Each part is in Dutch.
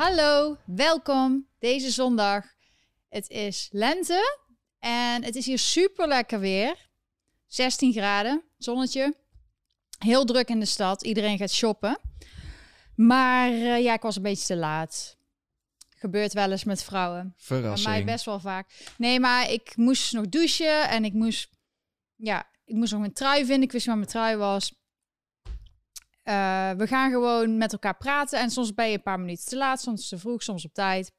Hallo, welkom deze zondag. Het is lente en het is hier super lekker weer. 16 graden, zonnetje. Heel druk in de stad, iedereen gaat shoppen. Maar uh, ja, ik was een beetje te laat. Gebeurt wel eens met vrouwen. Verrassing. Bij mij best wel vaak. Nee, maar ik moest nog douchen en ik moest, ja, ik moest nog mijn trui vinden. Ik wist waar mijn trui was. Uh, we gaan gewoon met elkaar praten. En soms ben je een paar minuten te laat, soms te vroeg, soms op tijd.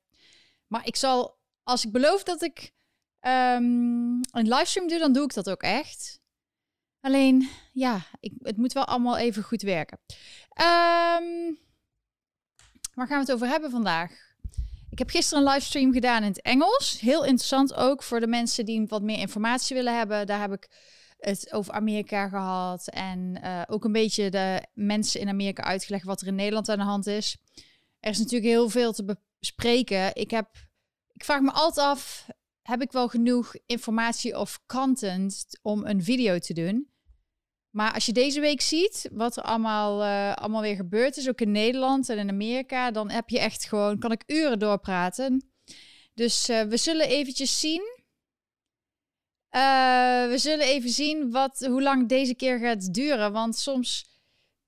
Maar ik zal, als ik beloof dat ik um, een livestream doe, dan doe ik dat ook echt. Alleen, ja, ik, het moet wel allemaal even goed werken. Um, waar gaan we het over hebben vandaag? Ik heb gisteren een livestream gedaan in het Engels. Heel interessant ook voor de mensen die wat meer informatie willen hebben. Daar heb ik het over Amerika gehad. En uh, ook een beetje de mensen in Amerika uitgelegd wat er in Nederland aan de hand is. Er is natuurlijk heel veel te bespreken. Ik, heb, ik vraag me altijd af, heb ik wel genoeg informatie of content om een video te doen? Maar als je deze week ziet wat er allemaal, uh, allemaal weer gebeurd is, ook in Nederland en in Amerika, dan heb je echt gewoon, kan ik uren doorpraten. Dus uh, we zullen eventjes zien uh, we zullen even zien wat, hoe lang deze keer gaat duren. Want soms,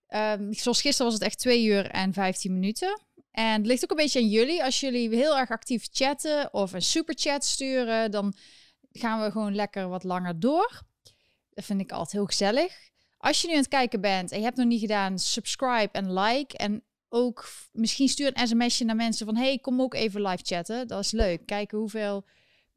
um, zoals gisteren was het echt 2 uur en 15 minuten. En het ligt ook een beetje aan jullie. Als jullie heel erg actief chatten of een superchat sturen, dan gaan we gewoon lekker wat langer door. Dat vind ik altijd heel gezellig. Als je nu aan het kijken bent en je hebt nog niet gedaan, subscribe en like. En ook misschien stuur een sms'je naar mensen van... hey, kom ook even live chatten. Dat is leuk. Kijken hoeveel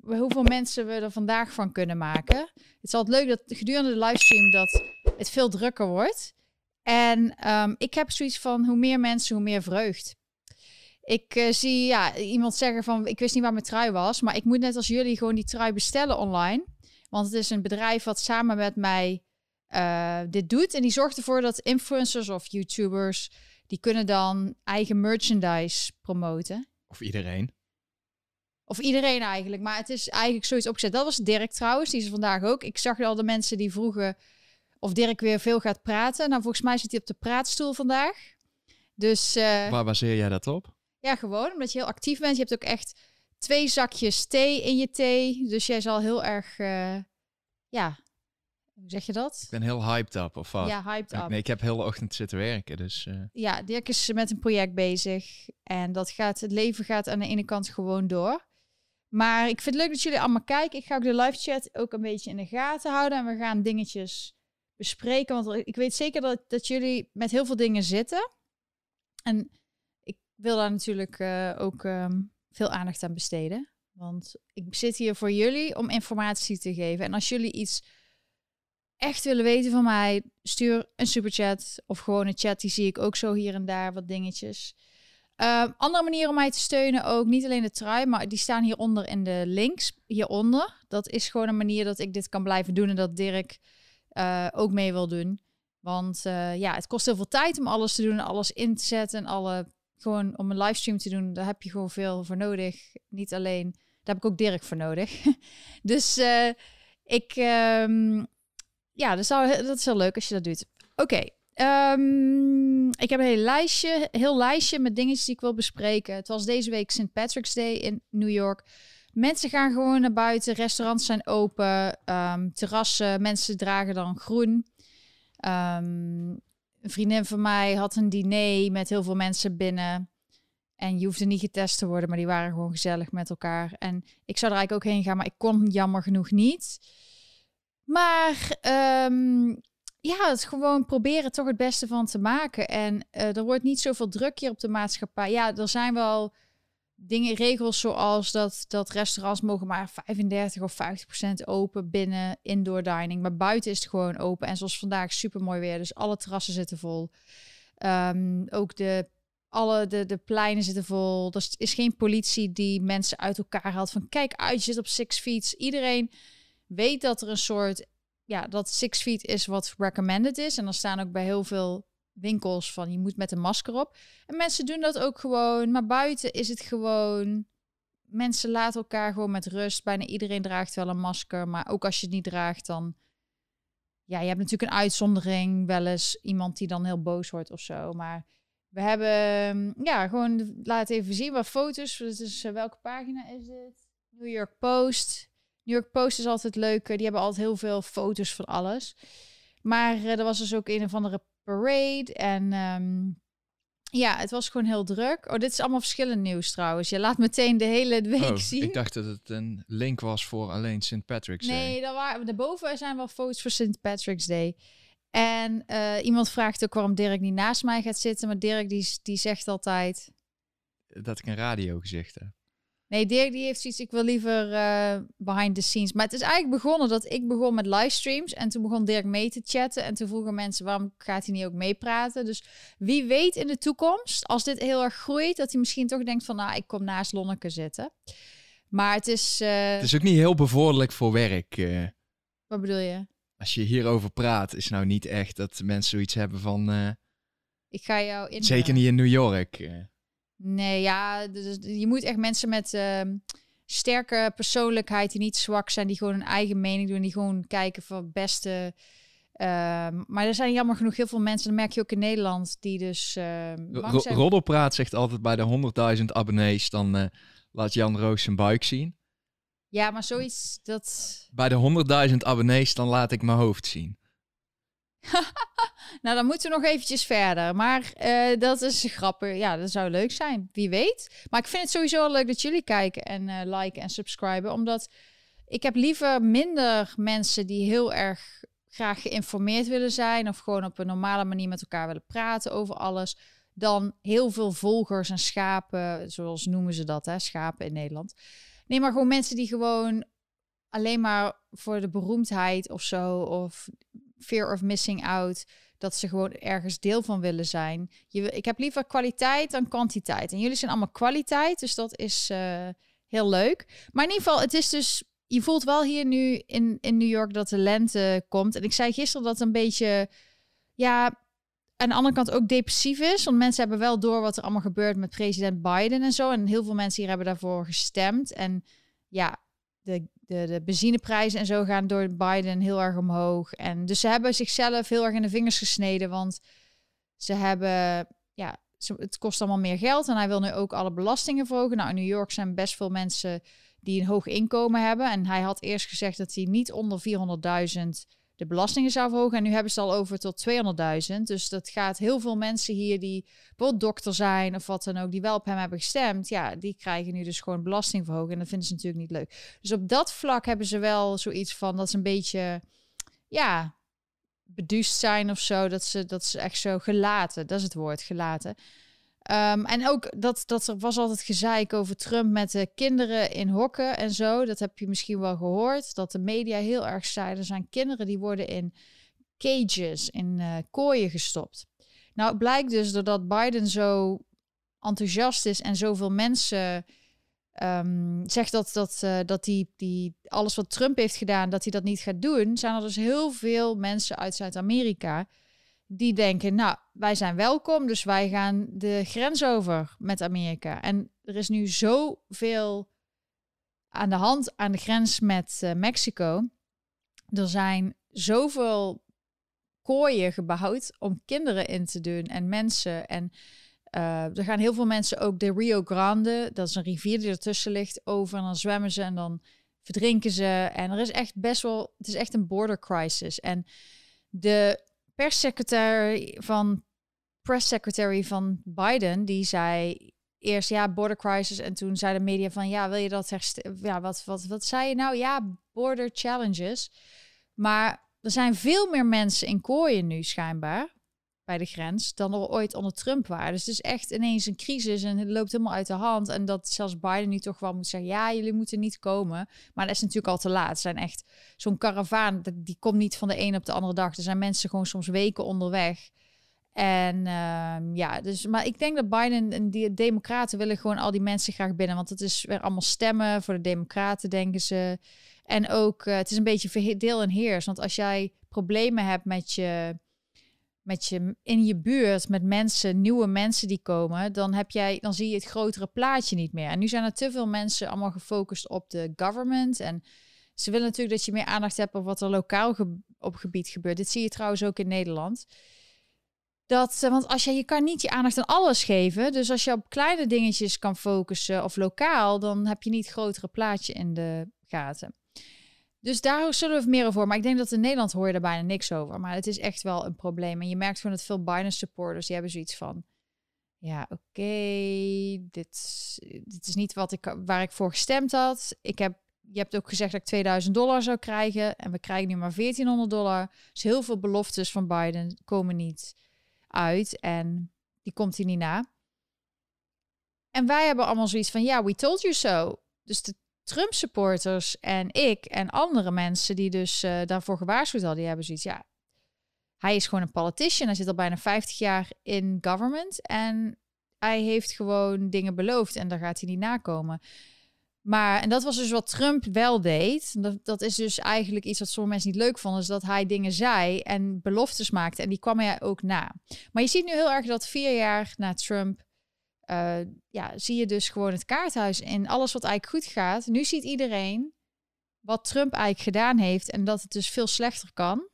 hoeveel mensen we er vandaag van kunnen maken. Het is altijd leuk dat gedurende de livestream dat het veel drukker wordt. En um, ik heb zoiets van hoe meer mensen, hoe meer vreugd. Ik uh, zie ja, iemand zeggen van ik wist niet waar mijn trui was, maar ik moet net als jullie gewoon die trui bestellen online. Want het is een bedrijf wat samen met mij uh, dit doet. En die zorgt ervoor dat influencers of YouTubers, die kunnen dan eigen merchandise promoten. Of iedereen. Of iedereen eigenlijk. Maar het is eigenlijk zoiets opgezet. Dat was Dirk trouwens. Die is vandaag ook. Ik zag al de mensen die vroegen of Dirk weer veel gaat praten. Nou, volgens mij zit hij op de praatstoel vandaag. Dus... Uh, Waar baseer jij dat op? Ja, gewoon omdat je heel actief bent. Je hebt ook echt twee zakjes thee in je thee. Dus jij zal heel erg... Uh, ja, hoe zeg je dat? Ik ben heel hyped up, of wat? Ja, hyped up. Nee, ik heb heel de ochtend zitten werken, dus... Uh... Ja, Dirk is met een project bezig. En dat gaat, het leven gaat aan de ene kant gewoon door. Maar ik vind het leuk dat jullie allemaal kijken. Ik ga ook de live chat ook een beetje in de gaten houden. En we gaan dingetjes bespreken. Want ik weet zeker dat, dat jullie met heel veel dingen zitten. En ik wil daar natuurlijk uh, ook um, veel aandacht aan besteden. Want ik zit hier voor jullie om informatie te geven. En als jullie iets echt willen weten van mij, stuur een superchat of gewoon een chat. Die zie ik ook zo hier en daar wat dingetjes. Uh, andere manier om mij te steunen ook, niet alleen de trui, maar die staan hieronder in de links, hieronder. Dat is gewoon een manier dat ik dit kan blijven doen en dat Dirk uh, ook mee wil doen. Want uh, ja, het kost heel veel tijd om alles te doen, alles in te zetten en alle, gewoon om een livestream te doen, daar heb je gewoon veel voor nodig. Niet alleen, daar heb ik ook Dirk voor nodig. dus ik, um, ja, dat, dat is heel leuk als je dat doet. Oké. Um, ik heb een heel lijstje, heel lijstje met dingetjes die ik wil bespreken. Het was deze week St. Patrick's Day in New York. Mensen gaan gewoon naar buiten, restaurants zijn open, um, terrassen, mensen dragen dan groen. Um, een vriendin van mij had een diner met heel veel mensen binnen. En je hoefde niet getest te worden, maar die waren gewoon gezellig met elkaar. En ik zou er eigenlijk ook heen gaan, maar ik kon jammer genoeg niet. Maar um, ja, het gewoon proberen toch het beste van te maken. En uh, er wordt niet zoveel druk hier op de maatschappij. Ja, er zijn wel dingen, regels zoals dat, dat restaurants mogen maar 35 of 50 procent open binnen indoor dining. Maar buiten is het gewoon open. En zoals vandaag super mooi weer. Dus alle terrassen zitten vol. Um, ook de, alle de, de pleinen zitten vol. Er is geen politie die mensen uit elkaar haalt. Van kijk uit, je zit op six feet. Iedereen weet dat er een soort ja, dat six feet is wat recommended is. En dan staan ook bij heel veel winkels van je moet met een masker op. En mensen doen dat ook gewoon. Maar buiten is het gewoon. Mensen laten elkaar gewoon met rust. Bijna iedereen draagt wel een masker. Maar ook als je het niet draagt, dan. Ja, je hebt natuurlijk een uitzondering. Wel eens iemand die dan heel boos wordt of zo. Maar We hebben, ja, gewoon laat even zien wat foto's. Welke pagina is dit? New York Post. New York Post is altijd leuk. Die hebben altijd heel veel foto's van alles. Maar uh, er was dus ook een of andere parade. En um, ja, het was gewoon heel druk. Oh, dit is allemaal verschillend nieuws trouwens. Je laat meteen de hele week oh, zien. Ik dacht dat het een link was voor alleen St. Patrick's Day. Nee, daar waren, daarboven zijn wel foto's voor St. Patrick's Day. En uh, iemand vraagt ook waarom Dirk niet naast mij gaat zitten. Maar Dirk die, die zegt altijd... Dat ik een radiogezicht heb. Nee, Dirk die heeft zoiets, ik wil liever uh, behind the scenes. Maar het is eigenlijk begonnen dat ik begon met livestreams. En toen begon Dirk mee te chatten. En toen vroegen mensen, waarom gaat hij niet ook meepraten? Dus wie weet in de toekomst, als dit heel erg groeit... dat hij misschien toch denkt van, nou, ik kom naast Lonneke zitten. Maar het is... Uh... Het is ook niet heel bevorderlijk voor werk. Uh, Wat bedoel je? Als je hierover praat, is nou niet echt dat mensen zoiets hebben van... ik ga jou in. Zeker niet in New York. Nee, ja, dus je moet echt mensen met uh, sterke persoonlijkheid die niet zwak zijn, die gewoon een eigen mening doen, die gewoon kijken voor het beste. Uh, maar er zijn jammer genoeg heel veel mensen, dat merk je ook in Nederland, die dus. Uh, Ro. Roddelpraat zegt altijd bij de 100.000 abonnees, dan uh, laat Jan Roos zijn buik zien. Ja, maar zoiets dat. Bij de 100.000 abonnees, dan laat ik mijn hoofd zien. nou, dan moeten we nog eventjes verder. Maar uh, dat is grappig. Ja, dat zou leuk zijn. Wie weet. Maar ik vind het sowieso leuk dat jullie kijken en uh, liken en subscriben. Omdat ik heb liever minder mensen die heel erg graag geïnformeerd willen zijn. Of gewoon op een normale manier met elkaar willen praten over alles. Dan heel veel volgers en schapen. Zoals noemen ze dat, hè? Schapen in Nederland. Nee, maar gewoon mensen die gewoon alleen maar voor de beroemdheid of zo. Of fear of missing out. Dat ze gewoon ergens deel van willen zijn. Je, ik heb liever kwaliteit dan kwantiteit. En jullie zijn allemaal kwaliteit, dus dat is uh, heel leuk. Maar in ieder geval, het is dus. Je voelt wel hier nu in, in New York dat de lente komt. En ik zei gisteren dat het een beetje. Ja, aan de andere kant ook depressief is. Want mensen hebben wel door wat er allemaal gebeurt met president Biden en zo. En heel veel mensen hier hebben daarvoor gestemd. En ja, de, de, de benzineprijzen en zo gaan door Biden heel erg omhoog. En dus ze hebben zichzelf heel erg in de vingers gesneden, want ze hebben, ja, het kost allemaal meer geld en hij wil nu ook alle belastingen verhogen. Nou, in New York zijn best veel mensen die een hoog inkomen hebben. En hij had eerst gezegd dat hij niet onder 400.000 de belastingen zou verhogen. En nu hebben ze al over tot 200.000. Dus dat gaat heel veel mensen hier die bijvoorbeeld dokter zijn of wat dan ook, die wel op hem hebben gestemd. Ja, die krijgen nu dus gewoon belastingverhoging. En dat vinden ze natuurlijk niet leuk. Dus op dat vlak hebben ze wel zoiets van dat ze een beetje, ja, beduust zijn of zo. Dat ze, dat ze echt zo gelaten, dat is het woord, gelaten. Um, en ook dat, dat er was altijd gezeik over Trump met de kinderen in hokken en zo. Dat heb je misschien wel gehoord. Dat de media heel erg zei. Er zijn kinderen die worden in cages, in uh, kooien gestopt. Nou, het blijkt dus doordat Biden zo enthousiast is en zoveel mensen um, zegt dat, dat, uh, dat die, die alles wat Trump heeft gedaan, dat hij dat niet gaat doen. Zijn er dus heel veel mensen uit Zuid-Amerika die denken, nou, wij zijn welkom, dus wij gaan de grens over met Amerika. En er is nu zoveel aan de hand aan de grens met uh, Mexico. Er zijn zoveel kooien gebouwd om kinderen in te doen en mensen. En uh, er gaan heel veel mensen ook de Rio Grande, dat is een rivier die ertussen ligt, over. En dan zwemmen ze en dan verdrinken ze. En er is echt best wel, het is echt een border crisis. En de perssecretary van press secretary van Biden, die zei eerst ja, border crisis. En toen zei de media van ja, wil je dat herstellen? Ja, wat, wat, wat zei je nou? Ja, border challenges. Maar er zijn veel meer mensen in kooien nu schijnbaar bij de grens dan er ooit onder Trump waren. Dus het is echt ineens een crisis en het loopt helemaal uit de hand. En dat zelfs Biden nu toch wel moet zeggen, ja, jullie moeten niet komen. Maar dat is natuurlijk al te laat. Het zijn echt zo'n karavaan, die komt niet van de een op de andere dag. Er zijn mensen gewoon soms weken onderweg. En uh, ja, dus, maar ik denk dat Biden en die democraten willen gewoon al die mensen graag binnen. Want het is weer allemaal stemmen voor de democraten, denken ze. En ook, uh, het is een beetje deel en heers. Want als jij problemen hebt met je met je in je buurt met mensen, nieuwe mensen die komen, dan heb jij, dan zie je het grotere plaatje niet meer. En nu zijn er te veel mensen allemaal gefocust op de government en ze willen natuurlijk dat je meer aandacht hebt op wat er lokaal op gebied gebeurt. Dit zie je trouwens ook in Nederland. Dat, eh, want als je, je kan niet je aandacht aan alles geven. Dus als je op kleine dingetjes kan focussen of lokaal, dan heb je niet het grotere plaatje in de gaten. Dus daar zullen we meer over Maar ik denk dat in Nederland hoor je er bijna niks over. Maar het is echt wel een probleem. En je merkt gewoon dat veel Biden supporters, die hebben zoiets van... Ja, oké, dit, dit is niet wat ik, waar ik voor gestemd had. Ik heb, je hebt ook gezegd dat ik 2000 dollar zou krijgen. En we krijgen nu maar 1400 dollar. Dus heel veel beloftes van Biden komen niet uit. En die komt hij niet na. En wij hebben allemaal zoiets van, ja, we told you so. Dus de Trump-supporters en ik en andere mensen die dus uh, daarvoor gewaarschuwd hadden, die hebben zoiets, ja, hij is gewoon een politician. Hij zit al bijna 50 jaar in government en hij heeft gewoon dingen beloofd en daar gaat hij niet nakomen. Maar, en dat was dus wat Trump wel deed. Dat, dat is dus eigenlijk iets wat sommige mensen niet leuk vonden. Is dat hij dingen zei en beloftes maakte. En die kwam hij ook na. Maar je ziet nu heel erg dat vier jaar na Trump uh, ja, zie je dus gewoon het kaarthuis en alles wat eigenlijk goed gaat. Nu ziet iedereen wat Trump eigenlijk gedaan heeft en dat het dus veel slechter kan.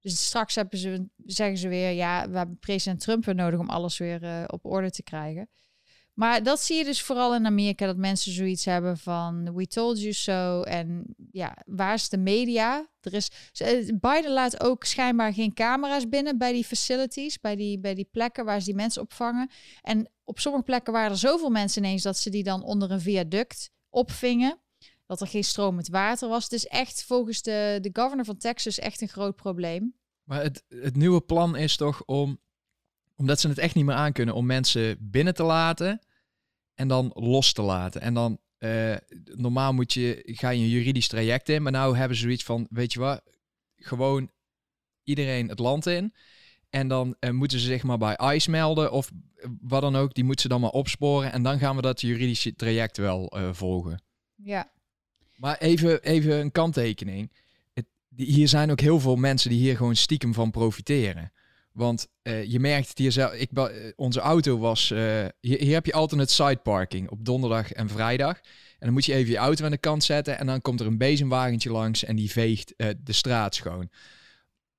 Dus straks hebben ze, zeggen ze weer, ja, we hebben president Trump weer nodig om alles weer uh, op orde te krijgen. Maar dat zie je dus vooral in Amerika, dat mensen zoiets hebben van we told you so. En ja, waar is de media? Er is, Biden laat ook schijnbaar geen camera's binnen bij die facilities, bij die, bij die plekken waar ze die mensen opvangen. En op sommige plekken waren er zoveel mensen ineens dat ze die dan onder een viaduct opvingen. Dat er geen stromend water was. Het is echt volgens de, de governor van Texas echt een groot probleem. Maar het, het nieuwe plan is toch om omdat ze het echt niet meer aankunnen om mensen binnen te laten en dan los te laten. En dan uh, normaal moet je, ga je een juridisch traject in, maar nou hebben ze zoiets van, weet je wat, gewoon iedereen het land in. En dan uh, moeten ze zich maar bij ICE melden of wat dan ook. Die moeten ze dan maar opsporen. En dan gaan we dat juridische traject wel uh, volgen. Ja. Maar even, even een kanttekening. Het, die, hier zijn ook heel veel mensen die hier gewoon stiekem van profiteren. Want uh, je merkt hier zelf. Ik, uh, onze auto was. Hier, hier, heb je altijd het side parking op donderdag en vrijdag. En dan moet je even je auto aan de kant zetten. En dan komt er een bezemwagentje langs en die veegt de straat schoon.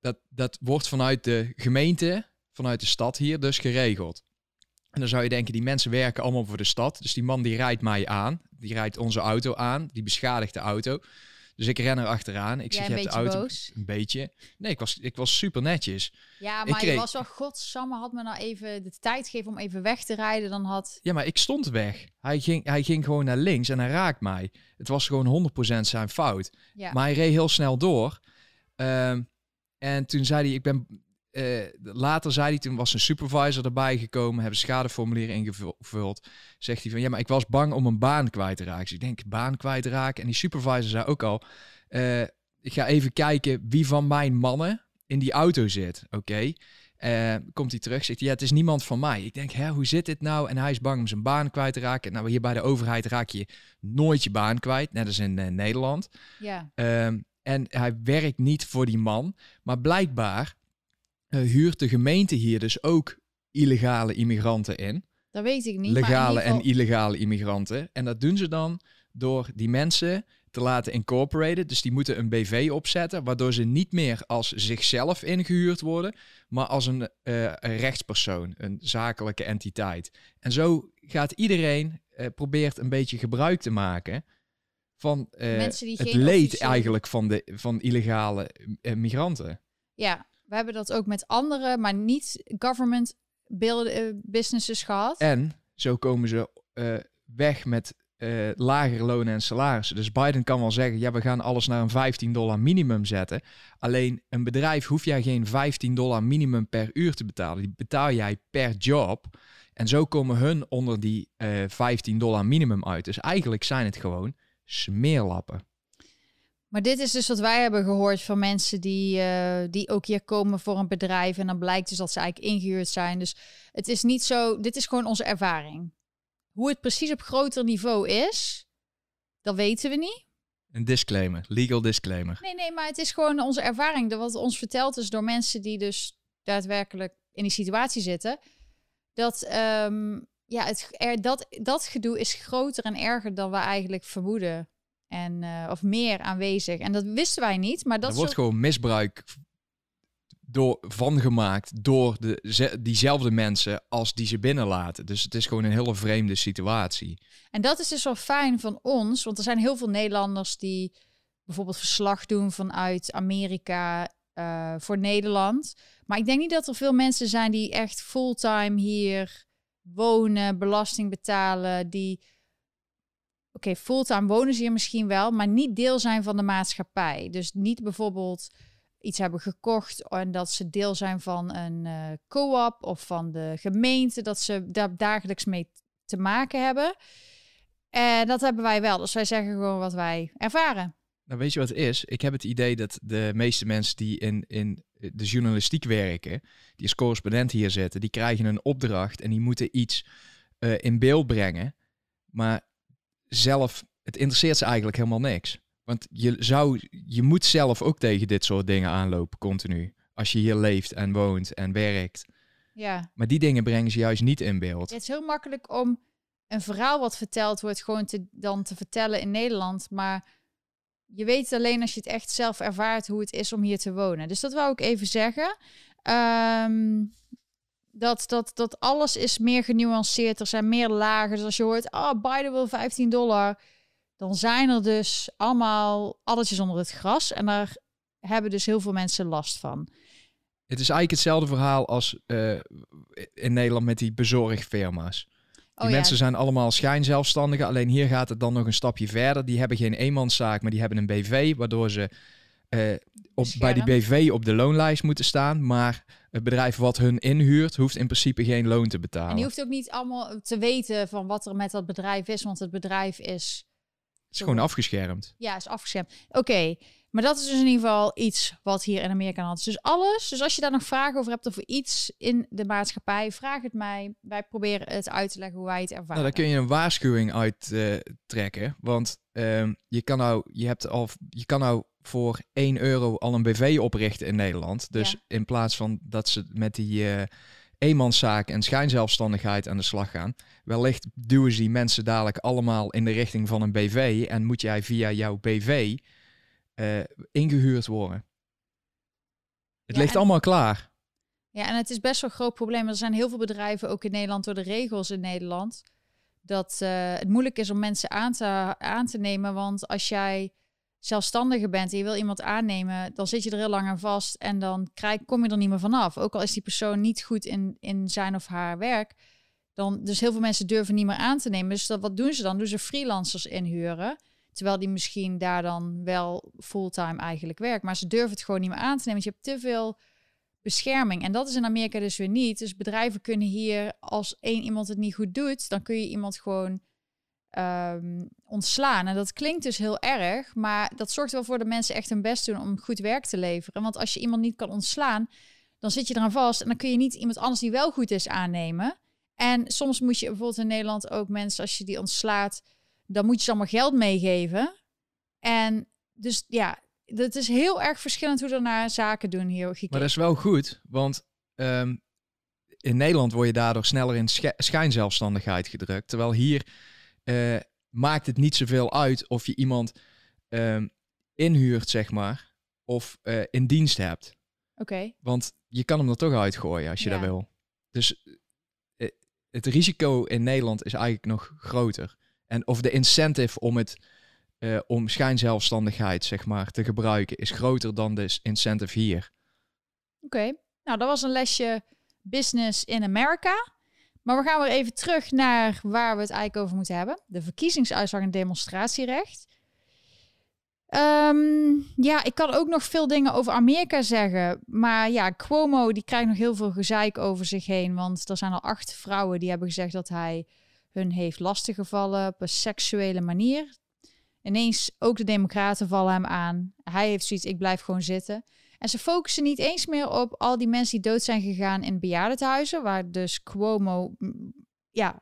Dat, dat wordt vanuit de gemeente, vanuit de stad hier dus geregeld. En dan zou je denken, die mensen werken allemaal voor de stad. Dus die man die rijdt mij aan. Die rijdt onze auto aan. Die beschadigt de auto. Dus ik ren er achteraan. Ik zeg, je hebt de auto. Boos? Een beetje. Nee, ik was, ik was super netjes. Ja, maar je was wel, godsamme, had me nou even de tijd gegeven om even weg te rijden. Dan had... Ja, maar ik stond weg. Hij ging, hij ging gewoon naar links en hij raakt mij. Het was gewoon 100% zijn fout. Ja. Maar hij reed heel snel door. Uh, en toen zei hij, ik ben uh, later zei hij, toen was een supervisor erbij gekomen, hebben schadeformulieren ingevuld. Zegt hij van, ja, maar ik was bang om een baan kwijt te raken. Dus ik denk, baan kwijtraken. En die supervisor zei ook al, uh, ik ga even kijken wie van mijn mannen in die auto zit. Oké. Okay. Uh, eh, komt hij terug, zegt hij, ja, het is niemand van mij. Ik denk, hè, hoe zit dit nou? En hij is bang om zijn baan kwijt te raken. Nou, hier bij de overheid raak je nooit je baan kwijt, net als in uh, Nederland. Ja. Um, en hij werkt niet voor die man. Maar blijkbaar huurt de gemeente hier dus ook illegale immigranten in. Dat weet ik niet. Legale geval... en illegale immigranten. En dat doen ze dan door die mensen te laten incorporaten. Dus die moeten een BV opzetten, waardoor ze niet meer als zichzelf ingehuurd worden, maar als een, uh, een rechtspersoon, een zakelijke entiteit. En zo gaat iedereen, uh, probeert een beetje gebruik te maken van uh, het leed eigenlijk van, de, van illegale migranten. Ja, we hebben dat ook met andere, maar niet government uh, businesses gehad. En zo komen ze uh, weg met uh, lagere lonen en salarissen. Dus Biden kan wel zeggen, ja, we gaan alles naar een 15 dollar minimum zetten. Alleen een bedrijf hoef jij geen 15 dollar minimum per uur te betalen. Die betaal jij per job. En zo komen hun onder die 15 dollar minimum uit. Dus eigenlijk zijn het gewoon smeerlappen. Maar dit is dus wat wij hebben gehoord van mensen die, uh, die ook hier komen voor een bedrijf. En dan blijkt dus dat ze eigenlijk ingehuurd zijn. Dus het is niet zo, dit is gewoon onze ervaring. Hoe het precies op groter niveau is, dat weten we niet. Een disclaimer, legal disclaimer. Nee, nee, maar het is gewoon onze ervaring. Wat ons verteld is door mensen die dus daadwerkelijk in die situatie zitten. Dat, um, ja, het, er, dat, dat gedoe is groter en erger dan we eigenlijk vermoeden. En, uh, of meer aanwezig. En dat wisten wij niet. Maar dat er wordt gewoon misbruik door, van gemaakt door de, diezelfde mensen als die ze binnenlaten. Dus het is gewoon een hele vreemde situatie. En dat is dus wel fijn van ons, want er zijn heel veel Nederlanders die bijvoorbeeld verslag doen vanuit Amerika uh, voor Nederland. Maar ik denk niet dat er veel mensen zijn die echt fulltime hier wonen, belasting betalen, die oké, fulltime wonen ze hier misschien wel, maar niet deel zijn van de maatschappij. Dus niet bijvoorbeeld iets hebben gekocht en dat ze deel zijn van een uh, co-op of van de gemeente, dat ze daar dagelijks mee te maken hebben. En dat hebben wij wel. Dus wij zeggen gewoon wat wij ervaren. Nou, weet je wat het is? Ik heb het idee dat de meeste mensen die in, in de journalistiek werken, die als correspondent hier zitten, die krijgen een opdracht en die moeten iets uh, in beeld brengen. Maar zelf, het interesseert ze eigenlijk helemaal niks. Want je, zou, je moet zelf ook tegen dit soort dingen aanlopen, continu. Als je hier leeft en woont en werkt. Ja. Maar die dingen brengen ze juist niet in beeld. Het is heel makkelijk om een verhaal wat verteld wordt, gewoon te, dan te vertellen in Nederland. Maar je weet alleen als je het echt zelf ervaart hoe het is om hier te wonen. Dus dat wou ik even zeggen. Ehm, dat, dat, dat alles is meer genuanceerd. Er zijn meer lagen. Dus als je hoort, oh, Biden wil 15 dollar. Dan zijn er dus allemaal alletjes onder het gras. En daar hebben dus heel veel mensen last van. Het is eigenlijk hetzelfde verhaal als uh, in Nederland met die bezorgfirma's. Die oh, mensen zijn allemaal schijnzelfstandigen. Alleen hier gaat het dan nog een stapje verder. Die hebben geen eenmanszaak, maar die hebben een BV. Waardoor ze uh, op, bij die BV op de loonlijst moeten staan. Maar het bedrijf wat hun inhuurt, hoeft in principe geen loon te betalen. En die hoeft ook niet allemaal te weten van wat er met dat bedrijf is. Want het bedrijf is... Het is gewoon afgeschermd. Ja, is afgeschermd. Oké, maar dat is dus in ieder geval iets wat hier in Amerika had. Dus alles. Dus als je daar nog vragen over hebt over iets in de maatschappij, vraag het mij. Wij proberen het uit te leggen hoe wij het ervaren. Nou, dan kun je een waarschuwing uittrekken. Uh, want uh, je, kan nou, je, hebt al, je kan nou voor 1 euro al een BV oprichten in Nederland. Dus in plaats van dat ze met die uh, eenmanszaak en schijnzelfstandigheid aan de slag gaan, wellicht duwen ze die mensen dadelijk allemaal in de richting van een BV en moet jij via jouw BV uh, ingehuurd worden. Het ligt allemaal klaar. Ja, en het is best wel een groot probleem. Er zijn heel veel bedrijven, ook in Nederland, door de regels in Nederland, dat uh, het moeilijk is om mensen aan te, aan te nemen. Want als jij zelfstandige bent en je wil iemand aannemen, dan zit je er heel lang aan vast en dan krijg, kom je er niet meer vanaf. Ook al is die persoon niet goed in, in zijn of haar werk. Dan, dus heel veel mensen durven niet meer aan te nemen. Dus dat, wat doen ze dan? Doen ze freelancers inhuren. Terwijl die misschien daar dan wel fulltime eigenlijk werkt. Maar ze durven het gewoon niet meer aan te nemen. Want je hebt te veel bescherming. En dat is in Amerika dus weer niet. Dus bedrijven kunnen hier, als één iemand het niet goed doet, dan kun je iemand gewoon um, ontslaan. En dat klinkt dus heel erg, maar dat zorgt wel voor dat mensen echt hun best doen om goed werk te leveren. Want als je iemand niet kan ontslaan, dan zit je eraan vast en dan kun je niet iemand anders die wel goed is aannemen. En soms moet je bijvoorbeeld in Nederland ook mensen, als je die ontslaat, dan moet je ze allemaal geld meegeven. En dus ja, het is heel erg verschillend hoe er naar zaken doen hier. Maar dat is wel goed, want um, in Nederland word je daardoor sneller in schijnzelfstandigheid gedrukt. Terwijl hier uh, maakt het niet zoveel uit of je iemand um, inhuurt, zeg maar, of uh, in dienst hebt. Oké. Want je kan hem er toch uitgooien als je ja. dat wil. Dus uh, het risico in Nederland is eigenlijk nog groter. En of de incentive om het uh, om schijnzelfstandigheid zeg maar te gebruiken is groter dan de incentive hier. Oké, nou dat was een lesje business in Amerika. Maar we gaan weer even terug naar waar we het eigenlijk over moeten hebben. De verkiezingsuitslag en demonstratierecht. Um, ja, ik kan ook nog veel dingen over Amerika zeggen. Maar ja, Cuomo die krijgt nog heel veel gezeik over zich heen. Want er zijn al acht vrouwen die hebben gezegd dat hij hun heeft lastiggevallen op een seksuele manier. Ineens ook de democraten vallen hem aan. Hij heeft zoiets, ik blijf gewoon zitten. En ze focussen niet eens meer op al die mensen die dood zijn gegaan in bejaardentehuizen, waar dus Cuomo, ja,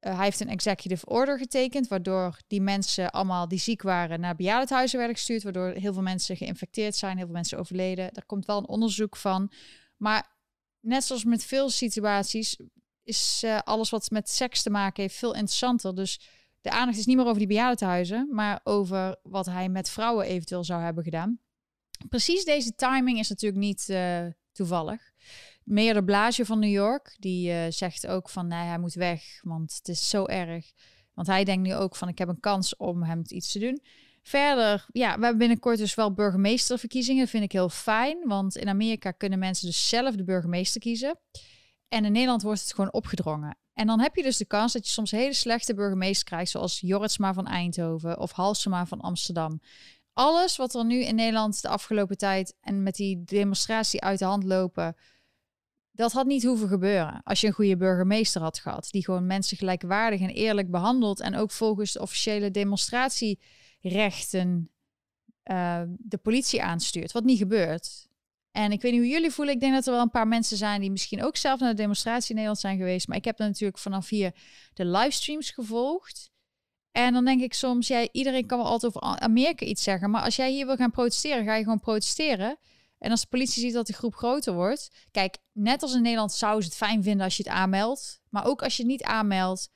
uh, hij heeft een executive order getekend, waardoor die mensen allemaal die ziek waren naar bejaardentehuizen werden gestuurd, waardoor heel veel mensen geïnfecteerd zijn, heel veel mensen overleden. Daar komt wel een onderzoek van. Maar net zoals met veel situaties is uh, alles wat met seks te maken heeft veel interessanter. Dus de aandacht is niet meer over die bejaardentehuizen, maar over wat hij met vrouwen eventueel zou hebben gedaan. Precies deze timing is natuurlijk niet uh, toevallig. Mayor de Blasio van New York, die uh, zegt ook van nee, hij moet weg, want het is zo erg. Want hij denkt nu ook van ik heb een kans om hem iets te doen. Verder, ja, we hebben binnenkort dus wel burgemeesterverkiezingen. Dat vind ik heel fijn, want in Amerika kunnen mensen dus zelf de burgemeester kiezen. En in Nederland wordt het gewoon opgedrongen. En dan heb je dus de kans dat je soms hele slechte burgemeester krijgt, zoals Jorritsma van Eindhoven of Halsema van Amsterdam. Alles wat er nu in Nederland de afgelopen tijd en met die demonstratie uit de hand lopen, dat had niet hoeven gebeuren. Als je een goede burgemeester had gehad, die gewoon mensen gelijkwaardig en eerlijk behandelt en ook volgens de officiële demonstratierechten uh, de politie aanstuurt, wat niet gebeurt. En ik weet niet hoe jullie voelen. Ik denk dat er wel een paar mensen zijn die misschien ook zelf naar de demonstratie in Nederland zijn geweest. Maar ik heb dan natuurlijk vanaf hier de livestreams gevolgd. En dan denk ik soms, ja, iedereen kan wel altijd over Amerika iets zeggen. Maar als jij hier wil gaan protesteren, ga je gewoon protesteren. En als de politie ziet dat de groep groter wordt. Kijk, net als in Nederland zouden ze het fijn vinden als je het aanmeldt. Maar ook als je het niet aanmeldt,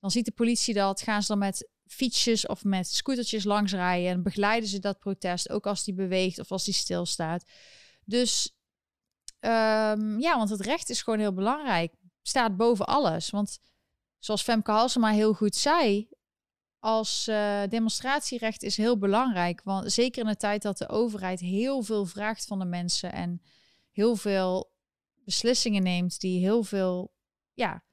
dan ziet de politie dat. Gaan ze dan met fietsjes of met scootertjes langs rijden. En begeleiden ze dat protest, ook als die beweegt of als die stilstaat. Dus um, ja, want het recht is gewoon heel belangrijk. Staat boven alles. Want zoals Femke Halsema heel goed zei, als uh, demonstratierecht is heel belangrijk. Want zeker in de tijd dat de overheid heel veel vraagt van de mensen en heel veel beslissingen neemt die heel veel ja,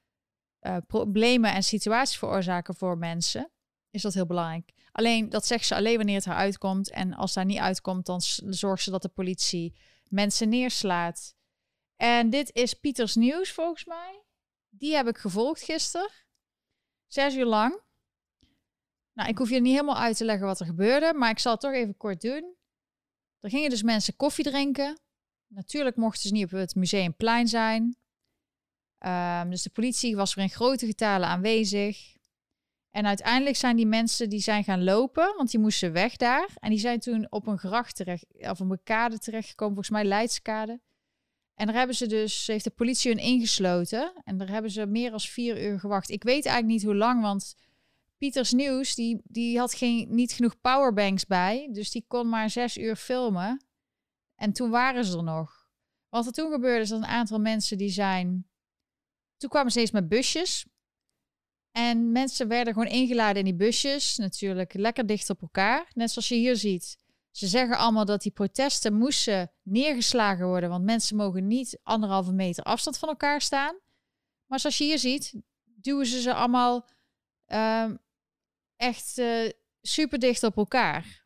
uh, problemen en situaties veroorzaken voor mensen, is dat heel belangrijk. Alleen dat zegt ze alleen wanneer het eruit komt. En als daar niet uitkomt, dan zorgt ze dat de politie mensen neerslaat. En dit is Pieters Nieuws volgens mij. Die heb ik gevolgd gisteren. Zes uur lang. Nou, ik hoef je niet helemaal uit te leggen wat er gebeurde, maar ik zal het toch even kort doen. Er gingen dus mensen koffie drinken. Natuurlijk mochten ze niet op het museumplein zijn. Um, dus de politie was weer in grote getalen aanwezig. En uiteindelijk zijn die mensen die zijn gaan lopen, want die moesten weg daar. En die zijn toen op een gracht terecht, of een kade terechtgekomen, volgens mij Leidskade. En daar hebben ze dus, heeft de politie hun ingesloten. En daar hebben ze meer dan vier uur gewacht. Ik weet eigenlijk niet hoe lang, want Pieters Nieuws, die, die had geen, niet genoeg powerbanks bij. Dus die kon maar zes uur filmen. En toen waren ze er nog. Wat er toen gebeurde is dat een aantal mensen die zijn... Toen kwamen ze eens met busjes. En mensen werden gewoon ingeladen in die busjes. Natuurlijk lekker dicht op elkaar. Net zoals je hier ziet. Ze zeggen allemaal dat die protesten moesten neergeslagen worden. Want mensen mogen niet anderhalve meter afstand van elkaar staan. Maar zoals je hier ziet, duwen ze ze allemaal uh, echt uh, super dicht op elkaar.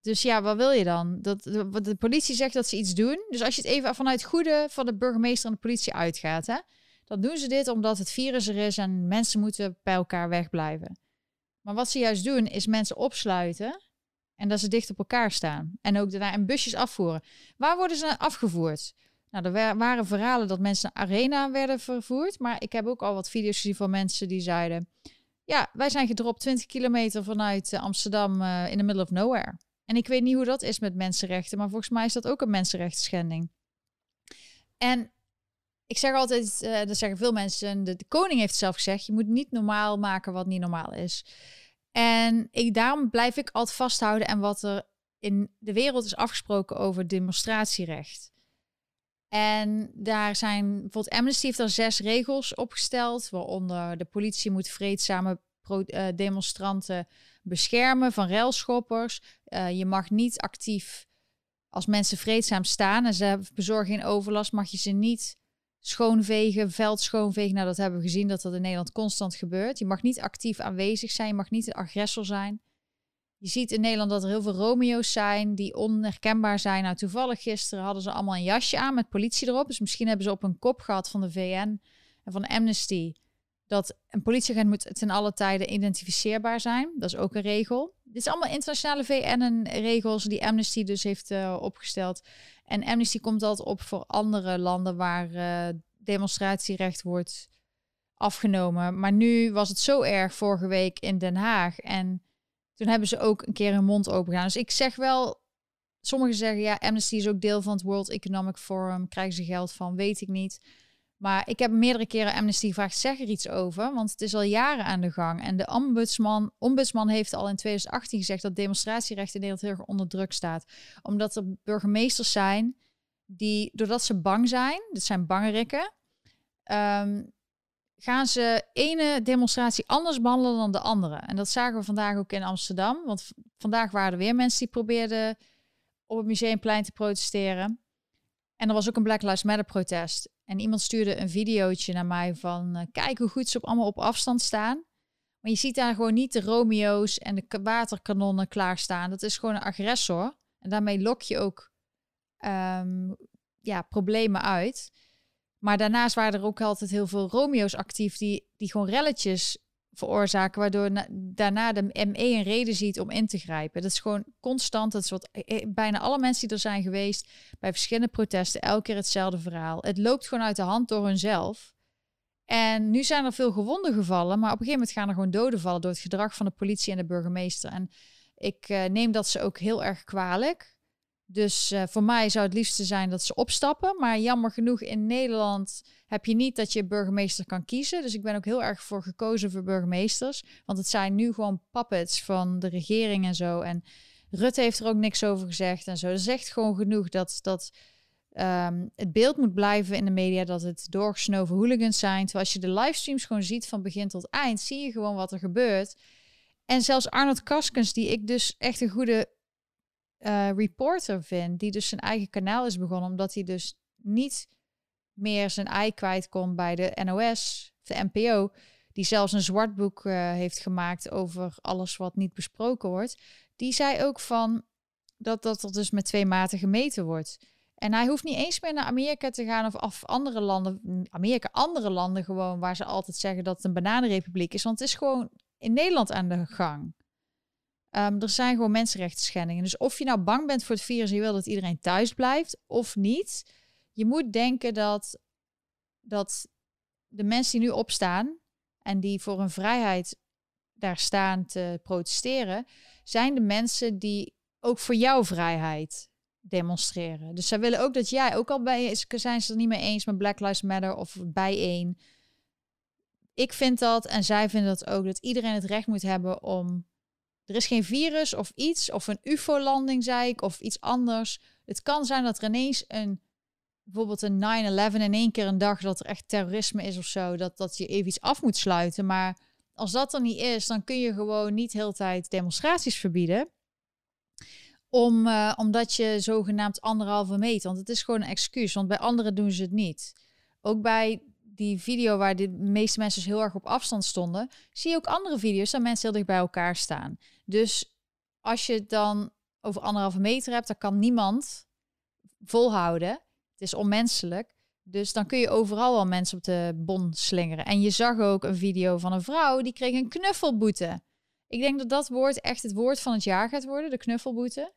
Dus ja, wat wil je dan? Dat, de, de politie zegt dat ze iets doen. Dus als je het even vanuit goede van de burgemeester en de politie uitgaat, hè, dan doen ze dit omdat het virus er is en mensen moeten bij elkaar wegblijven. Maar wat ze juist doen, is mensen opsluiten en dat ze dicht op elkaar staan. En ook daarna in busjes afvoeren. Waar worden ze afgevoerd? Nou, er waren verhalen dat mensen naar Arena werden vervoerd. Maar ik heb ook al wat video's gezien van mensen die zeiden... Ja, wij zijn gedropt 20 kilometer vanuit eh, Amsterdam uh, in the middle of nowhere. En ik weet niet hoe dat is met mensenrechten, maar volgens mij is dat ook een mensenrechtsschending. En ik zeg altijd, uh, dat zeggen veel mensen, de, koning heeft zelf gezegd, je moet niet normaal maken wat niet normaal is. En daarom blijf ik altijd vasthouden en wat er in de wereld is afgesproken over demonstratierecht. En daar zijn, bijvoorbeeld Amnesty heeft er zes regels opgesteld, waaronder de politie moet vreedzame uh, demonstranten beschermen van railschoppers. Uh, je mag niet actief, als mensen vreedzaam staan en ze bezorgen geen overlast, mag je ze niet schoonvegen, veld schoonvegen. Nou, dat hebben we gezien dat dat in Nederland constant gebeurt. Je mag niet actief aanwezig zijn, je mag niet een agressor zijn. Je ziet in Nederland dat er heel veel Romeo's zijn die onherkenbaar zijn. Nou, toevallig gisteren hadden ze allemaal een jasje aan met politie erop. Dus misschien hebben ze op een kop gehad van de VN en van Amnesty dat een politieagent moet ten alle tijden identificeerbaar zijn. Dat is ook een regel. Dit is allemaal internationale VN-regels die Amnesty dus heeft uh, opgesteld. En Amnesty komt altijd op voor andere landen waar uh, demonstratierecht wordt afgenomen. Maar nu was het zo erg vorige week in Den Haag. En toen hebben ze ook een keer hun mond open gedaan. Dus ik zeg wel, sommigen zeggen ja, Amnesty is ook deel van het World Economic Forum. Krijgen ze geld van, weet ik niet. Maar ik heb meerdere keren Amnesty gevraagd, zeg er iets over, want het is al jaren aan de gang. En de ombudsman, ombudsman heeft al in 2018 gezegd dat demonstratierecht in Nederland heel erg onder druk staat. Omdat er burgemeesters zijn die, doordat ze bang zijn, dit zijn bangerikken, ehm, gaan ze ene demonstratie anders behandelen dan de andere. En dat zagen we vandaag ook in Amsterdam. Want vandaag waren er weer mensen die probeerden op het Museumplein te protesteren. En er was ook een Black Lives Matter protest. En iemand stuurde een videootje naar mij van... Uh, kijk hoe goed ze op, allemaal op afstand staan. Maar je ziet daar gewoon niet de Romeo's en de waterkanonnen klaarstaan. Dat is gewoon een agressor. En daarmee lok je ook um, ja, problemen uit. Maar daarnaast waren er ook altijd heel veel Romeo's actief die, die gewoon relletjes veroorzaken, waardoor daarna de ME een reden ziet om in te grijpen. Dat is gewoon constant. Dat is wat eh, eh, bijna alle mensen die er zijn geweest bij verschillende protesten, elke keer hetzelfde verhaal. Het loopt gewoon uit de hand door hunzelf. En nu zijn er veel gewonden gevallen, maar op een gegeven moment gaan er gewoon doden vallen door het gedrag van de politie en de burgemeester. En ik uh, neem dat ze ook heel erg kwalijk. Dus uh, voor mij zou het liefste zijn dat ze opstappen. Maar jammer genoeg in Nederland heb je niet dat je burgemeester kan kiezen. Dus ik ben ook heel erg voor gekozen voor burgemeesters. Want het zijn nu gewoon puppets van de regering en zo. En Rutte heeft er ook niks over gezegd en zo. Dat echt gewoon genoeg dat, dat um, het beeld moet blijven in de media dat het doorgesnoven hooligans zijn. Terwijl als je de livestreams gewoon ziet van begin tot eind, zie je gewoon wat er gebeurt. En zelfs Arnold Kaskens, die ik dus echt een goede uh, reporter vind, die dus zijn eigen kanaal is begonnen, omdat hij dus niet meer zijn ei kwijt kon bij de NOS, de NPO, die zelfs een zwart boek uh, heeft gemaakt over alles wat niet besproken wordt. Die zei ook van dat dat er dus met twee maten gemeten wordt. En hij hoeft niet eens meer naar Amerika te gaan of af andere landen, Amerika, andere landen gewoon, waar ze altijd zeggen dat het een bananenrepubliek is. Want het is gewoon in Nederland aan de gang. Um, er zijn gewoon mensenrechten schendingen. Dus of je nou bang bent voor het virus en je wil dat iedereen thuis blijft of niet, je moet denken dat, dat de mensen die nu opstaan en die voor hun vrijheid daar staan te protesteren, zijn de mensen die ook voor jouw vrijheid demonstreren. Dus zij willen ook dat jij, ook al bij, zijn ze er niet mee eens met Black Lives Matter of bijeen. Ik vind dat en zij vinden dat ook, dat iedereen het recht moet hebben om er is geen virus of iets, of een UFO-landing, zei ik, of iets anders. Het kan zijn dat er ineens een, bijvoorbeeld een 9-11 in één keer een dag dat er echt terrorisme is of zo, dat, dat je even iets af moet sluiten. Maar als dat er niet is, dan kun je gewoon niet heel tijd demonstraties verbieden. Om, uh, omdat je zogenaamd anderhalve meter, want het is gewoon een excuus, want bij anderen doen ze het niet. Ook bij die video waar de meeste mensen dus heel erg op afstand stonden, zie je ook andere video's dat mensen heel dicht bij elkaar staan. Dus als je het dan over anderhalve meter hebt, dan kan niemand volhouden. Het is onmenselijk. Dus dan kun je overal al mensen op de bon slingeren. En je zag ook een video van een vrouw die kreeg een knuffelboete. Ik denk dat dat woord echt het woord van het jaar gaat worden, de knuffelboete.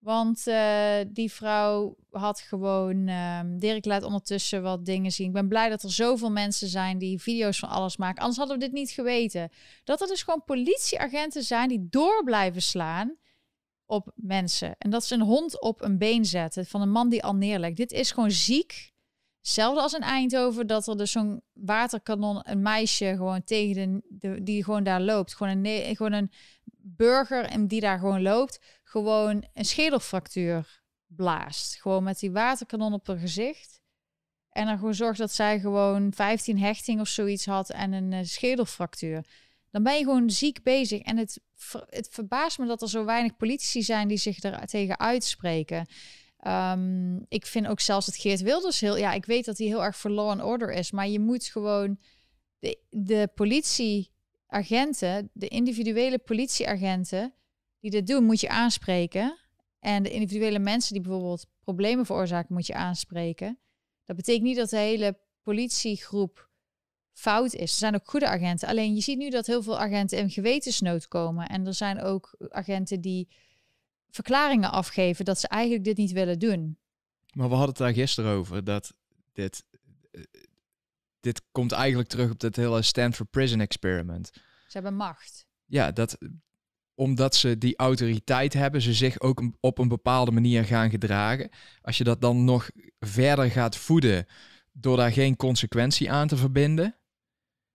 Want uh, die vrouw had gewoon. Um, Dirk laat ondertussen wat dingen zien. Ik ben blij dat er zoveel mensen zijn die video's van alles maken. Anders hadden we dit niet geweten. Dat er dus gewoon politieagenten zijn die door blijven slaan op mensen. En dat ze een hond op een been zetten van een man die al neerlegt. Dit is gewoon ziek. Hetzelfde als in Eindhoven, dat er dus zo'n waterkanon, een meisje gewoon tegen de, de, die gewoon daar loopt. Gewoon een, gewoon een burger en die daar gewoon loopt gewoon een schedelfractuur blaast. Gewoon met die waterkanon op haar gezicht. En dan gewoon zorgt dat zij gewoon 15 hechting of zoiets had en een uh, schedelfractuur. Dan ben je gewoon ziek bezig. En het, het verbaast me dat er zo weinig politici zijn die zich er tegen uitspreken. Um, ik vind ook zelfs dat Geert Wilders heel... Ja, ik weet dat hij heel erg voor law and order is. Maar je moet gewoon de politieagenten, de individuele politieagenten die dit doen, moet je aanspreken. En de individuele mensen die bijvoorbeeld problemen veroorzaken, moet je aanspreken. Dat betekent niet dat de hele politiegroep fout is. Er zijn ook goede agenten. Alleen je ziet nu dat heel veel agenten in gewetensnood komen. En er zijn ook agenten die verklaringen afgeven dat ze eigenlijk dit niet willen doen. Maar we hadden het daar gisteren over dat dit, eh, dit komt eigenlijk terug op het hele Stanford Prison Experiment. Ze hebben macht. Ja, dat omdat ze die autoriteit hebben, ze zich ook op een bepaalde manier gaan gedragen. Als je dat dan nog verder gaat voeden door daar geen consequentie aan te verbinden,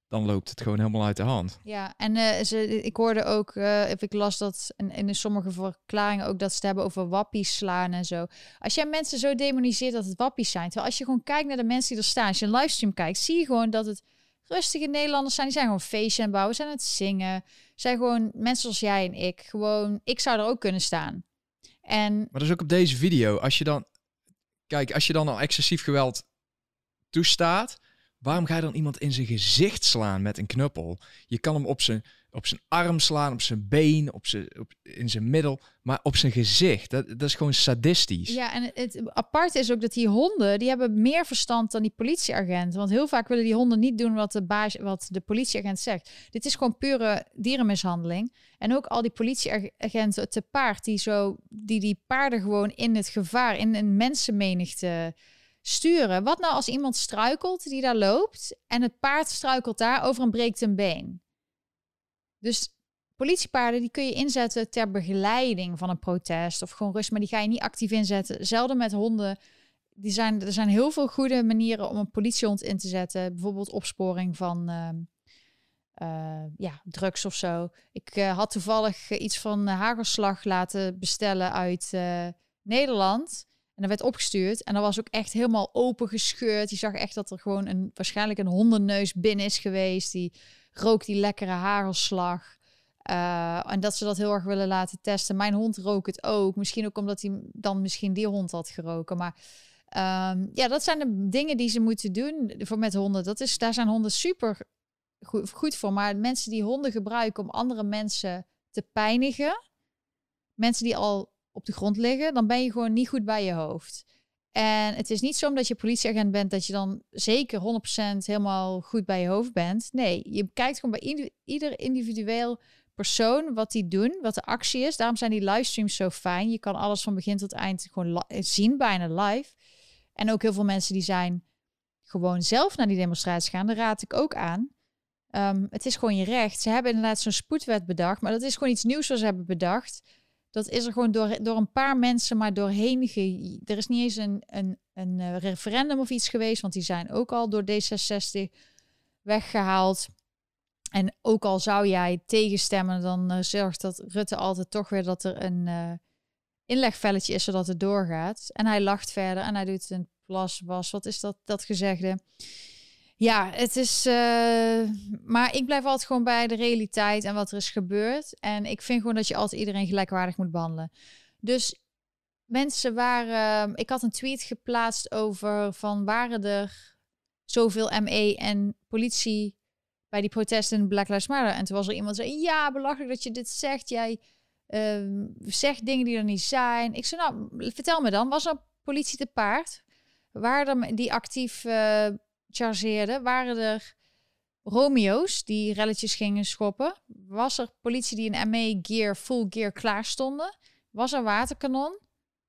dan loopt het gewoon helemaal uit de hand. Ja, en uh, ze, ik hoorde ook, uh, ik las dat in, in sommige verklaringen ook dat ze het hebben over wappies slaan en zo. Als jij mensen zo demoniseert dat het wappies zijn, terwijl als je gewoon kijkt naar de mensen die er staan, als je een livestream kijkt, zie je gewoon dat het rustige Nederlanders zijn. Die zijn gewoon feestje en bouwen, zijn het zingen. Zijn gewoon mensen zoals jij en ik. Gewoon, ik zou er ook kunnen staan. En... Maar dat is ook op deze video. Als je dan, kijk, als je dan al excessief geweld toestaat, waarom ga je dan iemand in zijn gezicht slaan met een knuppel? Je kan hem op zijn op zijn arm slaan, op zijn been, op zijn, op, in zijn middel, maar op zijn gezicht. Dat, dat is gewoon sadistisch. Ja, en het, apart is ook dat die honden, die hebben meer verstand dan die politieagent. Want heel vaak willen die honden niet doen wat de, baas, wat de politieagent zegt. Dit is gewoon pure dierenmishandeling. En ook al die politieagenten te paard, die, zo, die die paarden gewoon in het gevaar, in een mensenmenigte sturen. Wat nou als iemand struikelt die daar loopt en het paard struikelt daar over en breekt een been? Dus politiepaarden die kun je inzetten ter begeleiding van een protest of gewoon rust, maar die ga je niet actief inzetten. Zelden met honden. Die zijn, er zijn heel veel goede manieren om een politiehond in te zetten. Bijvoorbeeld opsporing van ehm, eh, ja, drugs of zo. Ik uh, had toevallig iets van hagelslag laten bestellen uit Nederland. En dat werd opgestuurd. En dat was ook echt helemaal open gescheurd. Je zag echt dat er gewoon een, waarschijnlijk een hondenneus binnen is geweest. Die rook die lekkere hagelslag. Uh, en dat ze dat heel erg willen laten testen. Mijn hond rook het ook. Misschien ook omdat hij dan misschien die hond had geroken. Maar um, ja, dat zijn de dingen die ze moeten doen voor met honden. Dat is, daar zijn honden super goed, goed voor. Maar mensen die honden gebruiken om andere mensen te pijnigen. Mensen die al op de grond liggen, dan ben je gewoon niet goed bij je hoofd. En het is niet zo omdat je politieagent bent dat je dan zeker 100% helemaal goed bij je hoofd bent. Nee, je kijkt gewoon bij ieder individueel persoon wat die doen, wat de actie is. Daarom zijn die livestreams zo fijn. Je kan alles van begin tot eind gewoon zien, bijna live. En ook heel veel mensen die zijn gewoon zelf naar die demonstratie gaan. Daar raad ik ook aan. Um, het is gewoon je recht. Ze hebben inderdaad zo'n spoedwet bedacht, maar dat is gewoon iets nieuws wat ze hebben bedacht. Dat is er gewoon door, door een paar mensen maar doorheen. Ge er is niet eens een, een, een eh, referendum of iets geweest, want die zijn ook al door D66 weggehaald. En ook al zou jij tegenstemmen, dan uh, zorgt dat Rutte altijd toch weer dat er een uh, inlegvelletje is zodat het doorgaat. En hij lacht verder en hij doet een plas was. Wat is dat, dat gezegde? Ja, het is. Uh, maar ik blijf altijd gewoon bij de realiteit en wat er is gebeurd. En ik vind gewoon dat je altijd iedereen gelijkwaardig moet behandelen. Dus mensen waren. Ik had een tweet geplaatst over van waren er zoveel ME en politie bij die protesten in Black Lives Matter. En toen was er iemand zei: Ja, belachelijk dat je dit zegt. Jij uh, zegt dingen die er niet zijn. Ik zei: Nou, vertel me dan, was er politie te paard? Waren er die actief. Uh, chargeerden, waren er Romeo's die relletjes gingen schoppen? Was er politie die in ME gear, full gear klaar stonden? Was er waterkanon?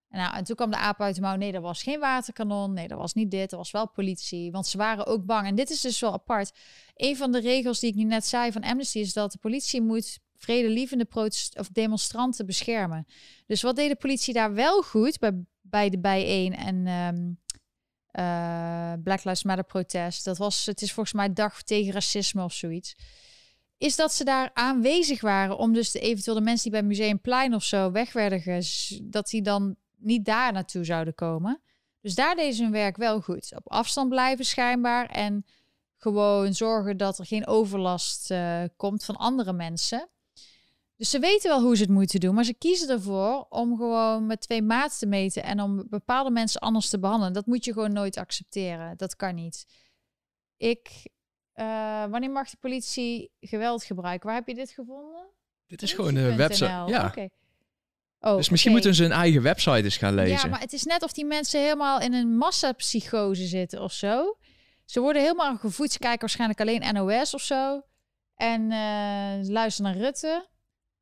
En, nou, en toen kwam de aap uit de mouw. Nee, dat was geen waterkanon. Nee, dat was niet dit. Dat was wel politie. Want ze waren ook bang. En dit is dus wel apart. Een van de regels die ik nu net zei van Amnesty is dat de politie moet vredelievende protest of demonstranten beschermen. Dus wat deed de politie daar wel goed bij, bij de bijeen en um, uh, Black Lives Matter protest. Dat was, het is volgens mij dag tegen racisme of zoiets. Is dat ze daar aanwezig waren om dus de, eventueel de mensen die bij Museumplein of zo weg werden, dat die dan niet daar naartoe zouden komen. Dus daar deden ze hun werk wel goed. Op afstand blijven schijnbaar en gewoon zorgen dat er geen overlast uh, komt van andere mensen. Dus ze weten wel hoe ze het moeten doen, maar ze kiezen ervoor om gewoon met twee maat te meten en om bepaalde mensen anders te behandelen. Dat moet je gewoon nooit accepteren. Dat kan niet. Ik, uh, wanneer mag de politie geweld gebruiken? Waar heb je dit gevonden? Dit is gewoon een website. Ja. Okay. Oh, dus misschien moeten ze een eigen website eens gaan lezen. Ja, maar het is net of die mensen helemaal in een massapsychose zitten of zo. Ze worden helemaal gevoed. Ze kijken waarschijnlijk alleen NOS of zo. En uh, luisteren naar Rutte.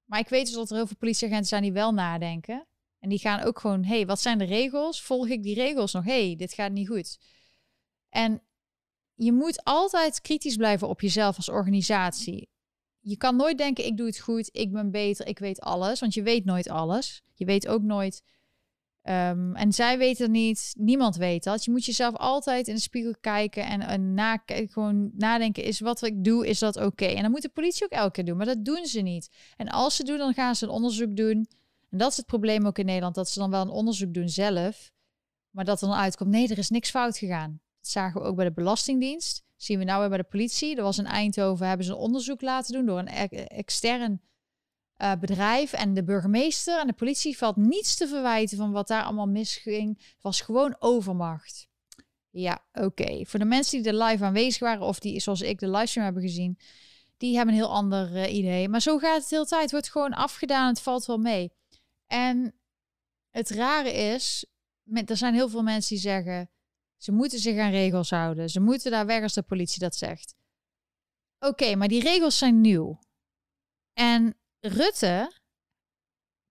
Maar ik weet dus dat er heel veel politieagenten zijn die wel nadenken. En die gaan ook gewoon, hey, wat zijn de regels? Volg ik die regels nog? hey, dit gaat niet goed. En je moet altijd kritisch blijven op jezelf als organisatie. Je kan nooit denken, ik doe het goed, ik ben beter, ik weet alles. Want je weet nooit alles. Je weet ook nooit Ehm, en zij weten het niet, niemand weet dat. Je moet jezelf altijd in de spiegel kijken en, en gewoon nadenken: is wat ik doe, is dat oké? En dan moet de politie ook elke keer doen, maar dat doen ze niet. En als ze doen, dan gaan ze een onderzoek doen. En dat is het probleem ook in Nederland, dat ze dan wel een onderzoek doen zelf, maar dat er dan uitkomt: nee, er is niks fout gegaan. Dat zagen we ook bij de Belastingdienst. Zien we nou weer bij de politie. Er was in Eindhoven, hebben ze een onderzoek laten doen door een extern uh, bedrijf. En de burgemeester en de politie valt niets te verwijten van wat daar allemaal misging. Het was gewoon overmacht. Ja, oké. Voor de mensen die er live aanwezig waren of die, zoals ik, de livestream hebben gezien, die hebben een heel ander uh, idee. Maar zo gaat het de hele tijd. Het wordt gewoon afgedaan. Het valt wel mee. En het rare is, met, er zijn heel veel mensen die zeggen, ze moeten zich aan regels houden. Ze moeten daar weg als de politie dat zegt. Oké, maar die regels zijn nieuw. En Rutte,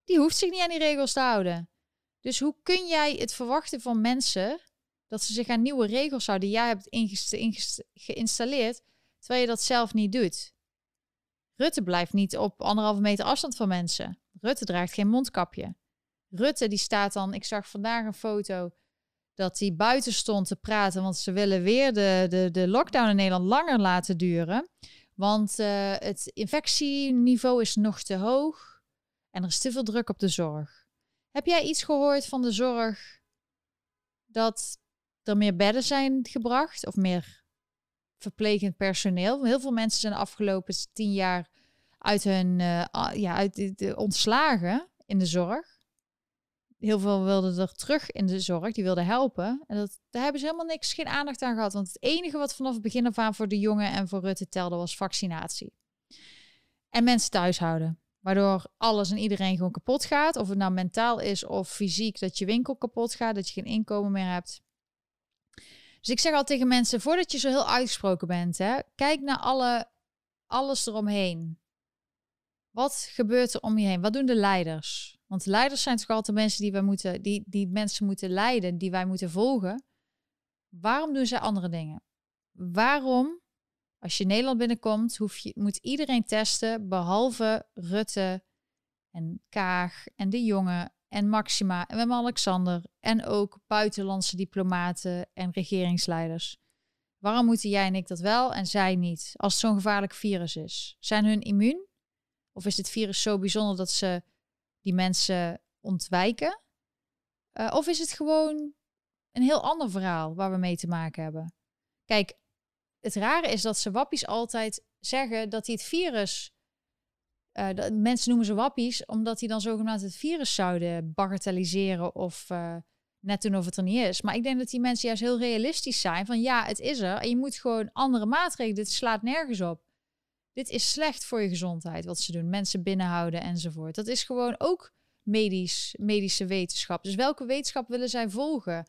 die hoeft zich niet aan die regels te houden. Dus hoe kun jij het verwachten van mensen dat ze zich aan nieuwe regels houden die jij hebt geïnstalleerd, terwijl je dat zelf niet doet? Rutte blijft niet op anderhalve meter afstand van mensen. Rutte draagt geen mondkapje. Rutte die staat dan, ik zag vandaag een foto dat hij buiten stond te praten, want ze willen weer de, de, de lockdown in Nederland langer laten duren. Want uh, het infectieniveau is nog te hoog en er is te veel druk op de zorg. Heb jij iets gehoord van de zorg dat er meer bedden zijn gebracht of meer verplegend personeel? Heel veel mensen zijn de afgelopen tien jaar uit hun uh, ja, uit de ontslagen in de zorg heel veel wilden er terug in de zorg, die wilden helpen. En dat, daar hebben ze helemaal niks, geen aandacht aan gehad. Want het enige wat vanaf het begin af aan voor de jongen en voor Rutte telde was vaccinatie. En mensen thuis houden. Waardoor alles en iedereen gewoon kapot gaat. Of het nou mentaal is of fysiek, dat je winkel kapot gaat, dat je geen inkomen meer hebt. Dus ik zeg al tegen mensen, voordat je zo heel uitgesproken bent, hè, kijk naar alle, alles eromheen. Wat gebeurt er om je heen? Wat doen de leiders? Want leiders zijn toch altijd mensen die, wij moeten, die, die mensen moeten leiden, die wij moeten volgen. Waarom doen zij andere dingen? Waarom, als je Nederland binnenkomt, hoef je, moet iedereen testen, behalve Rutte en Kaag en de jongen en Maxima en Willem-Alexander en ook buitenlandse diplomaten en regeringsleiders. Waarom moeten jij en ik dat wel en zij niet, als het zo'n gevaarlijk virus is? Zijn hun immuun? Of is dit virus zo bijzonder dat ze die mensen ontwijken? Uh, of is het gewoon een heel ander verhaal waar we mee te maken hebben? Kijk, het rare is dat ze wappies altijd zeggen dat hij het virus. Uh, mensen noemen ze wappies omdat die dan zogenaamd het virus zouden bagatelliseren of uh, net doen of het er niet is. Maar ik denk dat die mensen juist heel realistisch zijn van ja, het is er en je moet gewoon andere maatregelen. Dit slaat nergens op. Dit is slecht voor je gezondheid wat ze doen. Mensen binnenhouden enzovoort. Dat is gewoon ook medisch, medische wetenschap. Dus welke wetenschap willen zij volgen?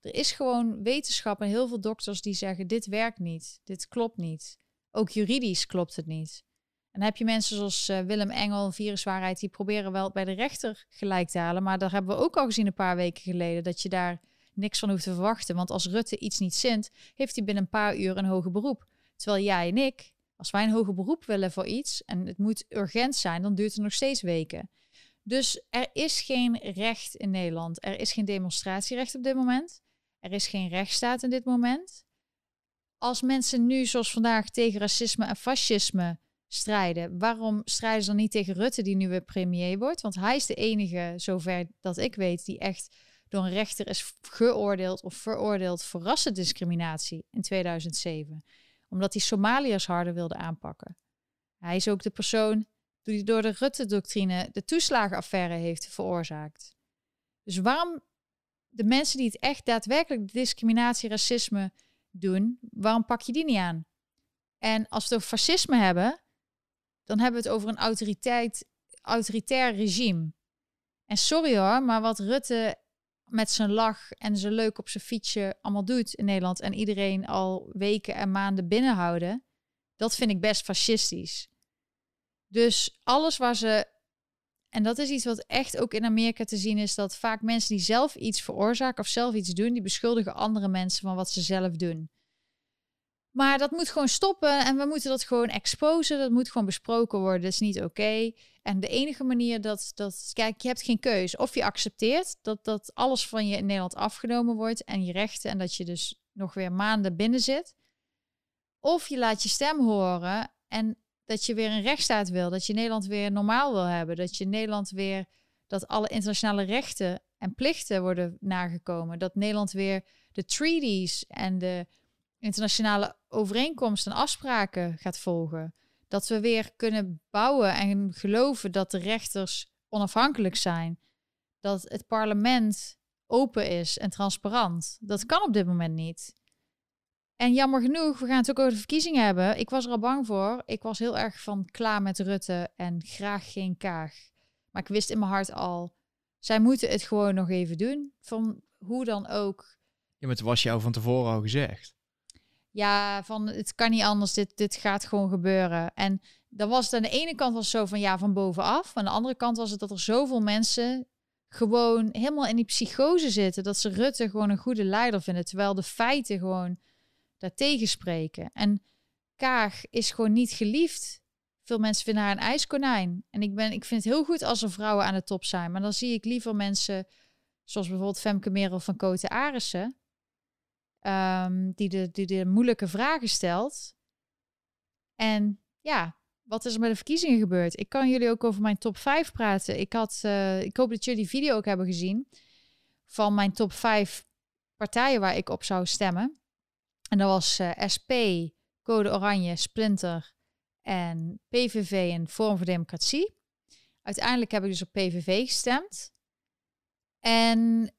Er is gewoon wetenschap en heel veel dokters die zeggen: dit werkt niet, dit klopt niet. Ook juridisch klopt het niet. En dan heb je mensen zoals uh, Willem Engel, Viruswaarheid, die proberen wel bij de rechter gelijk te halen. Maar daar hebben we ook al gezien een paar weken geleden dat je daar niks van hoeft te verwachten. Want als Rutte iets niet zint, heeft hij binnen een paar uur een hoger beroep. Terwijl jij en ik als wij een hoger beroep willen voor iets en het moet urgent zijn, dan duurt het nog steeds weken. Dus er is geen recht in Nederland. Er is geen demonstratierecht op dit moment. Er is geen rechtsstaat in dit moment. Als mensen nu, zoals vandaag, tegen racisme en fascisme strijden, waarom strijden ze dan niet tegen Rutte, die nu weer premier wordt? Want hij is de enige, zover dat ik weet, die echt door een rechter is geoordeeld of veroordeeld voor rassendiscriminatie in 2007 omdat hij Somaliërs harder wilde aanpakken. Hij is ook de persoon die door de Rutte-doctrine de toeslagenaffaire heeft veroorzaakt. Dus waarom de mensen die het echt daadwerkelijk discriminatie, racisme doen, waarom pak je die niet aan? En als we het over fascisme hebben, dan hebben we het over een autoriteit, autoritair regime. En sorry hoor, maar wat Rutte met zijn lach en zijn leuk op zijn fietsje allemaal doet in Nederland en iedereen al weken en maanden binnenhouden, dat vind ik best fascistisch. Dus alles waar ze. En dat is iets wat echt ook in Amerika te zien is: dat vaak mensen die zelf iets veroorzaken of zelf iets doen, die beschuldigen andere mensen van wat ze zelf doen. Maar dat moet gewoon stoppen en we moeten dat gewoon exposen. Dat moet gewoon besproken worden. Dat is niet oké. En de enige manier dat, dat, kijk, je hebt geen keus. Of je accepteert dat, dat alles van je in Nederland afgenomen wordt en je rechten en dat je dus nog weer maanden binnen zit. Of je laat je stem horen en dat je weer een rechtsstaat wil. Dat je Nederland weer normaal wil hebben. Dat je Nederland weer, dat alle internationale rechten en plichten worden nagekomen. Dat Nederland weer de treaties en de internationale overeenkomsten en afspraken gaat volgen. Dat we weer kunnen bouwen en geloven dat de rechters onafhankelijk zijn. Dat het parlement open is en transparant. Dat kan op dit moment niet. En jammer genoeg, we gaan het ook over de verkiezingen hebben. Ik was er al bang voor. Ik was heel erg van klaar met Rutte en graag geen Kaag. Maar ik wist in mijn hart al, zij moeten het gewoon nog even doen. Van hoe dan ook. Ja, maar het was jou van tevoren al gezegd ja, van het kan niet anders, dit, dit gaat gewoon gebeuren. En dan was het aan de ene kant was zo van ja, van bovenaf. Aan de andere kant was het dat er zoveel mensen gewoon helemaal in die psychose zitten. Dat ze Rutte gewoon een goede leider vinden. Terwijl de feiten gewoon daartegen spreken. En Kaag is gewoon niet geliefd. Veel mensen vinden haar een ijskonijn. En ik, ben, ik vind het heel goed als er vrouwen aan de top zijn. Maar dan zie ik liever mensen zoals bijvoorbeeld Femke Merel van Kote Arissen Ehm, die, de, die de moeilijke vragen stelt. En ja, wat is er met de verkiezingen gebeurd? Ik kan jullie ook over mijn top 5 praten. Ik, had, uh, ik hoop dat jullie die video ook hebben gezien van mijn top 5 partijen waar ik op zou stemmen. En dat was eh, SP, Code Oranje, Splinter en PVV en Forum voor Democratie. Uiteindelijk heb ik dus op PVV gestemd. En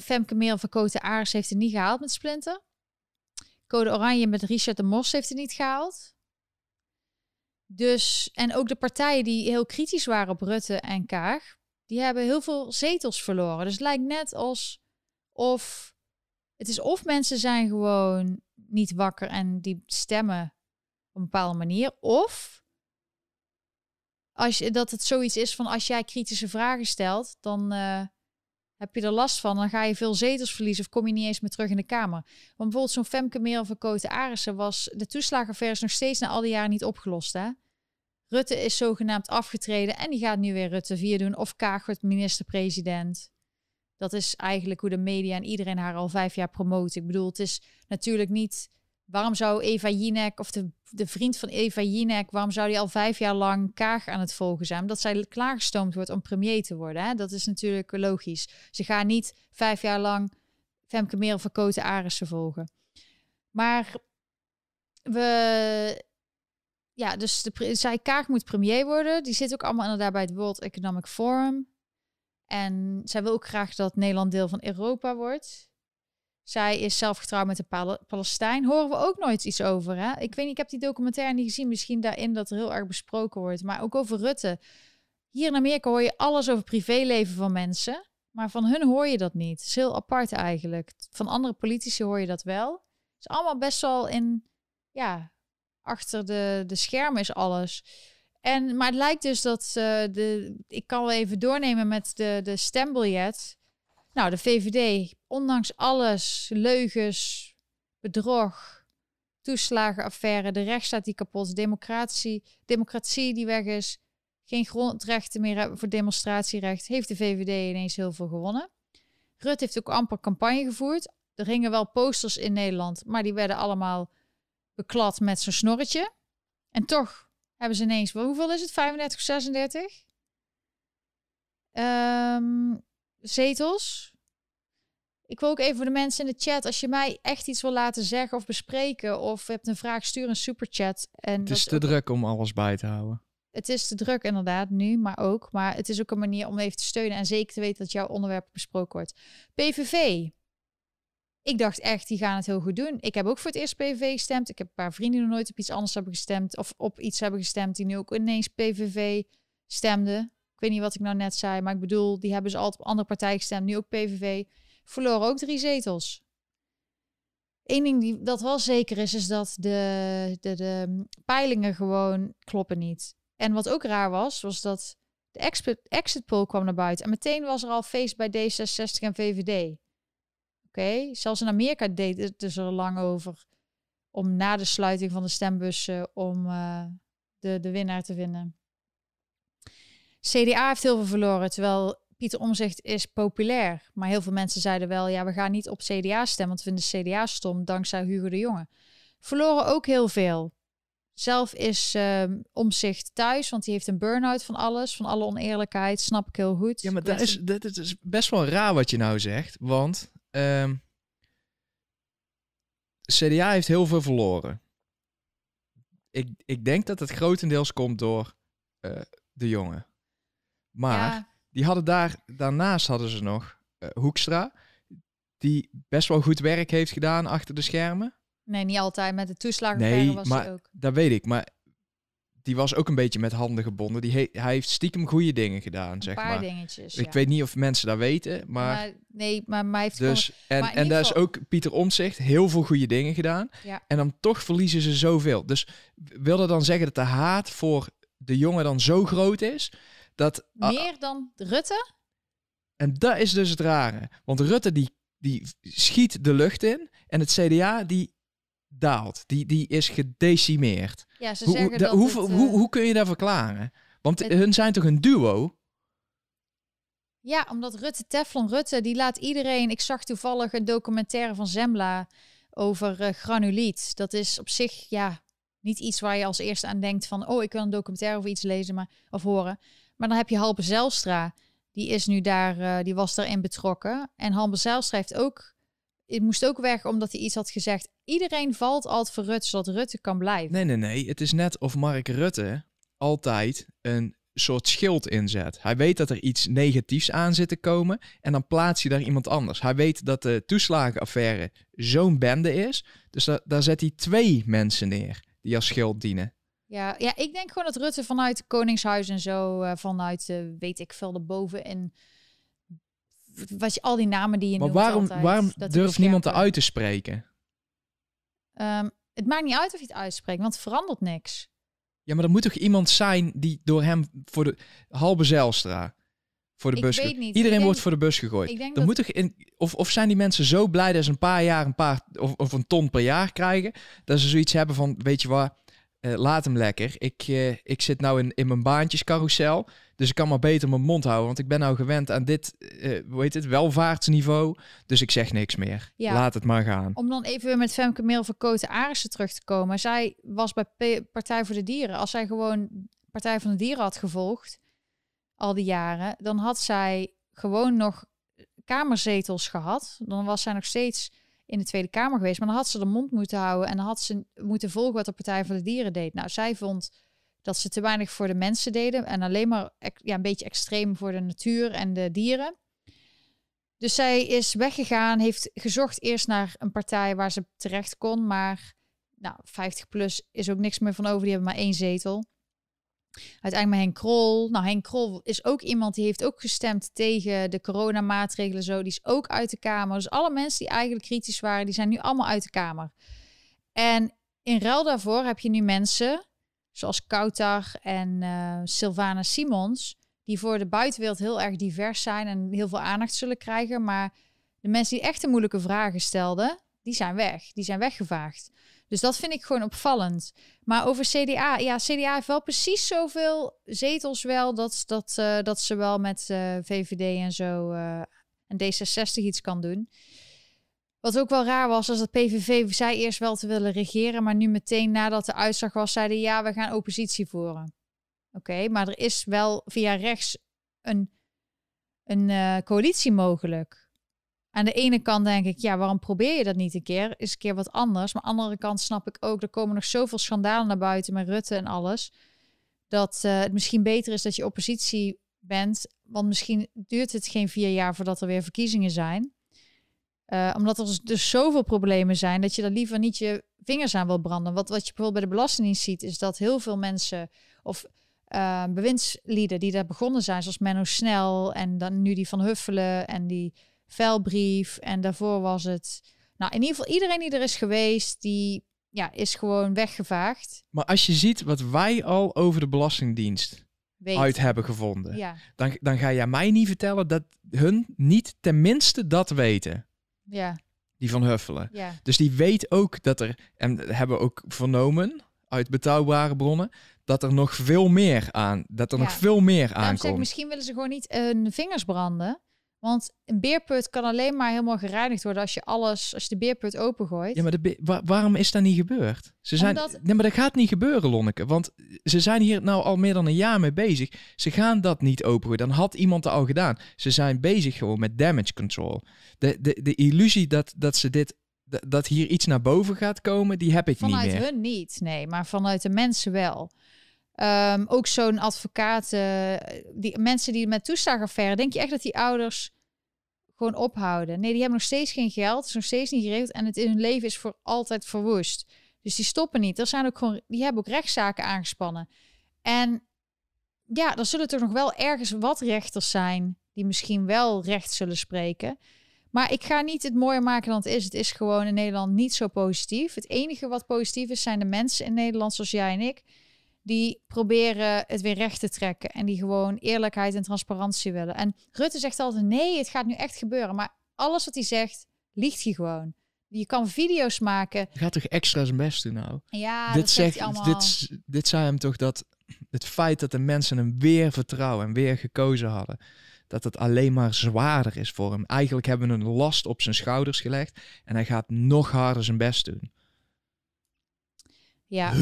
Femke Merel van Cote Aars heeft het niet gehaald met Splinter. Code Oranje met Richard de Mos heeft het niet gehaald. Dus, en ook de partijen die heel kritisch waren op Rutte en Kaag, die hebben heel veel zetels verloren. Dus het lijkt net als of het is of mensen zijn gewoon niet wakker en die stemmen op een bepaalde manier, of als je, dat het zoiets is van als jij kritische vragen stelt, dan uh, heb je er last van, dan ga je veel zetels verliezen of kom je niet eens meer terug in de Kamer. Want bijvoorbeeld zo'n Femke Merel van Kote Arissen was, de toeslagenaffaire is nog steeds na al die jaren niet opgelost. Hè? Rutte is zogenaamd afgetreden en die gaat nu weer Rutte 4 doen of Kaag wordt minister-president. Dat is eigenlijk hoe de media en iedereen haar al vijf jaar promoot. Ik bedoel, het is natuurlijk niet Waarom zou Eva Jinek, of de, de vriend van Eva Jinek, waarom zou die al vijf jaar lang Kaag aan het volgen zijn? Omdat zij klaargestoomd wordt om premier te worden. Hè? Dat is natuurlijk logisch. Ze gaan niet vijf jaar lang Femke Merel van Koten Arissen volgen. Maar we... Ja, dus de, zij Kaag moet premier worden. Die zit ook allemaal inderdaad bij het World Economic Forum. En zij wil ook graag dat Nederland deel van Europa wordt. Zij is zelf getrouwd met een Palestijn. Horen we ook nooit iets over. Hè? Ik weet niet, ik heb die documentaire niet gezien. Misschien daarin dat er heel erg besproken wordt. Maar ook over Rutte. Hier in Amerika hoor je alles over privéleven van mensen. Maar van hun hoor je dat niet. Het is heel apart eigenlijk. Van andere politici hoor je dat wel. Het is allemaal best wel in, ja, achter de, de schermen is alles. En, maar het lijkt dus dat uh, de, ik kan wel even doornemen met de, de stembiljet. Nou, de VVD, ondanks alles, leugens, bedrog, toeslagenaffaire, de rechtsstaat die kapot democratie, democratie die weg is, geen grondrechten meer hebben voor demonstratierecht, heeft de VVD ineens heel veel gewonnen. Rutte heeft ook amper campagne gevoerd. Er hingen wel posters in Nederland, maar die werden allemaal beklad met zo'n snorretje. En toch hebben ze ineens, hoeveel is het? 35, 36? Um, zetels. Ik wil ook even voor de mensen in de chat, als je mij echt iets wil laten zeggen of bespreken, of je hebt een vraag, stuur een superchat. En het is te druk om alles bij te houden. Het is te druk inderdaad, nu, maar ook. Maar het is ook een manier om even te steunen en zeker te weten dat jouw onderwerp besproken wordt. PVV. Ik dacht echt, die gaan het heel goed doen. Ik heb ook voor het eerst PVV gestemd. Ik heb een paar vrienden die nog nooit op iets anders hebben gestemd. Of op iets hebben gestemd die nu ook ineens PVV stemden. Ik weet niet wat ik nou net zei, maar ik bedoel, die hebben ze altijd op andere partijen gestemd. Nu ook PVV. Verloren ook drie zetels. Eén ding die dat wel zeker is, is dat de, de, de peilingen gewoon kloppen niet. En wat ook raar was, was dat de exit, exit poll kwam naar buiten. En meteen was er al feest bij D66 en VVD. Oké, zelfs in Amerika deed het dus er lang over om na de sluiting van de stembussen om uh, de, de winnaar te vinden. CDA heeft heel veel verloren, terwijl Pieter Omzicht is populair. Maar heel veel mensen zeiden wel, ja, we gaan niet op CDA stemmen, want we vinden CDA stom, dankzij Hugo de Jonge. Verloren ook heel veel. Zelf is uh, Omzicht thuis, want hij heeft een burn-out van alles, van alle oneerlijkheid, snap ik heel goed. Ja, maar dat is, dat is best wel raar wat je nou zegt, want uh, CDA heeft heel veel verloren. Ik, ik denk dat het grotendeels komt door uh, de jongen. Maar die hadden daar, daarnaast hadden ze nog uh, Hoekstra, die best wel goed werk heeft gedaan achter de schermen. Nee, niet altijd. Met de toeslagenaffaire nee, was maar, ook. Dat weet ik, maar die was ook een beetje met handen gebonden. Die hij heeft stiekem goede dingen gedaan, een zeg paar maar. dingetjes. Ik weet niet of mensen dat weten, maar... maar nee, maar mij heeft dus en en daar is ook Pieter Omtzigt heel veel goede dingen gedaan. Ja. En dan toch verliezen ze zoveel. Dus wil dat dan zeggen dat de haat voor de jongen dan zo groot is dat meer dan Rutte? En dat is dus het rare, want Rutte die die schiet de lucht in en het CDA die daalt. Die, die is gedecimeerd. Ja, ze zeggen dat hoe, het, hoe, uh, hoe kun je dat verklaren? Want hun zijn toch een duo? Ja, omdat Rutte, Teflon Rutte, die laat iedereen... Ik zag toevallig een documentaire van Zembla over uh, granuliet. Dat is op zich, ja, niet iets waar je als eerste aan denkt van... oh, ik wil een documentaire over iets lezen maar, of horen. Maar dan heb je Halpe Zelstra. Die is nu daar, uh, die was daarin betrokken. En Halpe Zelstra heeft ook... Het moest ook weg omdat hij iets had gezegd. Iedereen valt altijd voor Rutte, zodat Rutte kan blijven. Nee, nee, nee. Het is net of Mark Rutte altijd een soort schild inzet. Hij weet dat er iets negatiefs aan zit te komen en dan plaatst hij daar iemand anders. Hij weet dat de toeslagenaffaire zo'n bende is, dus da daar zet hij twee mensen neer die als schild dienen. Ja, ja, ik denk gewoon dat Rutte vanuit Koningshuis en zo, uh, vanuit uh, weet ik veel, erboven en wat je al die namen die je maar noemt waarom, altijd, waarom durft niemand er uit te spreken? Um, het maakt niet uit of je het uitspreekt, want het verandert niks. Ja, maar er moet toch iemand zijn die door hem voor de halve Zijlstra voor de ik bus. Weet niet. Iedereen denk, wordt voor de bus gegooid. Ik denk er dat... moet toch in, of, of zijn die mensen zo blij dat ze een paar jaar een paar of, of een ton per jaar krijgen, dat ze zoiets hebben van, weet je waar, uh, laat hem lekker. Ik, uh, ik zit nou in, in mijn baantjescarousel. Dus ik kan maar beter mijn mond houden. Want ik ben nou gewend aan dit, uh, hoe heet het, welvaartsniveau. Dus ik zeg niks meer. Ja. Laat het maar gaan. Om dan even weer met Femke Meel van Koten Arissen terug te komen. Zij was bij P Partij voor de Dieren. Als zij gewoon Partij van de Dieren had gevolgd, al die jaren, dan had zij gewoon nog kamerzetels gehad. Dan was zij nog steeds in de Tweede Kamer geweest. Maar dan had ze de mond moeten houden en dan had ze moeten volgen wat de Partij voor de Dieren deed. Nou, zij vond dat ze te weinig voor de mensen deden en alleen maar ja, een beetje extreem voor de natuur en de dieren. Dus zij is weggegaan, heeft gezocht eerst naar een partij waar ze terecht kon, maar nou, 50 plus is ook niks meer van over, die hebben maar één zetel. Uiteindelijk met Henk Krol. Nou, Henk Krol is ook iemand die heeft ook gestemd tegen de coronamaatregelen zo. Die is ook uit de Kamer. Dus alle mensen die eigenlijk kritisch waren, die zijn nu allemaal uit de Kamer. En in ruil daarvoor heb je nu mensen zoals Kautar en uh, Sylvana Simons, die voor de buitenwereld heel erg divers zijn en heel veel aandacht zullen krijgen. Maar de mensen die echt de moeilijke vragen stelden, die zijn weg. Die zijn weggevaagd. Dus dat vind ik gewoon opvallend. Maar over CDA, ja, CDA heeft wel precies zoveel zetels wel dat, dat, uh, dat ze wel met uh, VVD en zo uh, en D66 iets kan doen. Wat ook wel raar was, was dat PVV zei eerst wel te willen regeren, maar nu meteen nadat de uitslag was, zeiden ja, we gaan oppositie voeren. Oké, maar er is wel via rechts een, een coalitie mogelijk. Aan de ene kant denk ik, ja, waarom probeer je dat niet een keer? Is een keer wat anders. Maar aan de andere kant snap ik ook, er komen nog zoveel schandalen naar buiten met Rutte en alles. Dat uh, het misschien beter is dat je oppositie bent. Want misschien duurt het geen vier jaar voordat er weer verkiezingen zijn. Uh, omdat er dus zoveel problemen zijn dat je er liever niet je vingers aan wil branden. Wat, wat je bijvoorbeeld bij de Belastingdienst ziet, is dat heel veel mensen of uh, bewindslieden die daar begonnen zijn, zoals Menno Snel en dan nu die van Huffelen en die Velbrief en daarvoor was het. Nou, in ieder geval iedereen die er is geweest, die ja, is gewoon weggevaagd. Maar als je ziet wat wij al over de Belastingdienst Weet. uit hebben gevonden, ja. dan, dan ga jij mij niet vertellen dat hun niet tenminste dat weten. Ja. die van Huffelen. Ja. Dus die weet ook dat er, en hebben we ook vernomen uit betrouwbare bronnen, dat er nog veel meer aan, dat er nog veel meer aankomt. Zeg, misschien willen ze gewoon niet hun vingers branden. Want een beerput kan alleen maar helemaal gereinigd worden als je alles, als je de beerput opengooit. Ja, maar de waarom is dat niet gebeurd? Ze zijn, Nee, maar dat gaat niet gebeuren, Lonneke. Want ze zijn hier nou al meer dan een jaar mee bezig. Ze gaan dat niet opengooien. Dan had iemand het al gedaan. Ze zijn bezig gewoon met damage control. De, de, de illusie dat, dat ze dit dat hier iets naar boven gaat komen, die heb ik niet meer. Vanuit hun niet, nee, maar vanuit de mensen wel. Um, ook zo'n advocaat, uh, die mensen die met toeslagaffaire, denk je echt dat die ouders gewoon ophouden? Nee, die hebben nog steeds geen geld, is nog steeds niet geregeld en het in hun leven is voor altijd verwoest. Dus die stoppen niet. Er zijn ook gewoon, die hebben ook rechtszaken aangespannen. En ja, er zullen toch nog wel ergens wat rechters zijn die misschien wel recht zullen spreken. Maar ik ga niet het mooier maken dan het is. Het is gewoon in Nederland niet zo positief. Het enige wat positief is, zijn de mensen in Nederland zoals jij en ik die proberen het weer recht te trekken en die gewoon eerlijkheid en transparantie willen. En Rutte zegt altijd: nee, het gaat nu echt gebeuren. Maar alles wat hij zegt, liegt hij gewoon. Je kan video's maken. Je gaat toch extra zijn best doen nou? Ja, dit zegt, hij allemaal. Dit, dit zei hem toch dat het feit dat de mensen hem weer vertrouwen en weer gekozen hadden, dat het alleen maar zwaarder is voor hem. Eigenlijk hebben we een last op zijn schouders gelegd en hij gaat nog harder zijn best doen. Ja.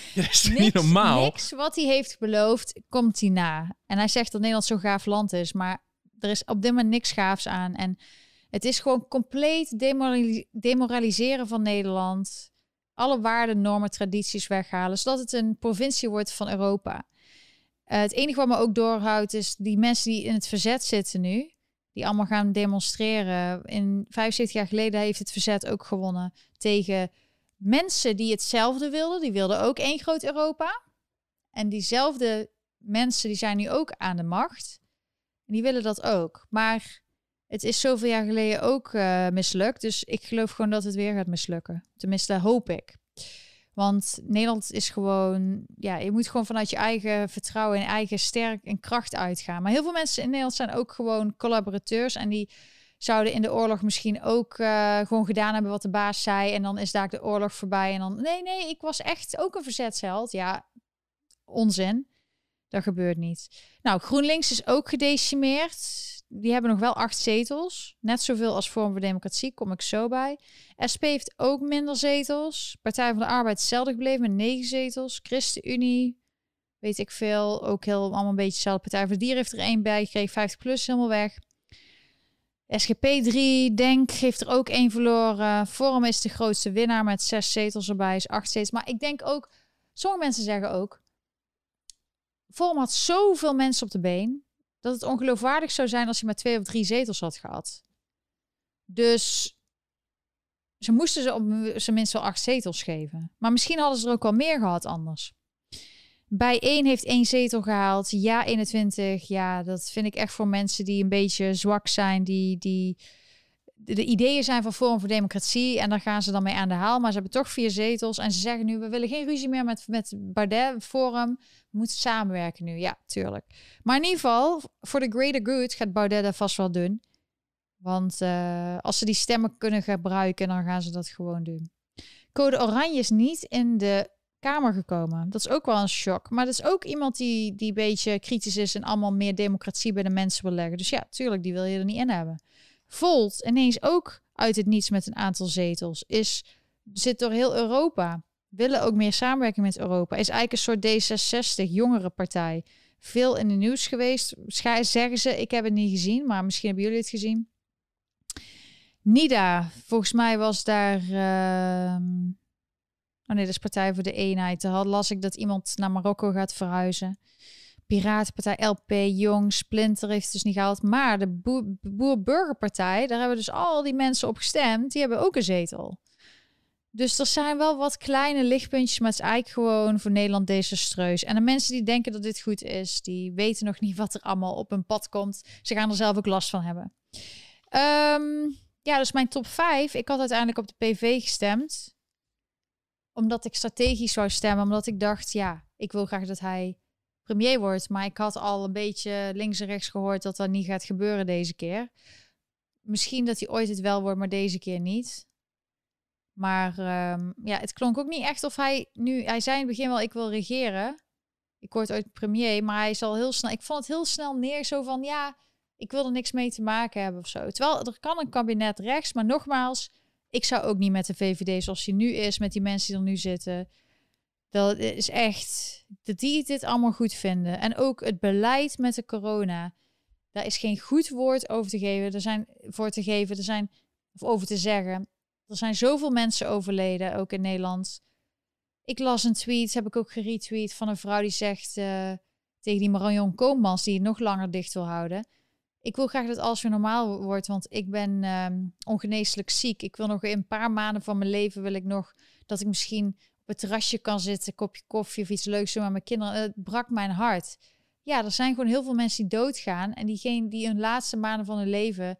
dat is niks, niet normaal. Niks wat hij heeft beloofd, komt hij na. En hij zegt dat Nederland zo'n gaaf land is, maar er is op dit moment niks gaafs aan. En het is gewoon compleet demoraliseren van Nederland. Alle waarden, normen, tradities weghalen, zodat het een provincie wordt van Europa. Uh, het enige wat me ook doorhoudt is die mensen die in het verzet zitten nu, die allemaal gaan demonstreren. In 75 jaar geleden heeft het verzet ook gewonnen tegen mensen die hetzelfde wilden, die wilden ook één groot Europa. En diezelfde mensen die zijn nu ook aan de macht. En die willen dat ook. Maar het is zoveel jaar geleden ook uh, mislukt. Dus ik geloof gewoon dat het weer gaat mislukken. Tenminste, hoop ik. Want Nederland is gewoon, ja, je moet gewoon vanuit je eigen vertrouwen en eigen sterk en kracht uitgaan. Maar heel veel mensen in Nederland zijn ook gewoon collaborateurs en die zouden in de oorlog misschien ook uh, gewoon gedaan hebben wat de baas zei. En dan is daar de oorlog voorbij. En dan, nee, nee, ik was echt ook een verzetsheld. Ja, onzin. Dat gebeurt niet. Nou, GroenLinks is ook gedecimeerd. Die hebben nog wel acht zetels. Net zoveel als Vorm voor Democratie, kom ik zo bij. SP heeft ook minder zetels. Partij van de Arbeid hetzelfde gebleven met negen zetels. ChristenUnie, weet ik veel, ook heel allemaal een beetje hetzelfde. Partij voor de Dieren heeft er één bij gekregen. 50 plus helemaal weg. SGP 3, Denk, heeft er ook één verloren. Forum is de grootste winnaar met zes zetels erbij, is acht zetels. Maar ik denk ook, sommige mensen zeggen ook, Forum had zoveel mensen op de been, dat het ongeloofwaardig zou zijn als hij maar twee of drie zetels had gehad. Dus ze moesten ze op zijn minst wel acht zetels geven. Maar misschien hadden ze er ook wel meer gehad anders. Bij één heeft één zetel gehaald. Ja, 21. Ja, dat vind ik echt voor mensen die een beetje zwak zijn. Die, die de ideeën zijn van Forum voor Democratie. En daar gaan ze dan mee aan de haal. Maar ze hebben toch vier zetels. En ze zeggen nu, we willen geen ruzie meer met, met Bardet Forum. We moeten samenwerken nu. Ja, tuurlijk. Maar in ieder geval, voor de greater good gaat Baudet dat vast wel doen. Want uh, als ze die stemmen kunnen gebruiken, dan gaan ze dat gewoon doen. Code Oranje is niet in de Kamer gekomen. Dat is ook wel een shock. Maar dat is ook iemand die, die een beetje kritisch is en allemaal meer democratie bij de mensen wil leggen. Dus ja, tuurlijk, die wil je er niet in hebben. Volt ineens ook uit het niets met een aantal zetels. Is, zit door heel Europa. Willen ook meer samenwerken met Europa. Is eigenlijk een soort D66, jongere partij. Veel in de nieuws geweest. Zeggen ze, ik heb het niet gezien, maar misschien hebben jullie het gezien. Nida, volgens mij was daar... Uh, Oh nee, Partij voor de Eenheid. Daar las ik dat iemand naar Marokko gaat verhuizen. Piratenpartij, LP, Jong, Splinter heeft het dus niet gehaald. Maar de Boer-Burgerpartij, daar hebben dus al die mensen op gestemd. Die hebben ook een zetel. Dus er zijn wel wat kleine lichtpuntjes, maar het is eigenlijk gewoon voor Nederland desastreus. En de mensen die denken dat dit goed is, die weten nog niet wat er allemaal op hun pad komt. Ze gaan er zelf ook last van hebben. Um, ja, dus mijn top 5. Ik had uiteindelijk op de PV gestemd omdat ik strategisch zou stemmen. Omdat ik dacht, ja, ik wil graag dat hij premier wordt. Maar ik had al een beetje links en rechts gehoord dat dat niet gaat gebeuren deze keer. misschien dat hij ooit het wel wordt, maar deze keer niet. Maar ehm, ja, het klonk ook niet echt of hij nu... Hij zei in het begin wel, ik wil regeren. Ik word ooit premier, maar hij zal heel snel... Ik vond het heel snel neer, zo van, ja, ik wil er niks mee te maken hebben of zo. Terwijl er kan een kabinet rechts, maar nogmaals, ik zou ook niet met de VVD zoals hij nu is, met die mensen die er nu zitten. Dat is echt, dat die dit allemaal goed vinden. En ook het beleid met de corona. Daar is geen goed woord over te geven. Er zijn voor te geven, er zijn, of over te zeggen. Er zijn zoveel mensen overleden, ook in Nederland. Ik las een tweet, heb ik ook geretweet, van een vrouw die zegt uh, tegen die Marion Koopmans, die het nog langer dicht wil houden. Ik wil graag dat alles weer normaal wordt, want ik ben um, ongeneeslijk ziek. Ik wil nog in een paar maanden van mijn leven wil ik nog dat ik misschien op het terrasje kan zitten, kopje koffie of iets leuks doen met mijn kinderen. Het brak mijn hart. Ja, er zijn gewoon heel veel mensen die doodgaan en diegenen die hun laatste maanden van hun leven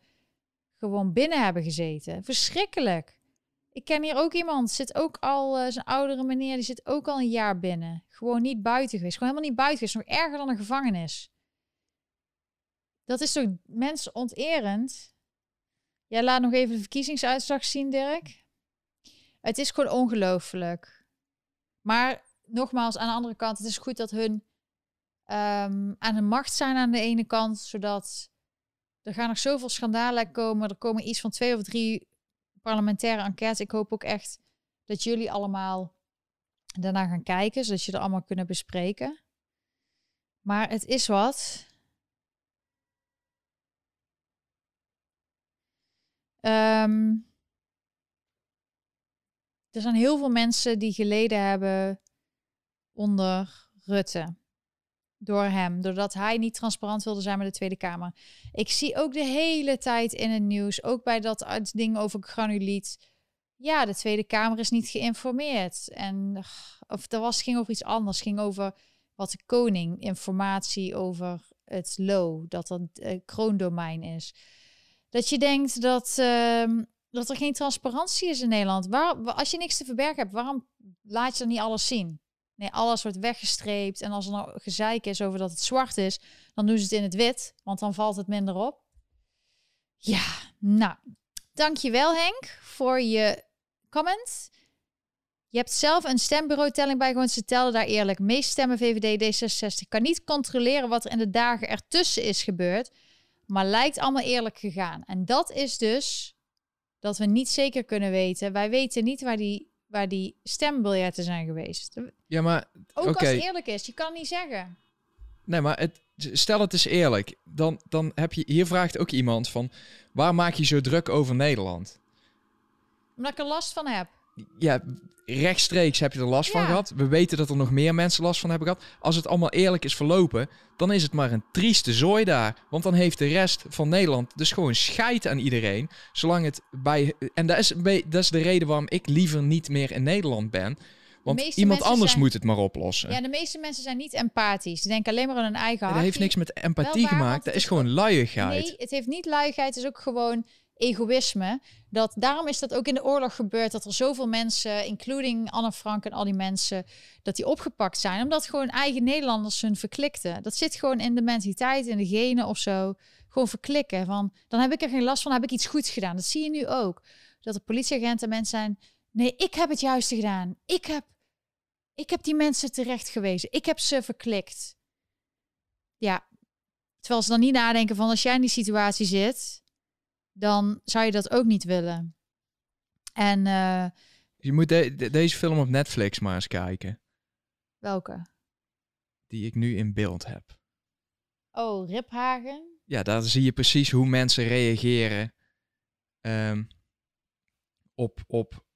gewoon binnen hebben gezeten. Verschrikkelijk. Ik ken hier ook iemand, zit ook al, uh, zijn oudere meneer, die zit ook al een jaar binnen. Gewoon niet buiten geweest. Gewoon helemaal niet buiten geweest. Nog erger dan een gevangenis. Dat is toch mensonterend? Jij laat nog even de verkiezingsuitslag zien, Dirk. Het is gewoon ongelooflijk. Maar nogmaals, aan de andere kant, het is goed dat hun um, aan de macht zijn aan de ene kant, zodat er gaan nog zoveel schandalen komen. Er komen iets van twee of drie parlementaire enquêtes. Ik hoop ook echt dat jullie allemaal daarna gaan kijken, zodat je er allemaal kunnen bespreken. Maar het is wat. Ehm, er zijn heel veel mensen die geleden hebben onder Rutte. Door hem, doordat hij niet transparant wilde zijn met de Tweede Kamer. Ik zie ook de hele tijd in het nieuws, ook bij dat ding over granuliet. Ja, de Tweede Kamer is niet geïnformeerd. En, of er was, ging over iets anders. Ging over wat de koning, informatie over het LO, dat dat uh, kroondomein is. Dat je denkt dat, uh, dat er geen transparantie is in Nederland. Waar, als je niks te verbergen hebt, waarom laat je dan niet alles zien? Nee, alles wordt weggestreept. En als er nou gezeik is over dat het zwart is, dan doen ze het in het wit, want dan valt het minder op. Ja, nou, dankjewel Henk voor je comment. Je hebt zelf een stembureau-telling bijgewoond. Ze telden daar eerlijk. Meest stemmen VVD, D66. Kan niet controleren wat er in de dagen ertussen is gebeurd. Maar lijkt allemaal eerlijk gegaan. En dat is dus dat we niet zeker kunnen weten. Wij weten niet waar die, waar die stembiljetten zijn geweest. Ja, maar... Ook als het eerlijk is. Je kan niet zeggen. Nee, maar het, stel het is eerlijk. Dan, dan heb je... Hier vraagt ook iemand van... Waar maak je zo druk over Nederland? Omdat ik er last van heb ja, rechtstreeks heb je er last van gehad. We weten dat er nog meer mensen last van hebben gehad. Als het allemaal eerlijk is verlopen, dan is het maar een trieste zooi daar. Want dan heeft de rest van Nederland dus gewoon scheid aan iedereen. Zolang het bij. En dat is, dat is de reden waarom ik liever niet meer in Nederland ben. Want iemand anders moet het maar oplossen. Ja, de meeste mensen zijn niet empathisch. Ze denken alleen maar aan hun eigen Dat heeft niks met empathie gemaakt. Dat is gewoon luiigheid. Nee, het heeft niet luiigheid. Het is ook gewoon egoïsme. Dat, daarom is dat ook in de oorlog gebeurd. Dat er zoveel mensen, including Anne Frank en al die mensen, dat die opgepakt zijn. Omdat gewoon eigen Nederlanders hun verklikten. Dat zit gewoon in de mentaliteit, in de genen of zo. Gewoon verklikken. Van, dan heb ik er geen last van, heb ik iets goeds gedaan. Dat zie je nu ook. Dat de politieagenten mensen zijn. Nee, ik heb het juiste gedaan. Ik heb, ik heb die mensen terecht gewezen. Ik heb ze verklikt. Ja, terwijl ze dan niet nadenken van als jij in die situatie zit, dan zou je dat ook niet willen. En uh, je moet deze film op Netflix maar eens kijken. Welke? Die ik nu in beeld heb. Oh, Riphagen? Ja, daar zie je precies hoe mensen reageren um, op, op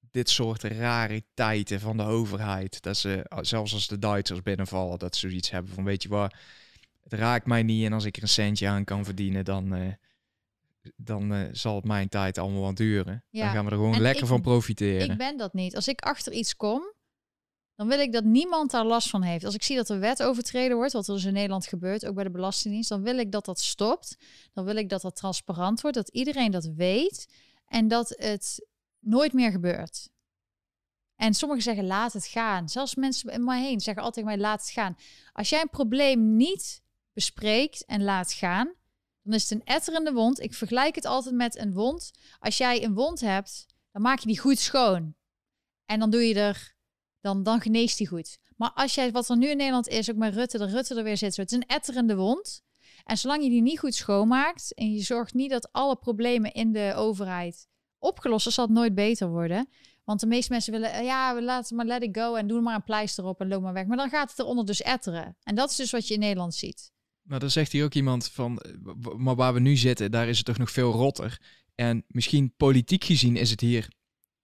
dit soort rariteiten van de overheid. Dat ze, zelfs als de Duitsers binnenvallen, dat ze zoiets hebben van, weet je waar, het raakt mij niet en als ik er een centje aan kan verdienen, dan, uh, dan uh, zal het mijn tijd allemaal wat duren. Ja. Dan gaan we er gewoon lekker van profiteren. Ik ben dat niet. Als ik achter iets kom, dan wil ik dat niemand daar last van heeft. Als ik zie dat de wet overtreden wordt, wat er dus in Nederland gebeurt, ook bij de Belastingdienst, dan wil ik dat dat stopt. Dan wil ik dat dat transparant wordt, dat iedereen dat weet en dat het nooit meer gebeurt. En sommigen zeggen laat het gaan. Zelfs mensen in mij heen zeggen altijd mij laat het gaan. Als jij een probleem niet bespreekt en laat gaan, dan is het een etterende wond. Ik vergelijk het altijd met een wond. Als jij een wond hebt, dan maak je die goed schoon. En dan doe je er, dan, dan geneest die goed. Maar als jij, wat er nu in Nederland is, ook met Rutte, de Rutte er weer zit, zo, het is een etterende wond. En zolang je die niet goed schoonmaakt en je zorgt niet dat alle problemen in de overheid opgelost zijn, zal het nooit beter worden. Want de meeste mensen willen, eh, ja, we laten maar let it go en doen maar een pleister op en loop maar weg. Maar dan gaat het eronder dus etteren. En dat is dus wat je in Nederland ziet. Maar dan zegt hier ook iemand van, eh, maar waar we nu zitten, daar is het toch nog veel rotter. En misschien politiek gezien is het hier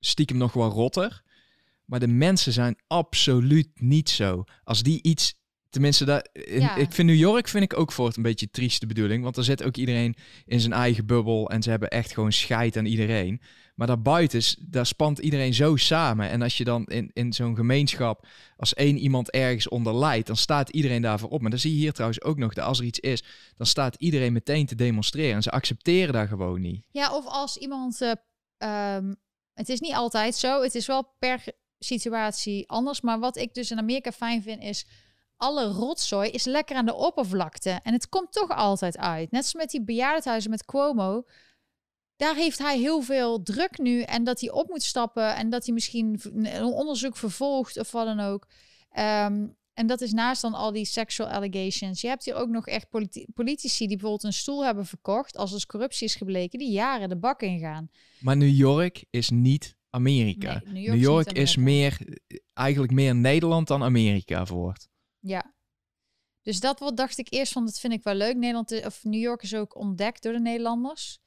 stiekem nog wel rotter. Maar de mensen zijn absoluut niet zo. Als die iets Tenminste, dat, ik vind New York vind ik ook voor het een beetje trieste bedoeling. Want er zit ook iedereen in zijn eigen bubbel. En ze hebben echt gewoon scheid aan iedereen. Maar daarbuiten, daar spant iedereen zo samen. En als je dan in, in zo'n gemeenschap, als één iemand ergens onder leidt, dan staat iedereen daarvoor op. Maar dan zie je hier trouwens ook nog, dat als er iets is, dan staat iedereen meteen te demonstreren. En ze accepteren daar gewoon niet. Ja, of als iemand... Uh, het is niet altijd zo. Het is wel per situatie anders. Maar wat ik dus in Amerika fijn vind, is alle rotzooi is lekker aan de oppervlakte. En het komt toch altijd uit. Net als met die bejaardenhuizen met Cuomo. Daar heeft hij heel veel druk nu. En dat hij op moet stappen. En dat hij misschien een onderzoek vervolgt of wat dan ook. Ehm, en dat is naast dan al die sexual allegations. Je hebt hier ook nog echt politici die bijvoorbeeld een stoel hebben verkocht. als er corruptie is gebleken. die jaren de bak ingaan. Maar New York is niet Amerika. New York, New York is, is, meer, eigenlijk meer Nederland dan Amerika voor. Ja. Dus dat wat dacht ik eerst van, dat vind ik wel leuk. Nederland of New York is ook ontdekt door de Nederlanders.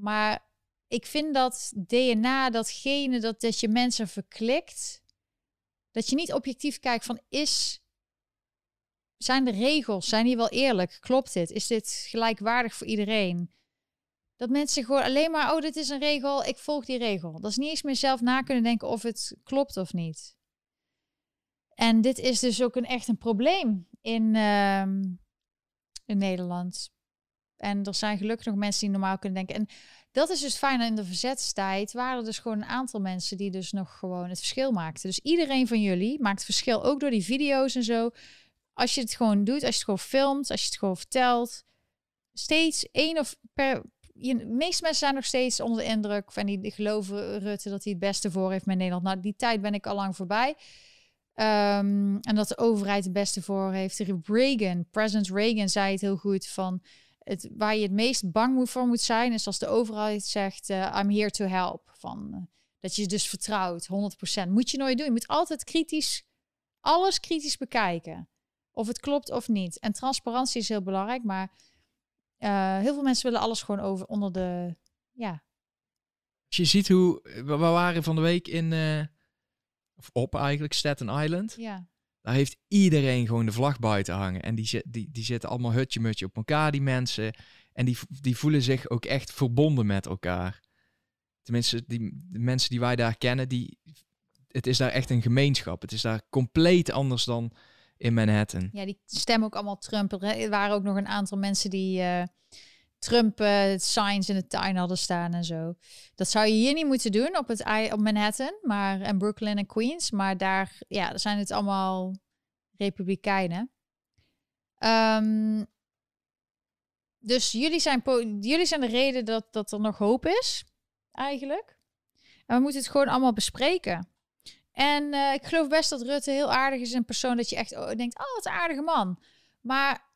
Maar ik vind dat DNA, datgene dat, dat je mensen verklikt, dat je niet objectief kijkt van is, zijn de regels, zijn die wel eerlijk? Klopt dit? Is dit gelijkwaardig voor iedereen? Dat mensen gewoon alleen maar, oh, dit is een regel, ik volg die regel. Dat is niet eens meer zelf na kunnen denken of het klopt of niet. En dit is dus ook een echt een probleem in, ehm, in Nederland. En er zijn gelukkig nog mensen die normaal kunnen denken. En dat is dus fijn. In de verzetstijd waren er dus gewoon een aantal mensen die dus nog gewoon het verschil maakten. Dus iedereen van jullie maakt verschil, ook door die video's en zo. Als je het gewoon doet, als je het gewoon filmt, als je het gewoon vertelt. Steeds één of per... Je, de meeste mensen zijn nog steeds onder de indruk van die, geloven Rutte dat hij het beste voor heeft met Nederland. Nou, die tijd ben ik al lang voorbij. Um, en dat de overheid het beste voor heeft. Reagan, president Reagan zei het heel goed van het, waar je het meest bang voor moet zijn, is als de overheid zegt uh, I'm here to help. Van, uh, dat je dus vertrouwt, 100%. Moet je nooit doen. Je moet altijd kritisch, alles kritisch bekijken. Of het klopt of niet. En transparantie is heel belangrijk, maar uh, heel veel mensen willen alles gewoon over onder de, ja. Als je ziet hoe, we waren van de week in of op eigenlijk, Staten Island. Ja. Daar heeft iedereen gewoon de vlag buiten hangen. En die, die, die zitten allemaal hutje-mutje op elkaar, die mensen. En die, die voelen zich ook echt verbonden met elkaar. Tenminste, die, de mensen die wij daar kennen, die, het is daar echt een gemeenschap. Het is daar compleet anders dan in Manhattan. Ja, die stemmen ook allemaal Trump. Er waren ook nog een aantal mensen die... Uh Trump uh, signs in de tuin hadden staan en zo. Dat zou je hier niet moeten doen op, het, op Manhattan maar, en Brooklyn en Queens. Maar daar ja, zijn het allemaal republikeinen. Um, dus jullie zijn, jullie zijn de reden dat, dat er nog hoop is, eigenlijk. En we moeten het gewoon allemaal bespreken. En uh, ik geloof best dat Rutte heel aardig is. Een persoon dat je echt denkt, oh, wat een aardige man. Maar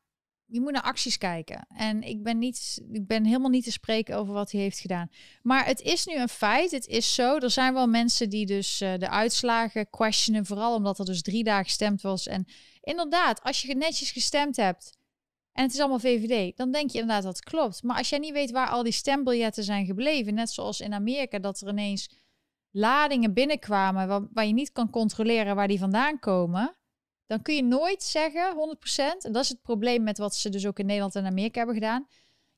je moet naar acties kijken. En ik ben, niet, ik ben helemaal niet te spreken over wat hij heeft gedaan. Maar het is nu een feit. Het is zo. Er zijn wel mensen die dus uh, de uitslagen questionen. Vooral omdat er dus drie dagen gestemd was. En inderdaad, als je netjes gestemd hebt. En het is allemaal VVD. Dan denk je inderdaad dat het klopt. Maar als jij niet weet waar al die stembiljetten zijn gebleven. Net zoals in Amerika. Dat er ineens ladingen binnenkwamen. Waar, waar je niet kan controleren waar die vandaan komen dan kun je nooit zeggen 100%. En dat is het probleem met wat ze dus ook in Nederland en Amerika hebben gedaan.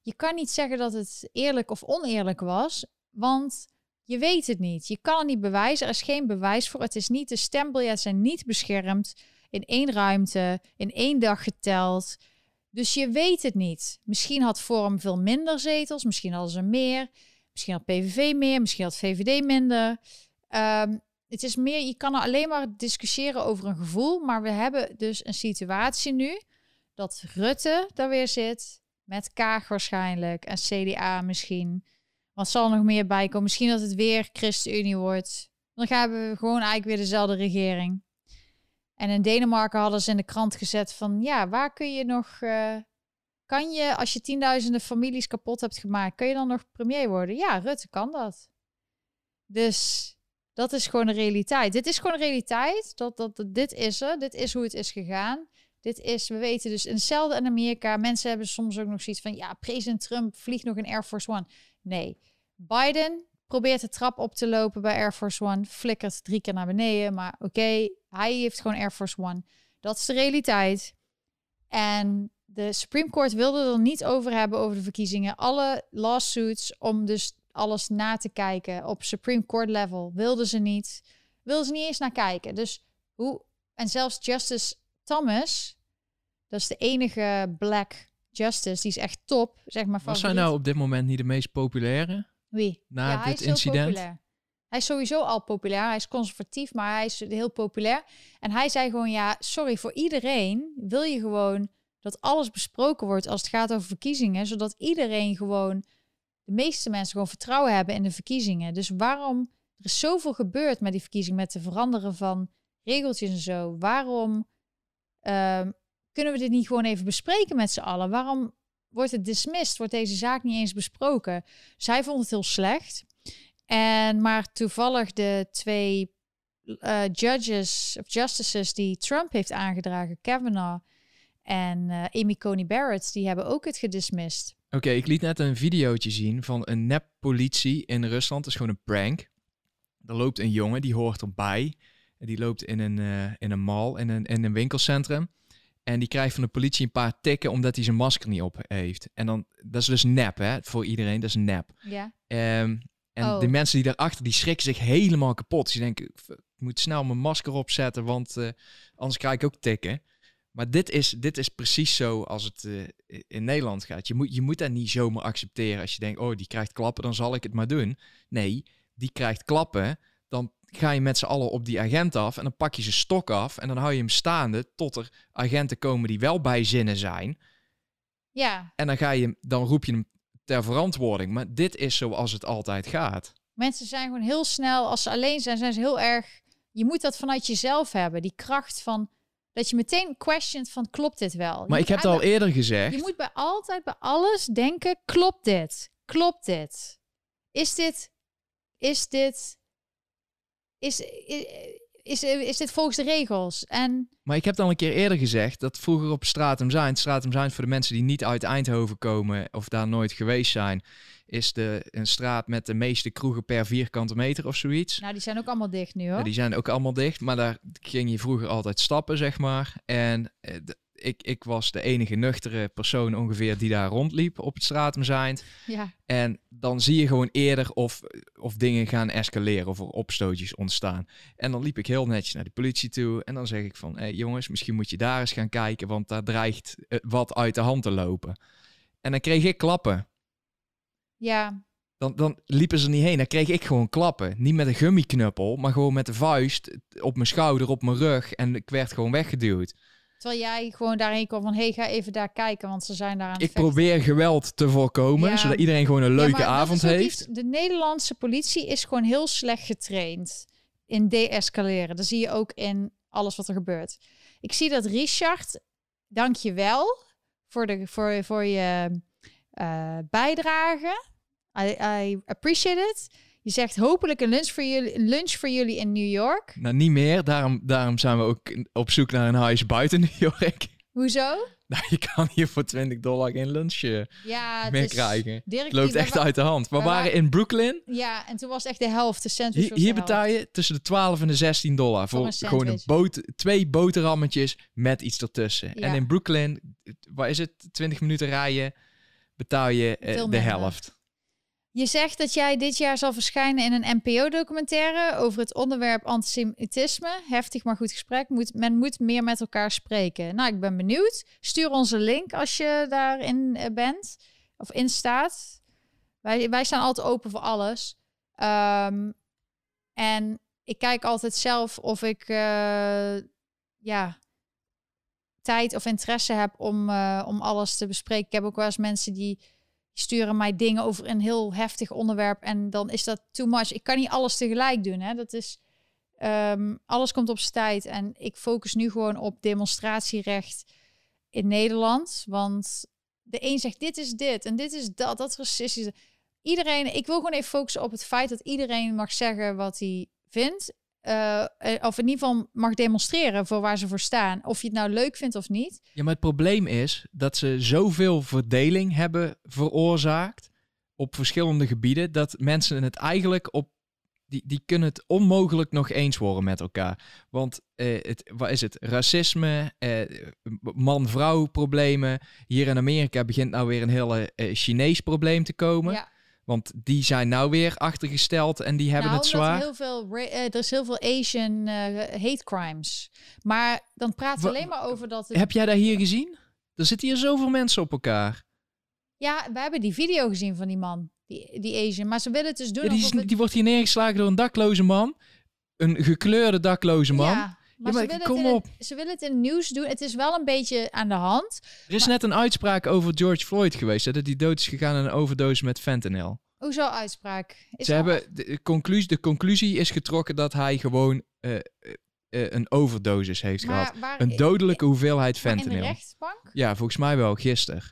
Je kan niet zeggen dat het eerlijk of oneerlijk was, want je weet het niet. Je kan het niet bewijzen. Er is geen bewijs voor. Het is niet, de stembiljetten zijn niet beschermd in één ruimte, in één dag geteld. Dus je weet het niet. Misschien had Forum veel minder zetels, misschien hadden ze meer. Misschien had PVV meer, misschien had VVD minder. Um, het is meer, je kan alleen maar discussiëren over een gevoel. Maar we hebben dus een situatie nu dat Rutte daar weer zit. Met Kaag waarschijnlijk en CDA misschien. Wat zal er nog meer bij komen? Misschien dat het weer ChristenUnie wordt. Dan gaan we gewoon eigenlijk weer dezelfde regering. En in Denemarken hadden ze in de krant gezet van... Ja, waar kun je nog... Uh, kan je, als je tienduizenden families kapot hebt gemaakt... kun je dan nog premier worden? Ja, Rutte kan dat. Dus dat is gewoon de realiteit. Dit is gewoon de realiteit. Dat, dat, dat, dit is er. Dit is hoe het is gegaan. Dit is, we weten dus, in hetzelfde in Amerika. Mensen hebben soms ook nog zoiets van, ja, president Trump vliegt nog in Air Force One. Nee, Biden probeert de trap op te lopen bij Air Force One. Flikkert drie keer naar beneden. Maar oké, hij heeft gewoon Air Force One. Dat is de realiteit. En de Supreme Court wilde er niet over hebben over de verkiezingen. Alle lawsuits om dus alles na te kijken op Supreme Court level wilden ze niet. Wilden ze niet eens naar kijken. Dus hoe... En zelfs Justice Thomas, dat is de enige black justice, die is echt top, zeg maar. Was hij nou op dit moment niet de meest populaire? Wie? Na ja, dit incident? Hij is sowieso al populair. Hij is conservatief, maar hij is heel populair. En hij zei gewoon, ja, sorry, voor iedereen wil je gewoon dat alles besproken wordt als het gaat over verkiezingen, zodat iedereen gewoon, de meeste mensen gewoon vertrouwen hebben in de verkiezingen. Dus waarom, er is zoveel gebeurd met die verkiezingen, met de veranderen van regeltjes en zo. Waarom ehm, kunnen we dit niet gewoon even bespreken met z'n allen? Waarom wordt het dismissed? Wordt deze zaak niet eens besproken? Zij vond het heel slecht. En maar toevallig de twee uh, judges of justices die Trump heeft aangedragen, Kavanaugh en uh, Amy Coney Barrett, die hebben ook het gedismissed. Oké, ik liet net een videootje zien van een nep-politie in Rusland. Dat is gewoon een prank. Er loopt een jongen, die hoort erbij. Die loopt in een, uh, in een mall, in een, in een winkelcentrum. En die krijgt van de politie een paar tikken omdat hij zijn masker niet op heeft. En dan, dat is dus nep, hè, voor iedereen. Dat is nep. Ja. Um, en oh. de mensen die daarachter, die schrikken zich helemaal kapot. Ze denken, ik moet snel mijn masker opzetten, want uh, anders krijg ik ook tikken. Maar dit is, dit is precies zo als het uh, in Nederland gaat. Je moet, je moet dat niet zomaar accepteren als je denkt, oh, die krijgt klappen, dan zal ik het maar doen. Nee, die krijgt klappen, dan ga je met z'n allen op die agent af en dan pak je zijn stok af en dan hou je hem staande tot er agenten komen die wel bij zinnen zijn. Ja. En dan, ga je, dan roep je hem ter verantwoording. Maar dit is zoals het altijd gaat. Mensen zijn gewoon heel snel, als ze alleen zijn, zijn ze heel erg. Je moet dat vanuit jezelf hebben. Die kracht van dat je meteen questioned van klopt dit wel. maar ik heb het al eerder gezegd. Je moet bij altijd bij alles denken: klopt dit? Klopt dit? Is dit? Is dit? Is, is, is, dit volgens de regels? En... Maar ik heb dan een keer eerder gezegd dat vroeger op Stratum Zuid, Stratum Zuid voor de mensen die niet uit Eindhoven komen of daar nooit geweest zijn, is de, een straat met de meeste kroegen per vierkante meter of zoiets. Nou, die zijn ook allemaal dicht nu hoor. Ja, die zijn ook allemaal dicht, maar daar ging je vroeger altijd stappen, zeg maar. En eh, ik, ik was de enige nuchtere persoon ongeveer die daar rondliep op het Stratum Zuid. Ja. En dan zie je gewoon eerder of, of dingen gaan escaleren of er opstootjes ontstaan. En dan liep ik heel netjes naar de politie toe en dan zeg ik van, hey, jongens, misschien moet je daar eens gaan kijken, want daar dreigt eh, wat uit de hand te lopen. En dan kreeg ik klappen. Ja. Dan, dan liepen ze er niet heen. Dan kreeg ik gewoon klappen. Niet met een gummiknuppel, maar gewoon met de vuist op mijn schouder, op mijn rug. En ik werd gewoon weggeduwd. Terwijl jij gewoon daarheen kwam van, hey, ga even daar kijken, want ze zijn daar aan Ik probeer geweld te voorkomen, zodat iedereen gewoon een leuke avond heeft. de Nederlandse politie is gewoon heel slecht getraind in de-escaleren. Dat zie je ook in alles wat er gebeurt. Ik zie dat Richard, dank je wel voor, de, voor, voor je uh, bijdrage. I, I appreciate it. Je zegt hopelijk een lunch voor jullie, een lunch voor jullie in New York. Nou, niet meer. Daarom, daarom zijn we ook op zoek naar een huis buiten New York. Hoezo? Nou, je kan hier voor 20 dollar geen lunch eh, ja, meer krijgen. het loopt echt uit de hand. We, waren in Brooklyn. Ja, en toen was echt de helft. De sandwich hier, hier betaal je tussen de 12 en de 16 dollar voor, gewoon een boot, twee boterhammetjes met iets ertussen. En in Brooklyn, waar is het? 20 minuten rijden, betaal je uh, de helft. Je zegt dat jij dit jaar zal verschijnen in een NPO-documentaire over het onderwerp antisemitisme. Heftig maar goed gesprek. Moet, men moet meer met elkaar spreken. Nou, ik ben benieuwd. Stuur ons een link als je daarin eh, bent of in staat. Wij, wij staan altijd open voor alles. Um, en ik kijk altijd zelf of ik, uh, ja, tijd of interesse heb om, uh, om alles te bespreken. Ik heb ook wel eens mensen die sturen mij dingen over een heel heftig onderwerp en dan is dat too much. Ik kan niet alles tegelijk doen. Hè? Dat is, um, alles komt op zijn tijd en ik focus nu gewoon op demonstratierecht in Nederland. Want de een zegt dit is dit en dit is dat, dat is racistisch. Iedereen, ik wil gewoon even focussen op het feit dat iedereen mag zeggen wat hij vindt. Uh, of in ieder geval mag demonstreren voor waar ze voor staan. Of je het nou leuk vindt of niet. Ja, maar het probleem is dat ze zoveel verdeling hebben veroorzaakt op verschillende gebieden, dat mensen het eigenlijk op. Die, die kunnen het onmogelijk nog eens worden met elkaar. Want uh, het, wat is het? Racisme, uh, man-vrouw problemen. Hier in Amerika begint nou weer een hele Chinees probleem te komen. Ja. Want die zijn nou weer achtergesteld en die hebben nou, het zwaar. Heel veel, uh, er is heel veel Asian uh, hate crimes. Maar dan praten we alleen maar over dat... Heb jij daar hier gezien? Er zitten hier zoveel mensen op elkaar. Ja, we hebben die video gezien van die man, die, die Asian. Maar ze willen het dus doen... Ja, die, die wordt hier neergeslagen door een dakloze man. Een gekleurde dakloze man. Ja. Maar, ja, maar ze, willen kom op. ze willen het in het nieuws doen. Het is wel een beetje aan de hand. Er is net een uitspraak over George Floyd geweest. Hè, dat hij dood is gegaan aan een overdose met fentanyl. Hoezo uitspraak? Is ze hebben de conclusie, de conclusie is getrokken dat hij gewoon uh, uh, een overdosis heeft gehad. een dodelijke hoeveelheid fentanyl. in de rechtsbank? Ja, volgens mij wel, gisteren.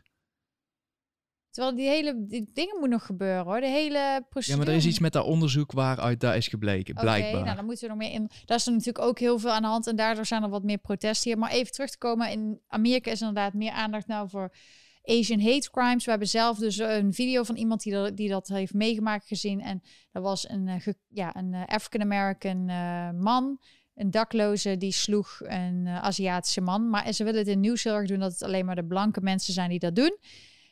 Terwijl die hele die dingen moet nog gebeuren hoor. De hele procedure. Ja, maar er is iets met dat onderzoek waaruit dat is gebleken, okay, blijkbaar. nou dan moeten we nog meer in. Daar is er natuurlijk ook heel veel aan de hand en daardoor zijn er wat meer protesten hier. Maar even terug te komen, in Amerika is inderdaad meer aandacht nou voor Asian hate crimes. We hebben zelf dus een video van iemand die dat, die dat heeft meegemaakt gezien. En dat was een, uh, ja, een uh, African-American uh, man, een dakloze, die sloeg een Aziatische man. Maar ze willen het in nieuws heel erg doen dat het alleen maar de blanke mensen zijn die dat doen.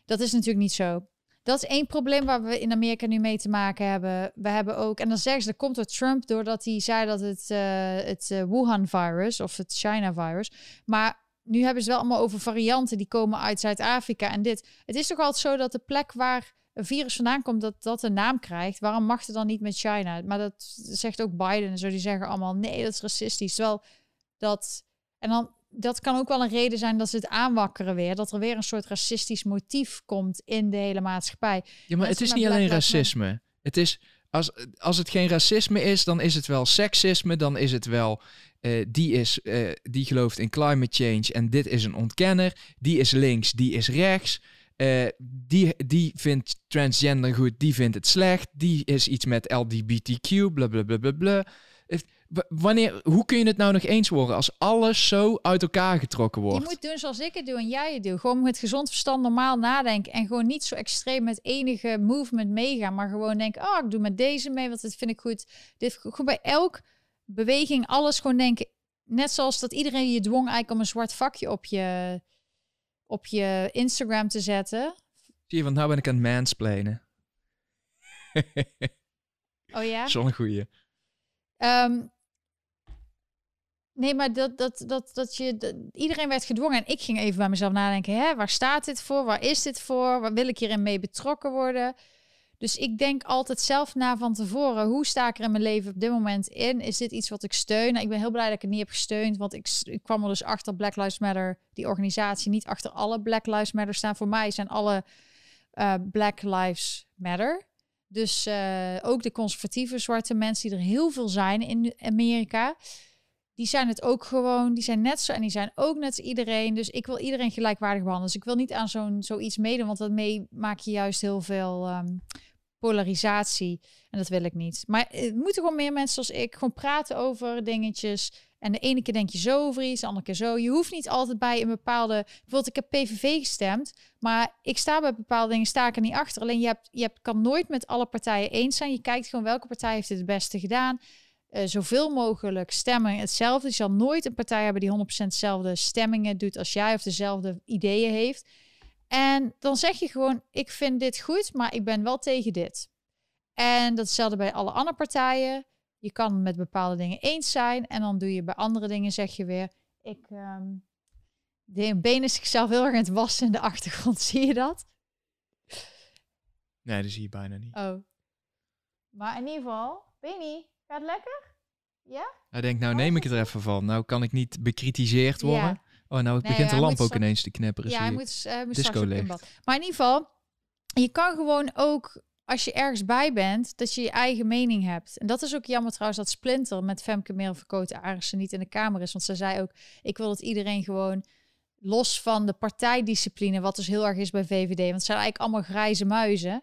Dat is natuurlijk niet zo. Dat is één probleem waar we in Amerika nu mee te maken hebben. We hebben ook, en dan zeggen ze, dat komt door Trump doordat hij zei dat het, uh, het uh, Wuhan-virus of het China-virus. Maar nu hebben ze wel allemaal over varianten die komen uit Zuid-Afrika en dit. Het is toch altijd zo dat de plek waar een virus vandaan komt, dat dat een naam krijgt. Waarom mag het dan niet met China? Maar dat zegt ook Biden en zo. Die zeggen allemaal, nee, dat is racistisch. Terwijl dat... En dan dat kan ook wel een reden zijn dat ze het aanwakkeren weer. Dat er weer een soort racistisch motief komt in de hele maatschappij. Ja, maar het is niet alleen racisme. Het is, als, als het geen racisme is, dan is het wel seksisme. Dan is het wel, uh, die, is, uh, die gelooft in climate change en dit is een ontkenner. Die is links, die is rechts. Uh, die, die vindt transgender goed, die vindt het slecht. Die is iets met LGBTQ, bla bla bla bla bla wanneer, hoe kun je het nou nog eens worden als alles zo uit elkaar getrokken wordt? Je moet doen zoals ik het doe en jij het doet. Gewoon met gezond verstand normaal nadenken. En gewoon niet zo extreem met enige movement meegaan. Maar gewoon denken, oh, ik doe met deze mee, want dit vind ik goed. Dit, gewoon bij elk beweging alles gewoon denken. Net zoals dat iedereen je dwong eigenlijk om een zwart vakje op je, op je Instagram te zetten. Zie je, want nou ben ik aan het mansplainen. oh ja? Zo'n goeie. Um, Nee, maar dat, dat, dat, dat je. iedereen werd gedwongen. En ik ging even bij mezelf nadenken: hè, waar staat dit voor? Waar is dit voor? Waar wil ik hierin mee betrokken worden? Dus ik denk altijd zelf na van tevoren: hoe sta ik er in mijn leven op dit moment in? Is dit iets wat ik steun? Nou, ik ben heel blij dat ik het niet heb gesteund. Want ik, kwam er dus achter Black Lives Matter, die organisatie, niet achter alle Black Lives Matter staan. Voor mij zijn alle uh, Black Lives Matter. Dus uh, ook de conservatieve zwarte mensen, die er heel veel zijn in Amerika die zijn het ook gewoon. Die zijn net zo en die zijn ook net iedereen. Dus ik wil iedereen gelijkwaardig behandelen. Dus ik wil niet aan zo'n zoiets meedoen, want daarmee maak je juist heel veel um, polarisatie. En dat wil ik niet. Maar het moeten gewoon meer mensen zoals ik gewoon praten over dingetjes. En de ene keer denk je zo over iets, de andere keer zo. Je hoeft niet altijd bij een bepaalde. Bijvoorbeeld, ik heb PVV gestemd, maar ik sta bij bepaalde dingen sta ik er niet achter. Alleen je hebt, je hebt, kan nooit met alle partijen eens zijn. Je kijkt gewoon welke partij heeft het beste gedaan uh, zoveel mogelijk stemmen hetzelfde. Je zal nooit een partij hebben die 100% dezelfde stemmingen doet als jij of dezelfde ideeën heeft. En dan zeg je gewoon: Ik vind dit goed, maar ik ben wel tegen dit. En dat is hetzelfde bij alle andere partijen. Je kan met bepaalde dingen eens zijn. En dan doe je bij andere dingen, zeg je weer: Ik. Um, de benen zichzelf heel erg aan het wassen in de achtergrond. Zie je dat? Nee, dat zie je bijna niet. Oh. Maar in ieder geval, Beni, Gaat lekker? Ja? Hij denkt, nou neem ik het er even van. Nou kan ik niet bekritiseerd worden. Oh, nou het begint de lamp ook ineens te knipperen. Ja, hij moet, uh, moet Disco in bad. Maar in ieder geval, je kan gewoon ook als je ergens bij bent, dat je je eigen mening hebt. En dat is ook jammer trouwens dat Splinter met Femke Merelverkoot Arissen niet in de Kamer is. Want ze zei ook, ik wil dat iedereen gewoon los van de partijdiscipline, wat dus heel erg is bij VVD. Want het zijn eigenlijk allemaal grijze muizen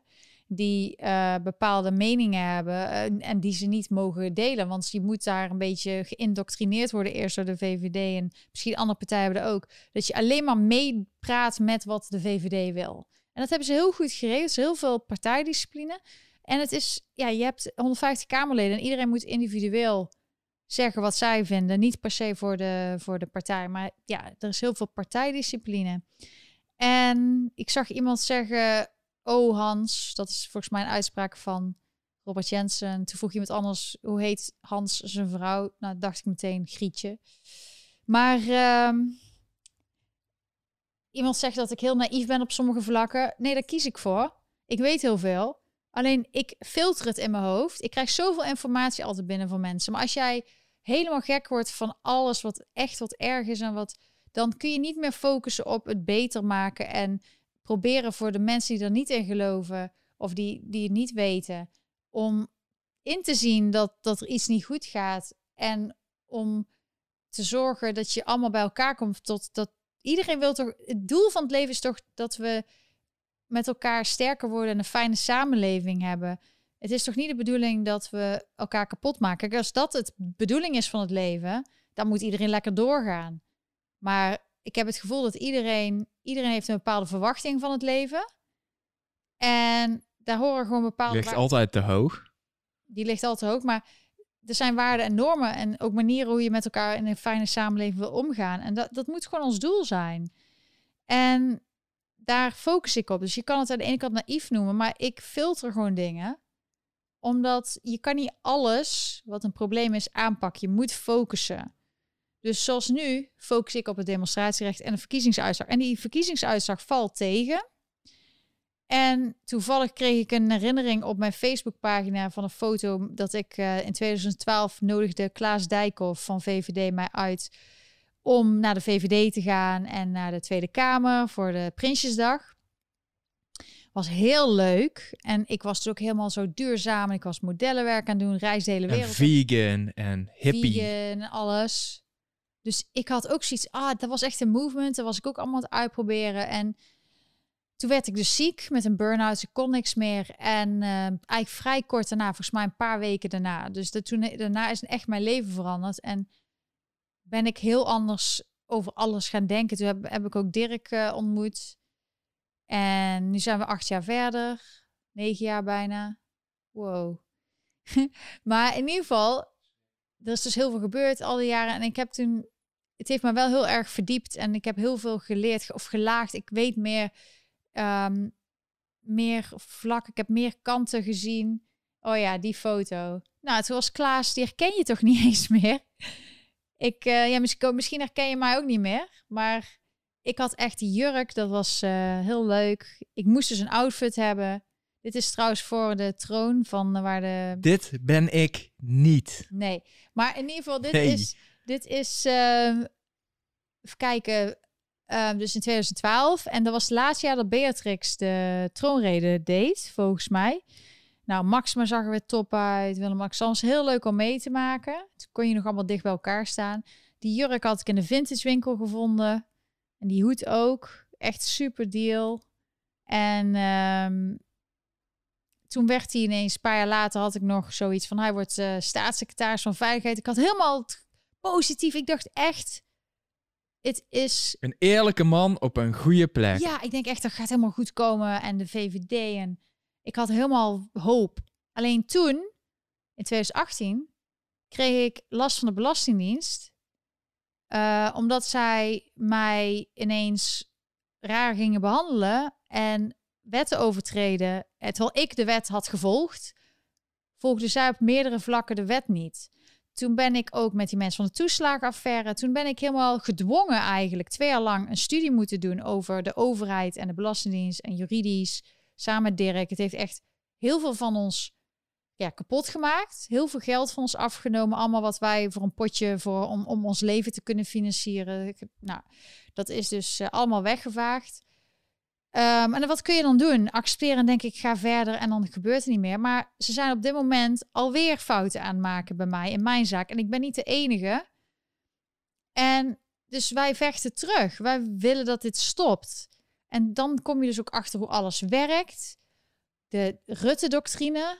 die uh, bepaalde meningen hebben en, en, die ze niet mogen delen. Want je moet daar een beetje geïndoctrineerd worden eerst door de VVD en misschien andere partijen hebben er ook. Dat je alleen maar meepraat met wat de VVD wil. En dat hebben ze heel goed geregeld. heel veel partijdiscipline. En het is, ja, je hebt 150 Kamerleden en iedereen moet individueel zeggen wat zij vinden. Niet per se voor de, voor de partij, maar ja, er is heel veel partijdiscipline. En ik zag iemand zeggen, oh Hans, dat is volgens mij een uitspraak van Robert Jensen. Toen vroeg iemand anders, hoe heet Hans zijn vrouw? Nou, dacht ik meteen Grietje. Maar uh, iemand zegt dat ik heel naïef ben op sommige vlakken. Nee, daar kies ik voor. Ik weet heel veel. Alleen ik filter het in mijn hoofd. Ik krijg zoveel informatie altijd binnen van mensen. Maar als jij helemaal gek wordt van alles wat echt wat erg is en wat, dan kun je niet meer focussen op het beter maken en proberen voor de mensen die er niet in geloven of die, die het niet weten, om in te zien dat, dat er iets niet goed gaat en om te zorgen dat je allemaal bij elkaar komt tot dat iedereen wil toch het doel van het leven is toch dat we met elkaar sterker worden en een fijne samenleving hebben. Het is toch niet de bedoeling dat we elkaar kapot maken. Als dat het bedoeling is van het leven, dan moet iedereen lekker doorgaan. Maar ik heb het gevoel dat iedereen, iedereen heeft een bepaalde verwachting van het leven. En daar horen gewoon bepaalde... Ligt altijd te hoog. Die ligt altijd te hoog, maar er zijn waarden en normen en ook manieren hoe je met elkaar in een fijne samenleving wil omgaan. En dat, dat moet gewoon ons doel zijn. En daar focus ik op. Dus je kan het aan de ene kant naïef noemen, maar ik filter gewoon dingen. Omdat je kan niet alles wat een probleem is aanpakken. Je moet focussen. Dus zoals nu focus ik op het demonstratierecht en de verkiezingsuitslag. En die verkiezingsuitslag valt tegen. En toevallig kreeg ik een herinnering op mijn Facebookpagina van een foto dat ik uh, in 2012 nodigde Klaas Dijkhoff van VVD mij uit om naar de VVD te gaan en naar de Tweede Kamer voor de Prinsjesdag. Was heel leuk. En ik was dus ook helemaal zo duurzaam. Ik was modellenwerk aan doen, reis de hele wereld. En vegan en hippie. Vegan en alles. Dus ik had ook zoiets, ah, dat was echt een movement. Dat was ik ook allemaal aan het uitproberen. En toen werd ik dus ziek met een burn-out. Ik kon niks meer. En uh, eigenlijk vrij kort daarna, volgens mij een paar weken daarna. Dus de, toen, daarna is echt mijn leven veranderd. En ben ik heel anders over alles gaan denken. Toen heb, heb ik ook Dirk uh, ontmoet. En nu zijn we acht jaar verder. Negen jaar bijna. Wow. maar in ieder geval, er is dus heel veel gebeurd al die jaren. En ik heb toen... Het heeft me wel heel erg verdiept. En ik heb heel veel geleerd of gelaagd. Ik weet meer um, meer vlak. Ik heb meer kanten gezien. Oh ja, die foto. Nou, het was Klaas, die herken je toch niet eens meer? Ik, uh, ja, misschien, misschien herken je mij ook niet meer. Maar ik had echt die jurk, dat was uh, heel leuk. Ik moest dus een outfit hebben. Dit is trouwens voor de troon van uh, waar de... Dit ben ik niet. Nee, maar in ieder geval, dit is... Dit is... Uh, even kijken, Ehm, dus in 2012. En dat was het laatste jaar dat Beatrix de troonrede deed, volgens mij. Nou, Maxima zag er weer top uit. Willem-Alexander heel leuk om mee te maken. Toen kon je nog allemaal dicht bij elkaar staan. Die jurk had ik in de vintage winkel gevonden. En die hoed ook. Echt super deal. En um, toen werd hij ineens, een paar jaar later had ik nog zoiets van... hij wordt uh, staatssecretaris van Veiligheid. Ik had helemaal positief. Ik dacht echt het is... Een eerlijke man op een goede plek. Ja, ik denk echt dat gaat helemaal goed komen. En de VVD en... Ik had helemaal hoop. Alleen toen, in 2018, kreeg ik last van de Belastingdienst. Uh, omdat zij mij ineens raar gingen behandelen en wetten overtreden. Terwijl ik de wet had gevolgd, volgde zij op meerdere vlakken de wet niet. Toen ben ik ook met die mensen van de toeslagenaffaire, toen ben ik helemaal gedwongen eigenlijk twee jaar lang een studie moeten doen over de overheid en de Belastingdienst en juridisch, samen met Dirk. Het heeft echt heel veel van ons ja, kapot gemaakt. Heel veel geld van ons afgenomen. Allemaal wat wij voor een potje voor, om, om ons leven te kunnen financieren. Nou, dat is dus allemaal weggevaagd. Um, en wat kun je dan doen? Accepteren en denk ik ga verder en dan gebeurt er niet meer. Maar ze zijn op dit moment alweer fouten aan het maken bij mij in mijn zaak. En ik ben niet de enige. En dus wij vechten terug. Wij willen dat dit stopt. En dan kom je dus ook achter hoe alles werkt. De Rutte-doctrine,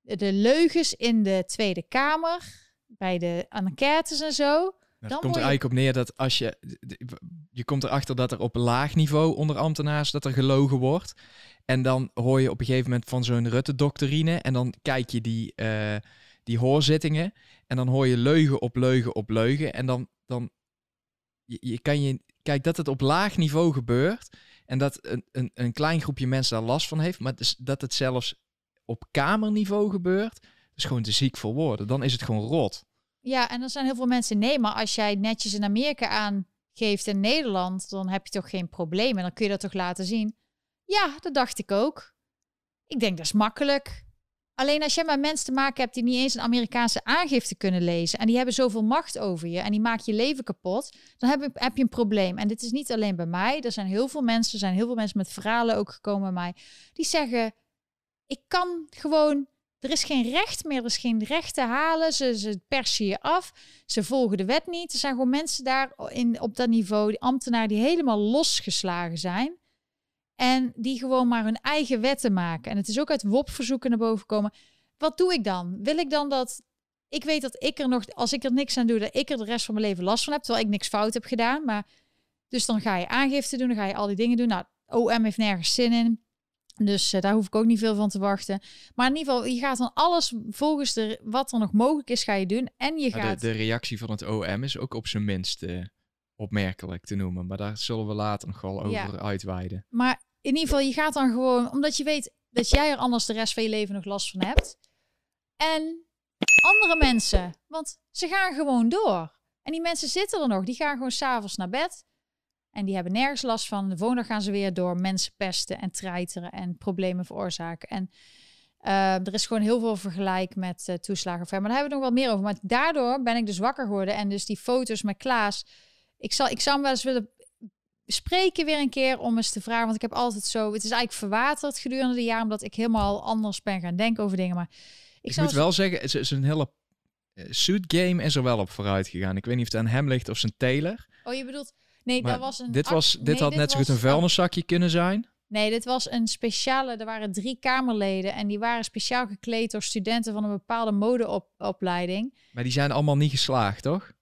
de leugens in de Tweede Kamer, bij de enquêtes en zo. Nou, dan komt er eigenlijk op neer dat als je... Je komt erachter dat er op laag niveau onder ambtenaars dat er gelogen wordt. En dan hoor je op een gegeven moment van zo'n Rutte-doctrine. En dan kijk je die, uh, die hoorzittingen. En dan hoor je leugen op leugen op leugen. En dan... dan je, je kan je... Kijk, dat het op laag niveau gebeurt. En dat een, een, een klein groepje mensen daar last van heeft. Maar dus dat het zelfs op kamerniveau gebeurt. is gewoon te ziek voor woorden. Dan is het gewoon rot. Ja, en dan zijn heel veel mensen, nee, maar als jij netjes in Amerika aangeeft in Nederland, dan heb je toch geen probleem en dan kun je dat toch laten zien. Ja, dat dacht ik ook. Ik denk dat is makkelijk. Alleen als jij met mensen te maken hebt die niet eens een Amerikaanse aangifte kunnen lezen en die hebben zoveel macht over je en die maken je leven kapot, dan heb je, heb je een probleem. En dit is niet alleen bij mij. Er zijn heel veel mensen, er zijn heel veel mensen met verhalen ook gekomen bij mij, die zeggen: Ik kan gewoon er is geen recht meer, er is geen recht te halen. Ze, ze persen je af. Ze volgen de wet niet. Er zijn gewoon mensen daar in, op dat niveau, die ambtenaren, die helemaal losgeslagen zijn. En die gewoon maar hun eigen wetten maken. En het is ook uit WOP-verzoeken naar boven komen. Wat doe ik dan? Wil ik dan dat. Ik weet dat ik er nog, als ik er niks aan doe, dat ik er de rest van mijn leven last van heb. Terwijl ik niks fout heb gedaan. Maar dus dan ga je aangifte doen, dan ga je al die dingen doen. Nou, OM heeft nergens zin in. Dus uh, daar hoef ik ook niet veel van te wachten. Maar in ieder geval, je gaat dan alles volgens de, wat er nog mogelijk is, ga je doen. En je gaat... De, de reactie van het OM is ook op zijn minst uh, opmerkelijk te noemen. Maar daar zullen we later nog wel over ja. uitweiden. Maar in ieder geval, je gaat dan gewoon, omdat je weet dat jij er anders de rest van je leven nog last van hebt. En andere mensen, want ze gaan gewoon door. En die mensen zitten er nog, die gaan gewoon s'avonds naar bed. En die hebben nergens last van. De volgende gaan ze weer door mensen pesten en treiteren en problemen veroorzaken. En uh, er is gewoon heel veel vergelijk met uh, toeslagen. Maar daar hebben we nog wat meer over. Maar daardoor ben ik dus wakker geworden. En dus die foto's met Klaas. Ik zal, ik zou hem wel eens willen spreken weer een keer om eens te vragen. Want ik heb altijd zo... Het is eigenlijk verwaterd gedurende de jaren. Omdat ik helemaal anders ben gaan denken over dingen. Maar ik, ik moet wel zeggen, het is een hele eh, suit game is er wel op vooruit gegaan. Ik weet niet of het aan hem ligt of zijn Taylor. Oh, je bedoelt... Nee, dat was een. Dit, was, dit had net zo goed een vuilniszakje kunnen zijn. Nee, dit was een speciale. Er waren drie Kamerleden en die waren speciaal gekleed door studenten van een bepaalde modeopleiding. Maar die zijn allemaal niet geslaagd, toch?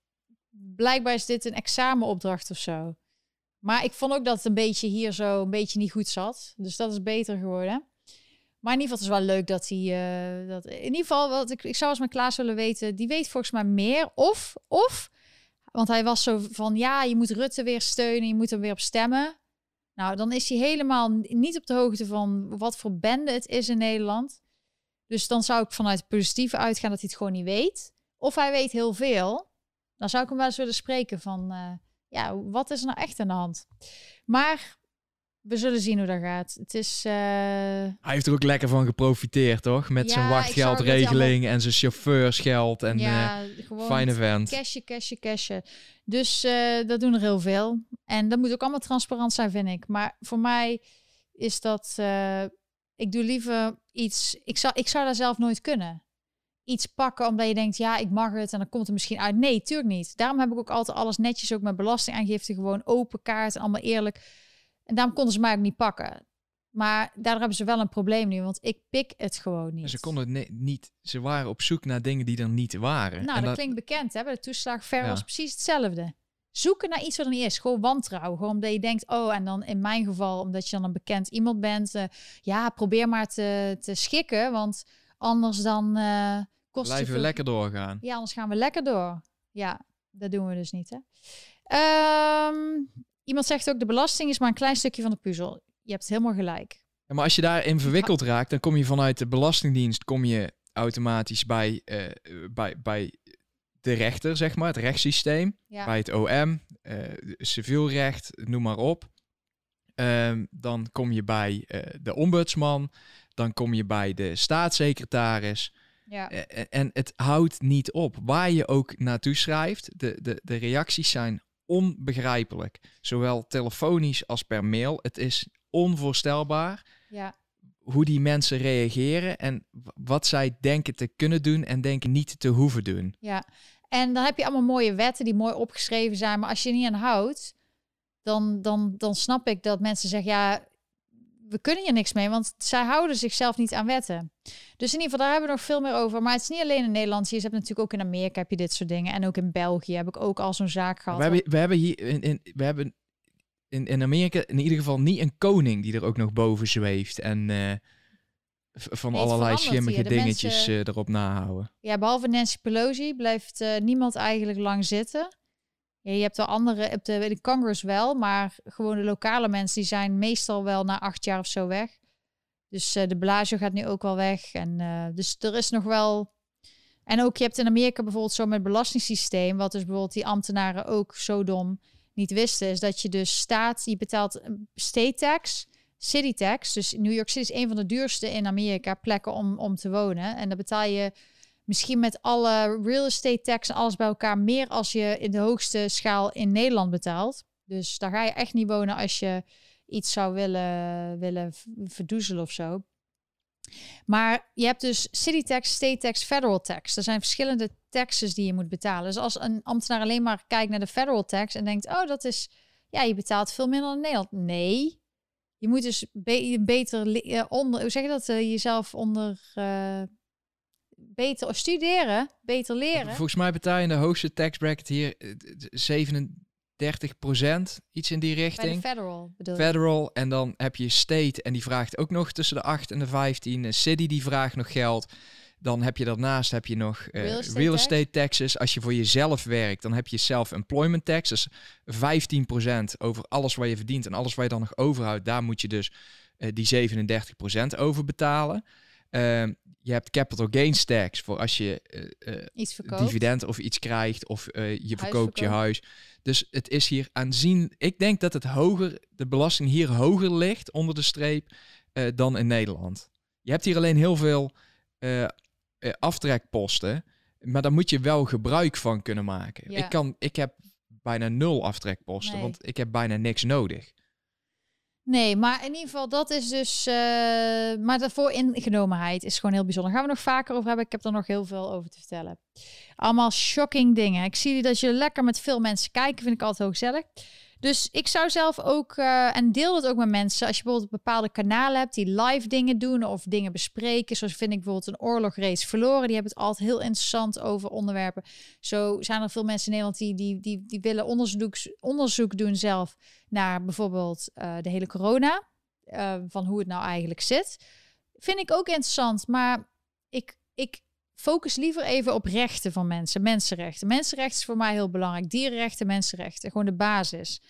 Blijkbaar is dit een examenopdracht of zo. Maar ik vond ook dat het een beetje hier zo een beetje niet goed zat. Dus dat is beter geworden. Maar in ieder geval, het is wel leuk dat hij. Uh, dat, in ieder geval, wat ik, ik zou als mijn Klaas willen weten. Die weet volgens mij meer. Of, of want hij was zo van, ja, je moet Rutte weer steunen, je moet hem weer op stemmen. Nou, dan is hij helemaal niet op de hoogte van wat voor bende het is in Nederland. Dus dan zou ik vanuit het positieve uitgaan dat hij het gewoon niet weet. Of hij weet heel veel. Dan zou ik hem wel eens willen spreken van, uh, ja, wat is er nou echt aan de hand? Maar we zullen zien hoe dat gaat. Het is. Uh... Hij heeft er ook lekker van geprofiteerd, toch? Met zijn wachtgeldregeling en zijn chauffeursgeld en ja, uh, fijne vent. Cashje, cashje, cashje. Dus uh, dat doen er heel veel. En dat moet ook allemaal transparant zijn, vind ik. Maar voor mij is dat. ik doe liever iets. Ik zou, ik zou daar zelf nooit kunnen. Iets pakken omdat je denkt, ja, ik mag het en dan komt het misschien uit. Nee, tuurlijk niet. Daarom heb ik ook altijd alles netjes, ook met belastingaangifte, gewoon open kaart en allemaal eerlijk en daarom konden ze mij ook niet pakken. Maar daar hebben ze wel een probleem nu, want ik pik het gewoon niet. Ze konden het niet. Ze waren op zoek naar dingen die er niet waren. Nou, dat, klinkt bekend, hè? De toeslag ver was precies hetzelfde. Zoeken naar iets wat er niet is. Gewoon wantrouwen. Gewoon omdat je denkt, oh, en dan in mijn geval, omdat je dan een bekend iemand bent. Uh, ja, probeer maar te, te schikken, want anders dan uh, kost Blijven veel... we lekker doorgaan. Ja, anders gaan we lekker door. Ja, dat doen we dus niet, hè. Um, Iemand zegt ook, de belasting is maar een klein stukje van de puzzel. Je hebt helemaal gelijk. Ja, maar als je daarin verwikkeld raakt, dan kom je vanuit de Belastingdienst kom je automatisch bij, uh, bij, bij de rechter, zeg maar, het rechtssysteem. Bij het OM, uh, eh, civielrecht, noem maar op. Um, dan kom je bij uh, de ombudsman. dan kom je bij de staatssecretaris. Ja. En, en het houdt niet op. Waar je ook naartoe schrijft, de, de, de reacties zijn onbegrijpelijk. Zowel telefonisch als per mail. Het is onvoorstelbaar ja. hoe die mensen reageren en wat zij denken te kunnen doen en denken niet te hoeven doen. Ja, en dan heb je allemaal mooie wetten die mooi opgeschreven zijn. Maar als je niet aan houdt, dan, dan, dan snap ik dat mensen zeggen: ja, we kunnen hier niks mee, want zij houden zichzelf niet aan wetten. Dus in ieder geval, daar hebben we nog veel meer over. Maar het is niet alleen in Nederland. Je hebt natuurlijk ook in Amerika heb je dit soort dingen. En ook in België heb ik ook al zo'n zaak gehad. We hebben, we hebben hier in, in, we hebben in, in Amerika in ieder geval niet een koning die er ook nog boven zweeft. En uh, van allerlei schimmige dingetjes uh, erop nahouden. Ja, behalve Nancy Pelosi blijft uh, niemand eigenlijk lang zitten. Ja, je hebt de andere, op de, de Congress wel, maar gewoon de lokale mensen die zijn meestal wel na acht jaar of zo weg. Dus uh, de Blasio gaat nu ook wel weg. En uh, dus er is nog wel. En ook je hebt in Amerika bijvoorbeeld zo met belastingssysteem, wat dus bijvoorbeeld die ambtenaren ook zo dom niet wisten, is dat je dus staat, je betaalt state tax, city tax. Dus New York City is een van de duurste in Amerika plekken om, om te wonen. En dan betaal je misschien met alle real estate tax en alles bij elkaar meer als je in de hoogste schaal in Nederland betaalt. Dus daar ga je echt niet wonen als je iets zou willen, willen verdoezelen of zo. Maar je hebt dus city tax, state tax, federal tax. Er zijn verschillende taxes die je moet betalen. Dus als een ambtenaar alleen maar kijkt naar de federal tax en denkt, oh, dat is, ja, je betaalt veel minder in Nederland. Nee, je moet dus beter uh, onder, hoe zeg je dat, uh, jezelf onder, uh, beter studeren, beter leren. Volgens mij betaal je in de hoogste tax bracket hier 37 procent, iets in die richting. federal bedoel Federal en dan heb je state en die vraagt ook nog tussen de 8 en de 15. City die vraagt nog geld. Dan heb je daarnaast heb je nog uh, real, estate, real estate taxes. Als je voor jezelf werkt, dan heb je self-employment taxes. 15% over alles wat je verdient en alles wat je dan nog overhoudt. Daar moet je dus uh, die 37% over betalen. Uh, je hebt capital gains tax voor als je uh, iets dividend of iets krijgt of je verkoopt je huis. Dus het is hier aanzien. Ik denk dat het hoger, de belasting hier hoger ligt onder de streep dan in Nederland. Je hebt hier alleen heel veel aftrekposten, maar daar moet je wel gebruik van kunnen maken. Ik, kan, ik heb bijna nul aftrekposten, want ik heb bijna niks nodig. Nee, maar in ieder geval, dat is dus. Uh, maar daarvoor ingenomenheid is gewoon heel bijzonder. Gaan we nog vaker over hebben. Ik heb er nog heel veel over te vertellen. Allemaal shocking dingen. Ik zie dat je lekker met veel mensen kijken. Vind ik altijd heel gezellig. Dus ik zou zelf ook, uh, en deel het ook met mensen, als je bijvoorbeeld bepaalde kanalen hebt die live dingen doen of dingen bespreken, zoals vind ik bijvoorbeeld een oorlograce verloren, die hebben het altijd heel interessant over onderwerpen. Zo zijn er veel mensen in Nederland die, die, die, die willen onderzoek, onderzoek doen zelf naar bijvoorbeeld uh, de hele corona, uh, van hoe het nou eigenlijk zit. Vind ik ook interessant, maar ik, ik focus liever even op rechten van mensen, mensenrechten. Mensenrechten is voor mij heel belangrijk. Dierenrechten, mensenrechten, gewoon de basis.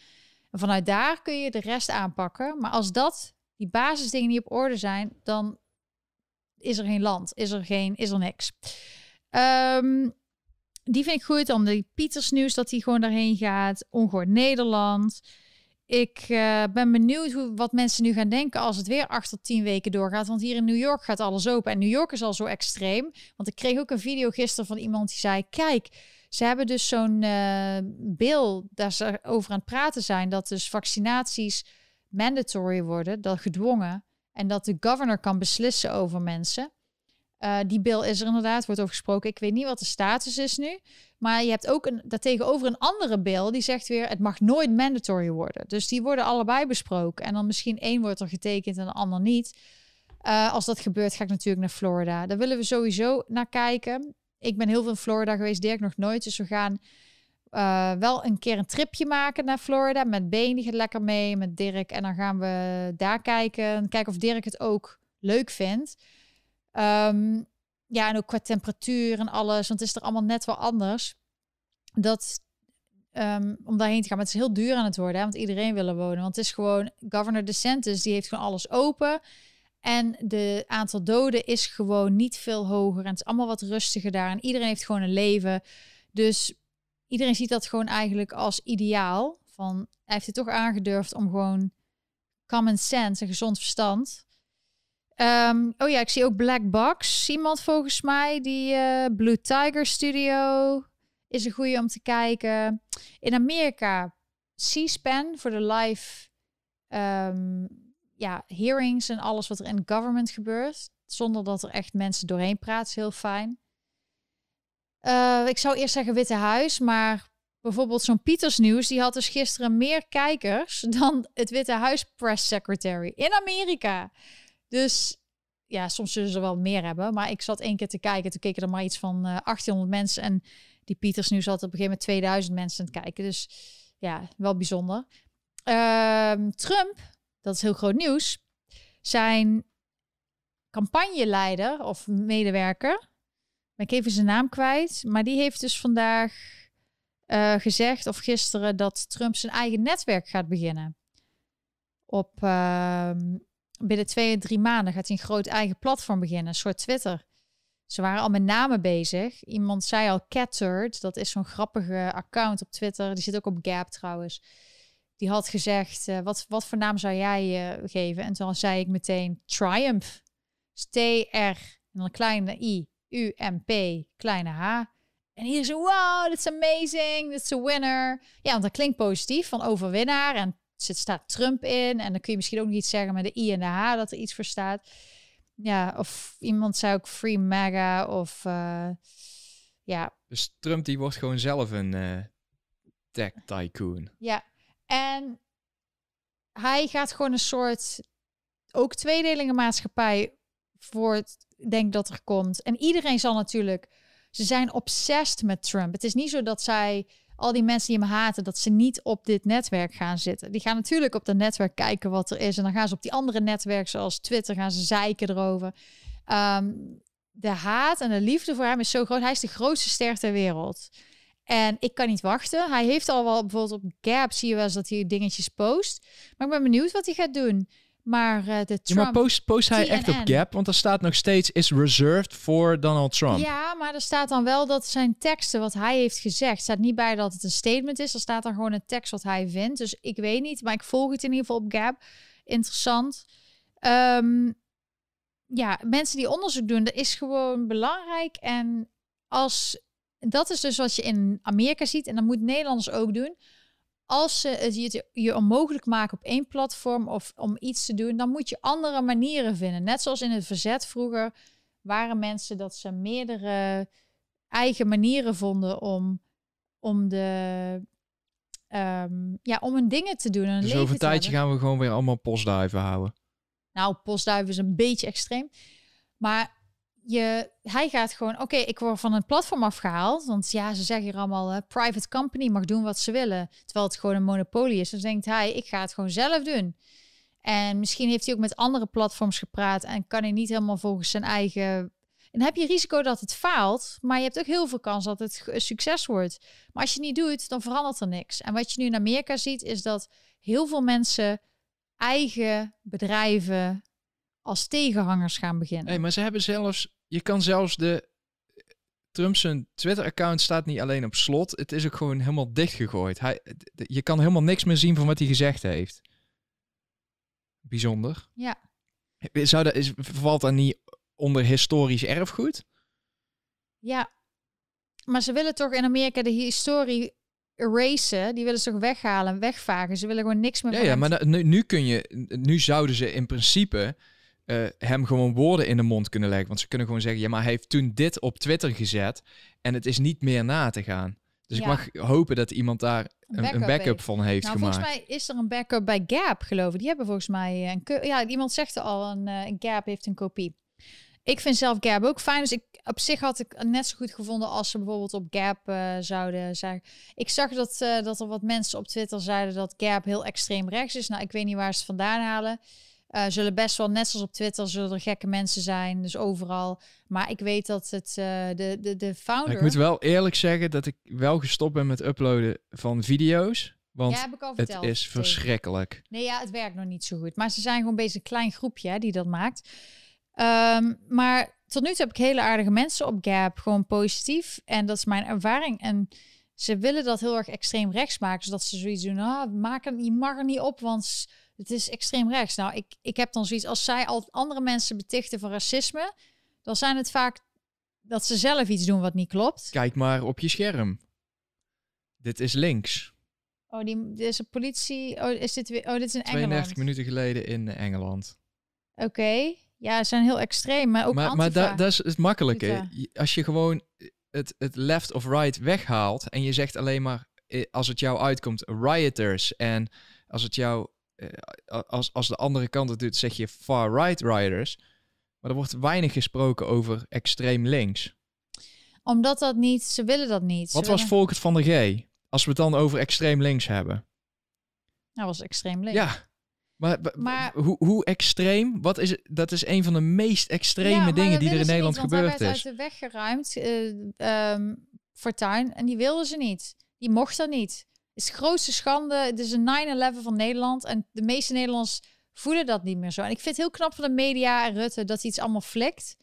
En vanuit daar kun je de rest aanpakken. Maar als dat, die basisdingen niet op orde zijn, dan is er geen land, is er, geen, is er niks. Um, die vind ik goed, om die Pieters nieuws dat hij gewoon daarheen gaat. Ongehoord Nederland. Ik uh, ben benieuwd hoe, wat mensen nu gaan denken als het weer acht tot tien weken doorgaat. Want hier in New York gaat alles open. En New York is al zo extreem. Want ik kreeg ook een video gisteren van iemand die zei: Kijk, ze hebben dus zo'n uh, bill daar ze over aan het praten zijn. Dat dus vaccinaties mandatory worden, dat gedwongen. En dat de governor kan beslissen over mensen. Uh, die bill is er inderdaad, wordt over gesproken. Ik weet niet wat de status is nu. Maar je hebt ook een, daartegenover een andere bill die zegt weer: het mag nooit mandatory worden. Dus die worden allebei besproken. En dan misschien één wordt er getekend en de ander niet. Uh, als dat gebeurt, ga ik natuurlijk naar Florida. Daar willen we sowieso naar kijken. Ik ben heel veel in Florida geweest, Dirk nog nooit. Dus we gaan uh, wel een keer een tripje maken naar Florida. Met Been, die gaat lekker mee, met Dirk. En dan gaan we daar kijken. Kijken of Dirk het ook leuk vindt. Um, ja, en ook qua temperatuur en alles, want het is er allemaal net wel anders. Dat um, om daarheen te gaan, maar het is heel duur aan het worden, hè, want iedereen wil er wonen. Want het is gewoon Governor DeSantis, die heeft gewoon alles open. En de aantal doden is gewoon niet veel hoger. En het is allemaal wat rustiger daar. En iedereen heeft gewoon een leven. Dus iedereen ziet dat gewoon eigenlijk als ideaal. Van, hij heeft het toch aangedurfd om gewoon common sense, een gezond verstand Ehm, oh ja, ik zie ook Black Box. Iemand volgens mij die uh, Blue Tiger Studio is een goede om te kijken. In Amerika C-SPAN voor de live um, ja, hearings en alles wat er in government gebeurt. Zonder dat er echt mensen doorheen praten. Is heel fijn. Uh, ik zou eerst zeggen Witte Huis, maar bijvoorbeeld zo'n Pieters Nieuws, die had dus gisteren meer kijkers dan het Witte Huis press secretary in Amerika. Dus ja, soms zullen ze wel meer hebben, maar ik zat één keer te kijken, toen keken er maar iets van uh, eh, 800 mensen en die Pieters Nieuws had op een gegeven moment 2000 mensen aan het kijken. Dus ja, wel bijzonder. Uh, Trump, dat is heel groot nieuws, zijn campagneleider of medewerker, ben ik even zijn naam kwijt, maar die heeft dus vandaag uh, gezegd, of gisteren, dat Trump zijn eigen netwerk gaat beginnen. Op uh, binnen twee drie maanden gaat hij een groot eigen platform beginnen, een soort Twitter. Ze waren al met namen bezig. Iemand zei al Catturd, dat is zo'n grappige account op Twitter. Die zit ook op Gap trouwens. Die had gezegd, uh, wat, wat voor naam zou jij uh, geven? En toen zei ik meteen Triumph. T-R en een kleine I, U-M-P, kleine H. En hier is wow, that's amazing, that's a winner. Ja, want dat klinkt positief, van overwinnaar. En er staat Trump in. En dan kun je misschien ook nog iets zeggen met de I en de H, dat er iets voor staat. Ja, of iemand zei ook Free MAGA of uh, ja. Dus Trump die wordt gewoon zelf een uh, tech tycoon. Ja, en hij gaat gewoon een soort ook tweedelingen maatschappij voor het denk dat er komt. En iedereen zal natuurlijk ze zijn obsessed met Trump. Het is niet zo dat zij, al die mensen die hem haten, dat ze niet op dit netwerk gaan zitten. Die gaan natuurlijk op dat netwerk kijken wat er is. En dan gaan ze op die andere netwerken, zoals Twitter, gaan ze zeiken erover. Ehm, de haat en de liefde voor hem is zo groot. Hij is de grootste ster ter wereld. En ik kan niet wachten. Hij heeft al wel bijvoorbeeld op Gap zie je wel eens dat hij dingetjes post. Maar ik ben benieuwd wat hij gaat doen. Maar uh, de Trump... Ja, maar post, post hij echt op Gap? Want er staat nog steeds is reserved voor Donald Trump. Ja, maar er staat dan wel dat zijn teksten wat hij heeft gezegd... staat niet bij dat het een statement is. Er staat dan gewoon een tekst wat hij vindt. Dus ik weet niet, maar ik volg het in ieder geval op Gap. Interessant. Um, ja, mensen die onderzoek doen, dat is gewoon belangrijk. En als... Dat is dus wat je in Amerika ziet. En dat moet Nederlanders ook doen als ze het je, je onmogelijk maken op één platform of om iets te doen, dan moet je andere manieren vinden. Net zoals in het verzet vroeger waren mensen dat ze meerdere eigen manieren vonden om, om de um, ja, om hun dingen te doen. Dus over een tijdje gaan we gewoon weer allemaal postduiven houden. Nou, postduiven is een beetje extreem. Maar je, hij gaat gewoon, oké, ik word van een platform afgehaald. Want ja, ze zeggen hier allemaal, private company mag doen wat ze willen. Terwijl het gewoon een monopolie is. Dus denkt hij, ik ga het gewoon zelf doen. En misschien heeft hij ook met andere platforms gepraat en kan hij niet helemaal volgens zijn eigen. En heb je risico dat het faalt, maar je hebt ook heel veel kans dat het succes wordt. Maar als je niet doet, dan verandert er niks. En wat je nu in Amerika ziet, is dat heel veel mensen eigen bedrijven als tegenhangers gaan beginnen. Nee, maar ze hebben zelfs je kan zelfs de Trump's Twitter-account staat niet alleen op slot. Het is ook gewoon helemaal dichtgegooid. Hij, je kan helemaal niks meer zien van wat hij gezegd heeft. Bijzonder. Ja. Zou dat, is, valt dat niet onder historisch erfgoed? Ja. Maar ze willen toch in Amerika de historie eraseren. Die willen ze toch weghalen, wegvagen. Ze willen gewoon niks meer. Ja, ja maar nu, nu kun je, nu zouden ze in principe uh, hem gewoon woorden in de mond kunnen leggen. Want ze kunnen gewoon zeggen, ja, maar hij heeft toen dit op Twitter gezet en het is niet meer na te gaan. Dus ik mag hopen dat iemand daar een, een backup, van heeft nou, gemaakt. Volgens mij is er een backup bij Gap, geloof ik. Die hebben volgens mij een... Ja, iemand zegt al, een, uh, Gap heeft een kopie. Ik vind zelf Gap ook fijn. Dus ik, op zich had ik net zo goed gevonden als ze bijvoorbeeld op Gap uh, zouden zijn. Ik zag dat, uh, dat er wat mensen op Twitter zeiden dat Gap heel extreem rechts is. Nou, ik weet niet waar ze het vandaan halen. Uh, zullen best wel, net zoals op Twitter, zullen er gekke mensen zijn. Dus overal. Maar ik weet dat het uh, de, de, de founder... Ik moet wel eerlijk zeggen dat ik wel gestopt ben met uploaden van video's. Want ja, heb ik al het is verschrikkelijk. Nee, ja, het werkt nog niet zo goed. Maar ze zijn gewoon bezig een klein groepje hè, die dat maakt. Um, maar tot nu toe heb ik hele aardige mensen op Gap. Gewoon positief. En dat is mijn ervaring. En ze willen dat heel erg extreem rechts maken. Zodat ze zoiets doen. Ah, maak er, je mag er niet op, want het is extreem rechts. Nou, ik, ik heb dan zoiets, als zij al andere mensen betichten van racisme, dan zijn het vaak dat ze zelf iets doen wat niet klopt. Kijk maar op je scherm. Dit is links. Oh, die, deze politie. Oh, is dit weer? Oh, dit is in 32 Engeland. minuten geleden in Engeland. Oké. Ja, ze zijn heel extreem, maar ook Maar, maar da- dat is het makkelijke. Als je gewoon het, het left of right weghaalt en je zegt alleen maar eh, als het jou uitkomt rioters en als het jou als, als de andere kant het doet zeg je far right rioters. Maar er wordt weinig gesproken over extreem links. Omdat dat niet, ze willen dat niet. Ze Wat was willen- Volkert van der G? Als we het dan over extreem links hebben. Nou, was extreem links. Ja. Maar, hoe, hoe extreem? Wat is het? Dat is een van de meest extreme Ja, dingen dat die er in Nederland niet, gebeurd hij is. werd uit de weg geruimd, eh ehm, Fortuyn, en die wilden ze niet. Die mocht dat niet. Is grootste schande. Het is een 9-11 van Nederland. En de meeste Nederlanders voelen dat niet meer zo. En ik vind het heel knap van de media en Rutte dat hij iets allemaal flikt.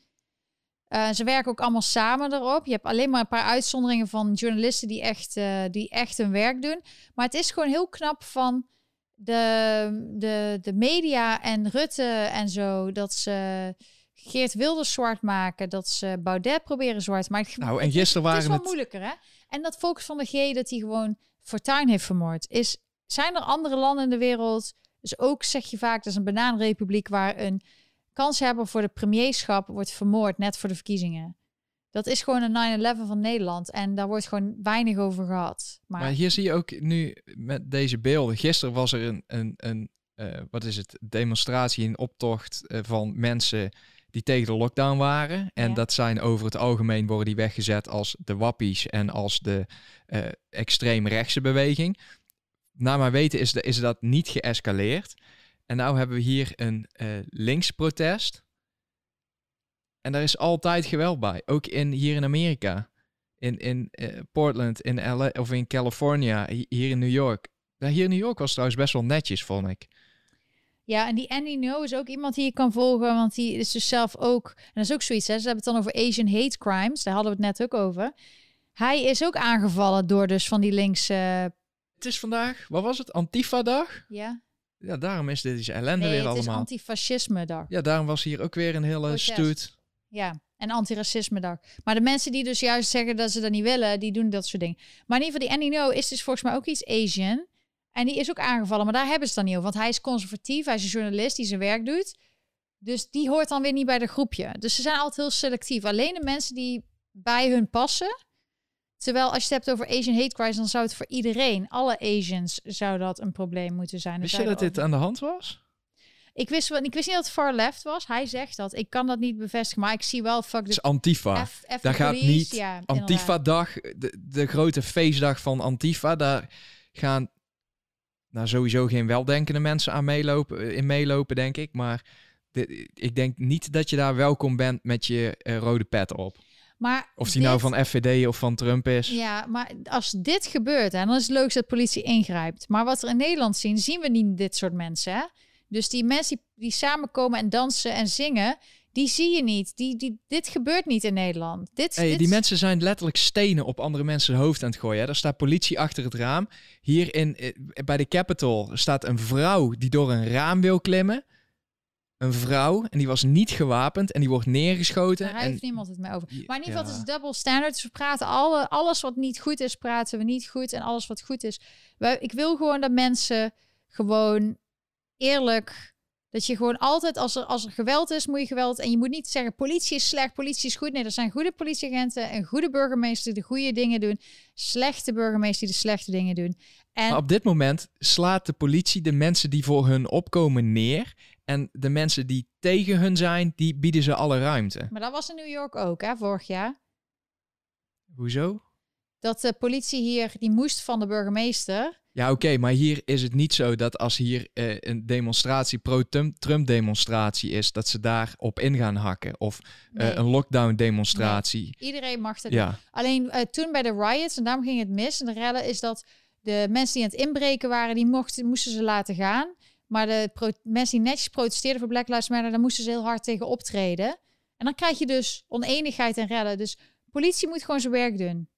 Eh, ze werken ook allemaal samen erop. Je hebt alleen maar een paar uitzonderingen van journalisten die echt, eh, die echt hun werk doen. Maar het is gewoon heel knap van de, de, de media en Rutte en zo. Dat ze Geert Wilders zwart maken. Dat ze Baudet proberen zwart te maken. Nou, en gisteren Het is waren wel het... moeilijker, hè? En dat Volks van de G, dat hij gewoon Fortuyn heeft vermoord. Is, zijn er andere landen in de wereld... Dus ook zeg je vaak, dat is een banaanrepubliek... waar een kanshebber voor de premierschap wordt vermoord... net voor de verkiezingen. Dat is gewoon een 9-11 van Nederland. En daar wordt gewoon weinig over gehad. Maar, Maar hier zie je ook nu met deze beelden. Gisteren was er een, een, een eh, wat is het, demonstratie, een optocht eh, van mensen die tegen de lockdown waren. En Ja. dat zijn over het algemeen worden die weggezet als de wappies en als de eh extreem rechtse beweging. Naar mijn weten is, de, is dat niet geëscaleerd. En nou hebben we hier een eh links protest. En daar is altijd geweld bij. Ook in, hier in Amerika. In, in eh, Portland, in LA, of in California, hi- hier in New York. Nou, hier in New York was het trouwens best wel netjes, vond ik. Ja, en die Andy No is ook iemand die je kan volgen, want die is dus zelf ook... En dat is ook zoiets, hè. Ze hebben het dan over Asian hate crimes. Daar hadden we het net ook over. Hij is ook aangevallen door dus van die linkse... Het is vandaag, wat was het, Antifa-dag? ja? Ja, daarom is dit deze ellende Nee, weer het is allemaal. antifascisme dag. Ja, daarom was hier ook weer een hele Protest. stoet. Ja, en antiracisme dag. Maar de mensen die dus juist zeggen dat ze dat niet willen, die doen dat soort dingen. Maar in ieder geval, die Andy No is dus volgens mij ook iets Asian. En die is ook aangevallen, maar daar hebben ze het dan niet over. Want hij is conservatief, hij is een journalist die zijn werk doet. Dus die hoort dan weer niet bij de groepje. Dus ze zijn altijd heel selectief. Alleen de mensen die bij hun passen. Terwijl als je het hebt over Asian hate crimes, dan zou het voor iedereen, alle Asians, zou dat een probleem moeten zijn. Wist je dat dit aan de hand was? Ik wist, wel- ik wist niet dat het far left was. Hij zegt dat. Ik kan dat niet bevestigen, maar ik zie wel fuck Het de is Antifa. F, F Daar gaat niet Ja. Antifa-dag, de, de grote feestdag van Antifa, daar gaan nou, sowieso geen weldenkende mensen aan meelopen, in meelopen, denk ik. Maar de- ik denk niet dat je daar welkom bent met je eh, rode pet op. Maar Of die dit- nou van FVD of van Trump is. Ja, maar als dit gebeurt, hè, dan is het leuk dat politie ingrijpt. Maar wat we in Nederland zien, zien we niet dit soort mensen. Hè? Dus die mensen die, die samenkomen en dansen en zingen, die zie je niet. Die, die, dit gebeurt niet in Nederland. Dit, Hey, dit die mensen zijn letterlijk stenen op andere mensen hoofd aan het gooien. Hè. Er staat politie achter het raam. Hier in, eh, bij de Capitol staat een vrouw die door een raam wil klimmen. Een vrouw en die was niet gewapend en die wordt neergeschoten. Daar en heeft niemand het mee over. Maar in ieder geval, Ja. het is double standard. Dus we praten alle, alles wat niet goed is, praten we niet goed. En alles wat goed is. Wij, ik wil gewoon dat mensen gewoon eerlijk. Dat je gewoon altijd, als er, als er geweld is, moet je geweld. En je moet niet zeggen, politie is slecht, politie is goed. Nee, er zijn goede politieagenten en goede burgemeesters die de goede dingen doen. Slechte burgemeesters die de slechte dingen doen. En Maar op dit moment slaat de politie de mensen die voor hun opkomen neer. En de mensen die tegen hun zijn, die bieden ze alle ruimte. maar dat was in New York ook, hè, vorig jaar. Hoezo? Dat de politie hier, die moest van de burgemeester. Ja, oké, maar hier is het niet zo dat als hier eh, een demonstratie, pro-Trump demonstratie is, dat ze daar op in gaan hakken. Of eh, Nee. een lockdown demonstratie. Iedereen mag dat Ja, Alleen eh, toen bij de riots, en daarom ging het mis, en de rellen, is dat de mensen die aan het inbreken waren, die mochten, moesten ze laten gaan. Maar de mensen die netjes protesteerden voor Black Lives Matter, daar moesten ze heel hard tegen optreden. En dan krijg je dus oneenigheid en rellen. Dus politie moet gewoon zijn werk doen.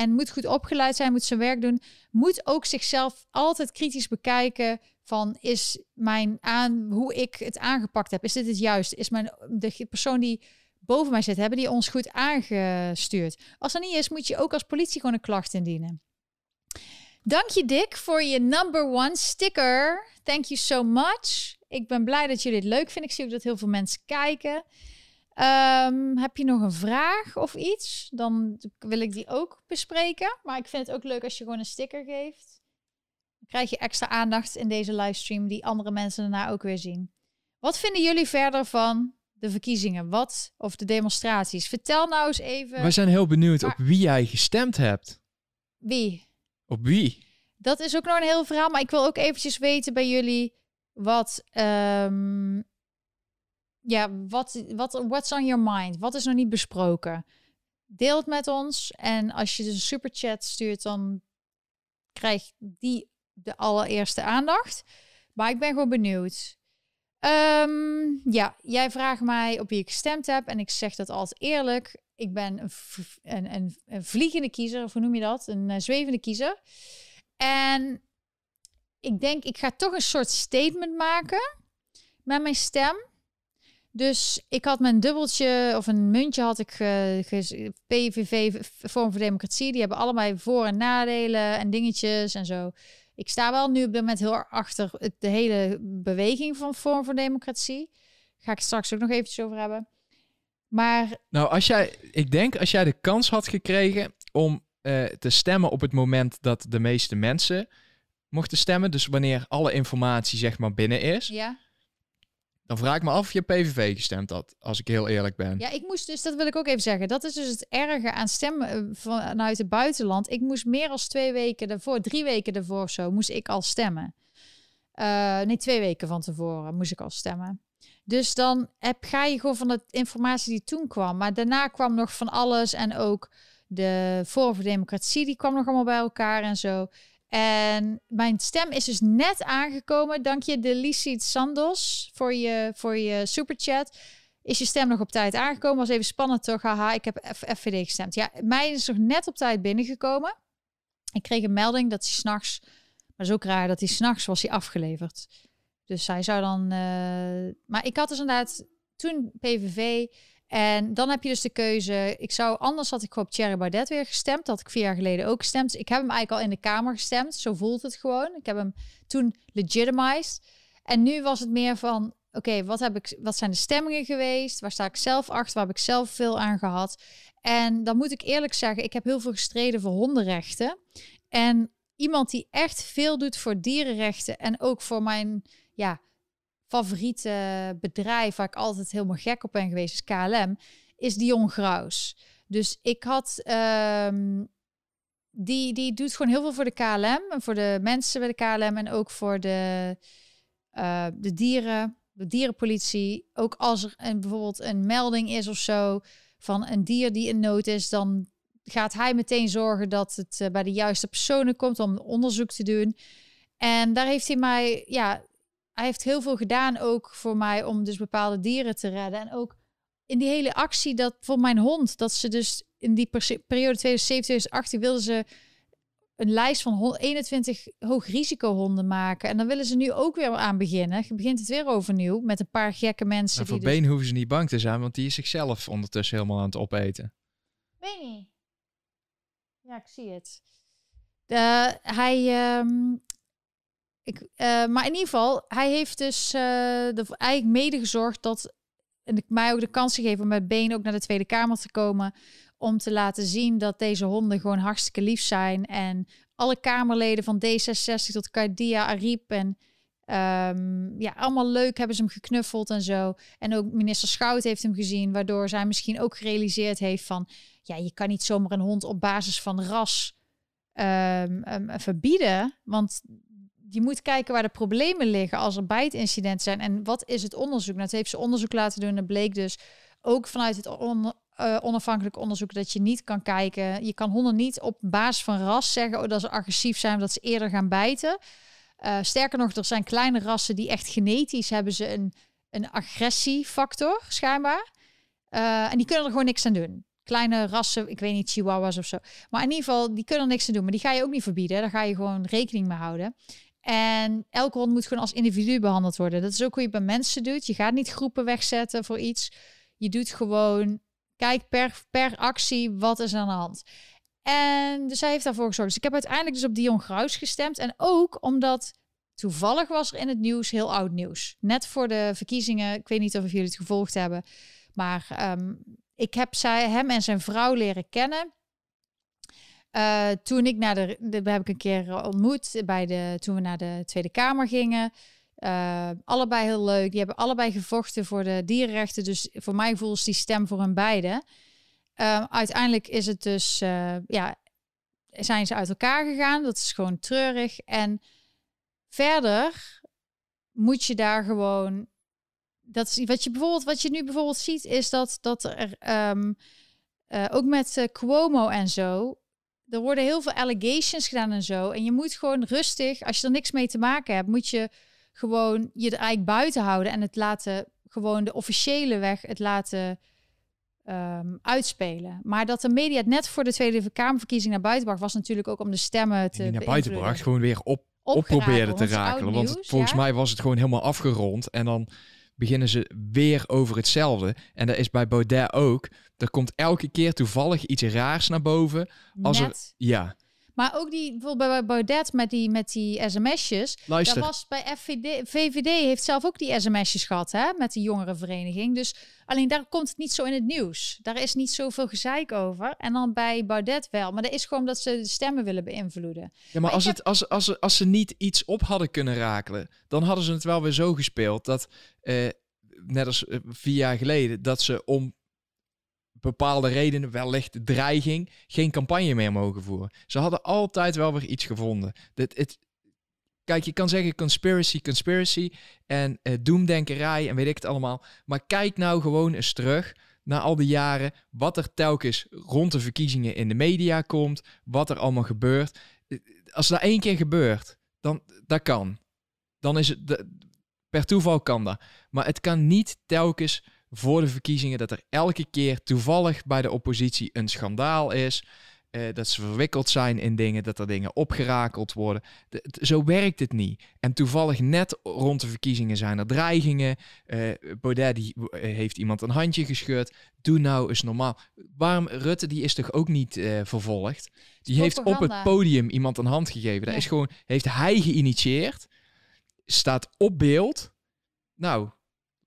En moet goed opgeleid zijn, moet zijn werk doen, moet ook zichzelf altijd kritisch bekijken van is mijn aan hoe ik het aangepakt heb, is dit het juist? Is mijn de persoon die boven mij zit, hebben die ons goed aangestuurd? Als dat niet is, moet je ook als politie gewoon een klacht indienen. Dank je Dick voor je number one sticker. Thank you so much. Ik ben blij dat jullie het leuk vinden. Ik zie ook dat heel veel mensen kijken. Ehm, heb je nog een vraag of iets? Dan wil ik die ook bespreken. Maar ik vind het ook leuk als je gewoon een sticker geeft. Dan krijg je extra aandacht in deze livestream die andere mensen daarna ook weer zien. Wat vinden jullie verder van de verkiezingen? Wat of de demonstraties? Vertel nou eens even. We zijn heel benieuwd op wie jij gestemd hebt. Wie? Op wie? Dat is ook nog een heel verhaal, maar ik wil ook eventjes weten bij jullie wat, um, ja, wat, wat, what's on your mind? Wat is nog niet besproken? Deel het met ons en als je dus een superchat stuurt, dan krijg die de allereerste aandacht. Maar ik ben gewoon benieuwd. Um, ja, jij vraagt mij op wie ik gestemd heb en ik zeg dat altijd eerlijk. Ik ben een, een, een, vliegende kiezer, of hoe noem je dat? Een uh, zwevende kiezer. En ik denk, ik ga toch een soort statement maken met mijn stem. Dus ik had mijn dubbeltje of een muntje had ik uh, PVV Vorm voor Democratie. Die hebben allebei voor- en nadelen en dingetjes en zo. Ik sta wel nu op dit moment heel erg achter de hele beweging van Vorm voor Democratie. Ga ik straks ook nog eventjes over hebben. Maar. Nou, als jij, ik denk als jij de kans had gekregen om uh, te stemmen op het moment dat de meeste mensen mochten stemmen. Dus wanneer alle informatie zeg maar binnen is. Ja. Dan vraag ik me af of je PVV gestemd had, als ik heel eerlijk ben. Ja, ik moest dus, dat wil ik ook even zeggen. Dat is dus het erge aan stemmen eh, vanuit het buitenland. Ik moest meer dan twee weken ervoor, drie weken of zo, moest ik al stemmen. Uh, nee, twee weken van tevoren moest ik al stemmen. Dus dan heb, ga je gewoon van de informatie die toen kwam. Maar daarna kwam nog van alles en ook de Forum voor Democratie, die kwam nog allemaal bij elkaar en zo. En mijn stem is dus net aangekomen. Dank je, Delicie Sandos, voor je, voor je superchat. Is je stem nog op tijd aangekomen? Was even spannend toch? Haha, ik heb FVD gestemd. Ja, mij is nog net op tijd binnengekomen. Ik kreeg een melding dat hij s'nachts... Maar zo raar dat hij s'nachts was hij afgeleverd. Dus hij zou dan... Uh... Maar ik had dus inderdaad toen PVV... En dan heb je dus de keuze. Ik zou anders had ik op Thierry Baudet weer gestemd. Dat had ik vier jaar geleden ook gestemd. Ik heb hem eigenlijk al in de Kamer gestemd. Zo voelt het gewoon. Ik heb hem toen legitimized. En nu was het meer van: oké, wat heb ik? Wat zijn de stemmingen geweest? Waar sta ik zelf achter? Waar heb ik zelf veel aan gehad? En dan moet ik eerlijk zeggen, ik heb heel veel gestreden voor hondenrechten. En iemand die echt veel doet voor dierenrechten en ook voor mijn ja, favoriete bedrijf waar ik altijd helemaal gek op ben geweest, is KLM, is Dion Graus. Dus ik had, um, die, die doet gewoon heel veel voor de KLM en voor de mensen bij de KLM en ook voor de, uh, de dieren, de dierenpolitie. Ook als er een, bijvoorbeeld een melding is of zo van een dier die in nood is, dan gaat hij meteen zorgen dat het uh, bij de juiste personen komt om onderzoek te doen. En daar heeft hij mij, ja, hij heeft heel veel gedaan ook voor mij om dus bepaalde dieren te redden. En ook in die hele actie dat voor mijn hond, dat ze dus in die periode 2007-2018 wilden ze een lijst van 21 hoogrisicohonden maken. En dan willen ze nu ook weer aan beginnen. Je begint het weer overnieuw met een paar gekke mensen. Maar voor die Been dus... hoeven ze niet bang te zijn, want die is zichzelf ondertussen helemaal aan het opeten. Benie. Ja, ik zie het. De, hij, um, ik, uh, maar in ieder geval, hij heeft dus uh, eigenlijk mede gezorgd dat en mij ook de kans gegeven om met Been ook naar de Tweede Kamer te komen. Om te laten zien dat deze honden gewoon hartstikke lief zijn. En alle Kamerleden van D66 tot Kadia Ariep en um, ja, allemaal leuk hebben ze hem geknuffeld en zo. En ook minister Schout heeft hem gezien, waardoor zij misschien ook gerealiseerd heeft van, ja, je kan niet zomaar een hond op basis van ras um, um, verbieden, want je moet kijken waar de problemen liggen als er bijtincidenten zijn. En wat is het onderzoek? Nou, het heeft ze onderzoek laten doen. En bleek dus ook vanuit het on, uh, onafhankelijk onderzoek dat je niet kan kijken. Je kan honden niet op basis van ras zeggen oh, dat ze agressief zijn, dat ze eerder gaan bijten. Uh, sterker nog, er zijn kleine rassen die echt genetisch hebben ze een, een agressiefactor, schijnbaar. Uh, en die kunnen er gewoon niks aan doen. kleine rassen, ik weet niet, chihuahuas of zo. Maar in ieder geval, die kunnen er niks te doen. Maar die ga je ook niet verbieden. Daar ga je gewoon rekening mee houden. En elke hond moet gewoon als individu behandeld worden. Dat is ook hoe je bij mensen doet. Je gaat niet groepen wegzetten voor iets. Je doet gewoon, kijk per, per actie, wat is aan de hand. En dus hij heeft daarvoor gezorgd. Dus ik heb uiteindelijk dus op Dion Gruis gestemd. En ook omdat toevallig was er in het nieuws heel oud nieuws. Net voor de verkiezingen, ik weet niet of jullie het gevolgd hebben. Maar ehm, ik heb zij, hem en zijn vrouw leren kennen. Uh, toen ik naar de, de, heb ik een keer ontmoet bij de, toen we naar de Tweede Kamer gingen. Uh, allebei heel leuk. Die hebben allebei gevochten voor de dierenrechten. Dus voor mij voelt die stem voor hun beiden. Uiteindelijk is het dus, ja, zijn ze uit elkaar gegaan. Dat is gewoon treurig. En verder moet je daar gewoon dat is wat je bijvoorbeeld, wat je nu bijvoorbeeld ziet, is dat, dat er uh, ook met Cuomo en zo. Er worden heel veel allegations gedaan en zo. En je moet gewoon rustig, als je er niks mee te maken hebt, moet je gewoon je er eigenlijk buiten houden en het laten, gewoon de officiële weg, het laten um, uitspelen. Maar dat de media het net voor de Tweede Kamerverkiezing naar buiten bracht, was natuurlijk ook om de stemmen te. naar buiten bracht, gewoon weer op, op proberen te raken. Want volgens mij was het gewoon helemaal afgerond. En dan beginnen ze weer over hetzelfde. En dat is bij Baudet ook. Er komt elke keer toevallig iets raars naar boven. Als er, ja. Maar ook die, bijvoorbeeld bij Baudet met die, met die sms'jes. Luister. Dat was bij FVD, VVD heeft zelf ook die sms'jes gehad, hè, met de jongerenvereniging. Dus alleen daar komt het niet zo in het nieuws. Daar is niet zoveel gezeik over. En dan bij Baudet wel. Maar dat is gewoon dat ze de stemmen willen beïnvloeden. Ja, maar, als, het, als, als, als ze niet iets op hadden kunnen rakelen, dan hadden ze het wel weer zo gespeeld dat, eh, net als eh, vier jaar geleden, dat ze om bepaalde redenen, wellicht dreiging, geen campagne meer mogen voeren. Ze hadden altijd wel weer iets gevonden. Dit, het, kijk, je kan zeggen conspiracy, conspiracy en uh, doemdenkerij en weet ik het allemaal. Maar kijk nou gewoon eens terug naar al die jaren wat er telkens rond de verkiezingen in de media komt, wat er allemaal gebeurt. Als dat één keer gebeurt, dan dat kan. Dan is het de, per toeval kan dat. Maar het kan niet telkens voor de verkiezingen dat er elke keer toevallig bij de oppositie een schandaal is. Uh, dat ze verwikkeld zijn in dingen, dat er dingen opgerakeld worden. zo werkt het niet. En toevallig net rond de verkiezingen zijn er dreigingen. Uh, Baudet die, uh, heeft iemand een handje gescheurd. Doe nou eens normaal. Waarom Rutte die is toch ook niet vervolgd? Die heeft op het podium iemand een hand gegeven. Dat is gewoon, heeft hij geïnitieerd. Staat op beeld. Nou,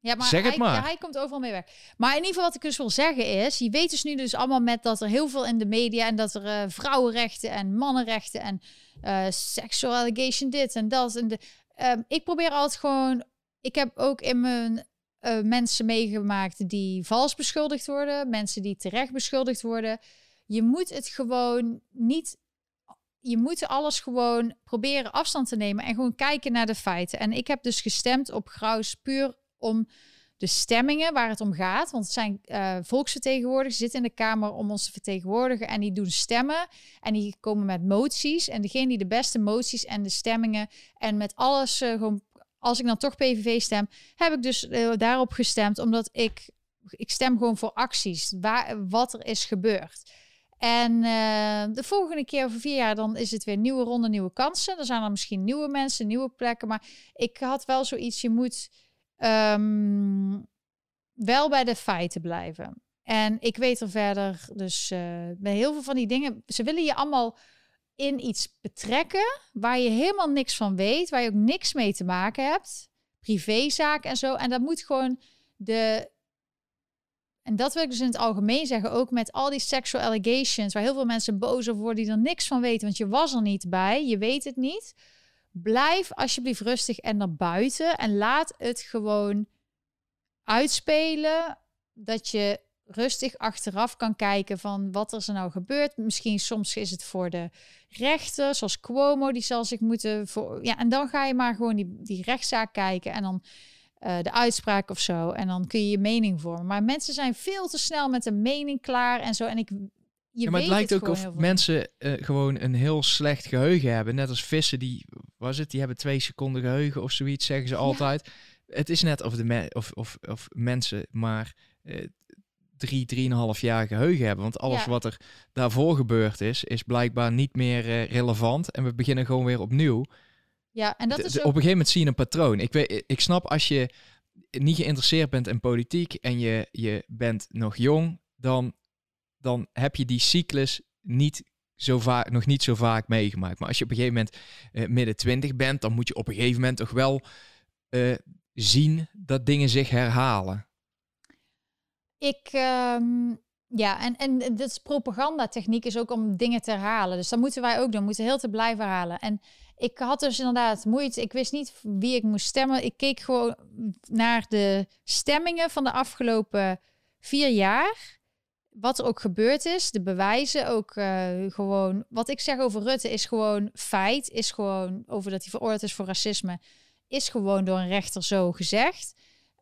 ja, maar zeg het hij, maar. hij komt overal mee weg. Maar in ieder geval wat ik dus wil zeggen is... je weet dus nu dus allemaal met dat er heel veel in de media... en dat er uh, vrouwenrechten en mannenrechten... en uh, sexual allegation dit en dat. En de, uh, ik probeer altijd gewoon... Ik heb ook in mijn uh, mensen meegemaakt die vals beschuldigd worden. Mensen die terecht beschuldigd worden. Je moet het gewoon niet je moet alles gewoon proberen afstand te nemen en gewoon kijken naar de feiten. En ik heb dus gestemd op Graus puur om de stemmingen waar het om gaat. Want het zijn uh, volksvertegenwoordigers, zitten in de Kamer om ons te vertegenwoordigen. En die doen stemmen en die komen met moties. En degene die de beste moties en de stemmingen en met alles uh, gewoon... Als ik dan toch PVV stem, heb ik dus uh, daarop gestemd. Omdat ik, ik stem gewoon voor acties. Waar, wat er is gebeurd. En de volgende keer over vier jaar, dan is het weer nieuwe ronde, nieuwe kansen. Dan zijn er misschien nieuwe mensen, nieuwe plekken. Maar ik had wel zoiets, je moet um, wel bij de feiten blijven. En ik weet er verder, dus uh, bij heel veel van die dingen, ze willen je allemaal in iets betrekken waar je helemaal niks van weet, waar je ook niks mee te maken hebt, privézaak en zo. En dat moet gewoon de. En dat wil ik dus in het algemeen zeggen, ook met al die sexual allegations, waar heel veel mensen boos over worden die er niks van weten, want je was er niet bij, je weet het niet. Blijf alsjeblieft rustig en naar buiten en laat het gewoon uitspelen. Dat je rustig achteraf kan kijken van wat er nou gebeurt. Misschien soms is het voor de rechter, zoals Cuomo, die zal zich moeten voor. Ja, en dan ga je maar gewoon die, die rechtszaak kijken en dan uh, de uitspraak of zo. En dan kun je je mening vormen. Maar mensen zijn veel te snel met een mening klaar en zo. En ik je ja, maar het lijkt ook of mensen uh, gewoon een heel slecht geheugen hebben. Net als vissen, die, was het, die hebben twee seconden geheugen of zoiets, zeggen ze altijd. Het is net of, de of, of, of mensen, maar uh, drie, drieënhalf jaar geheugen hebben. Want alles wat er daarvoor gebeurd is, is blijkbaar niet meer uh, relevant. En we beginnen gewoon weer opnieuw. Ja, en dat is ook... Op een gegeven moment zie je een patroon. Ik, weet, ik snap als je niet geïnteresseerd bent in politiek en je, je bent nog jong, dan, dan heb je die cyclus niet zo vaak, nog niet zo vaak meegemaakt. Maar als je op een gegeven moment uh, midden twintig bent, dan moet je op een gegeven moment toch wel uh, zien dat dingen zich herhalen. Ik, um, ja, en, en is propagandatechniek is ook om dingen te herhalen. Dus dat moeten wij ook doen. We moeten heel te blijven herhalen. En ik had dus inderdaad moeite. Ik wist niet wie ik moest stemmen. Ik keek gewoon naar de stemmingen van de afgelopen vier jaar. Wat er ook gebeurd is, de bewijzen ook uh, gewoon. Wat ik zeg over Rutte is gewoon feit. Is gewoon over dat hij veroordeeld is voor racisme. Is gewoon door een rechter zo gezegd.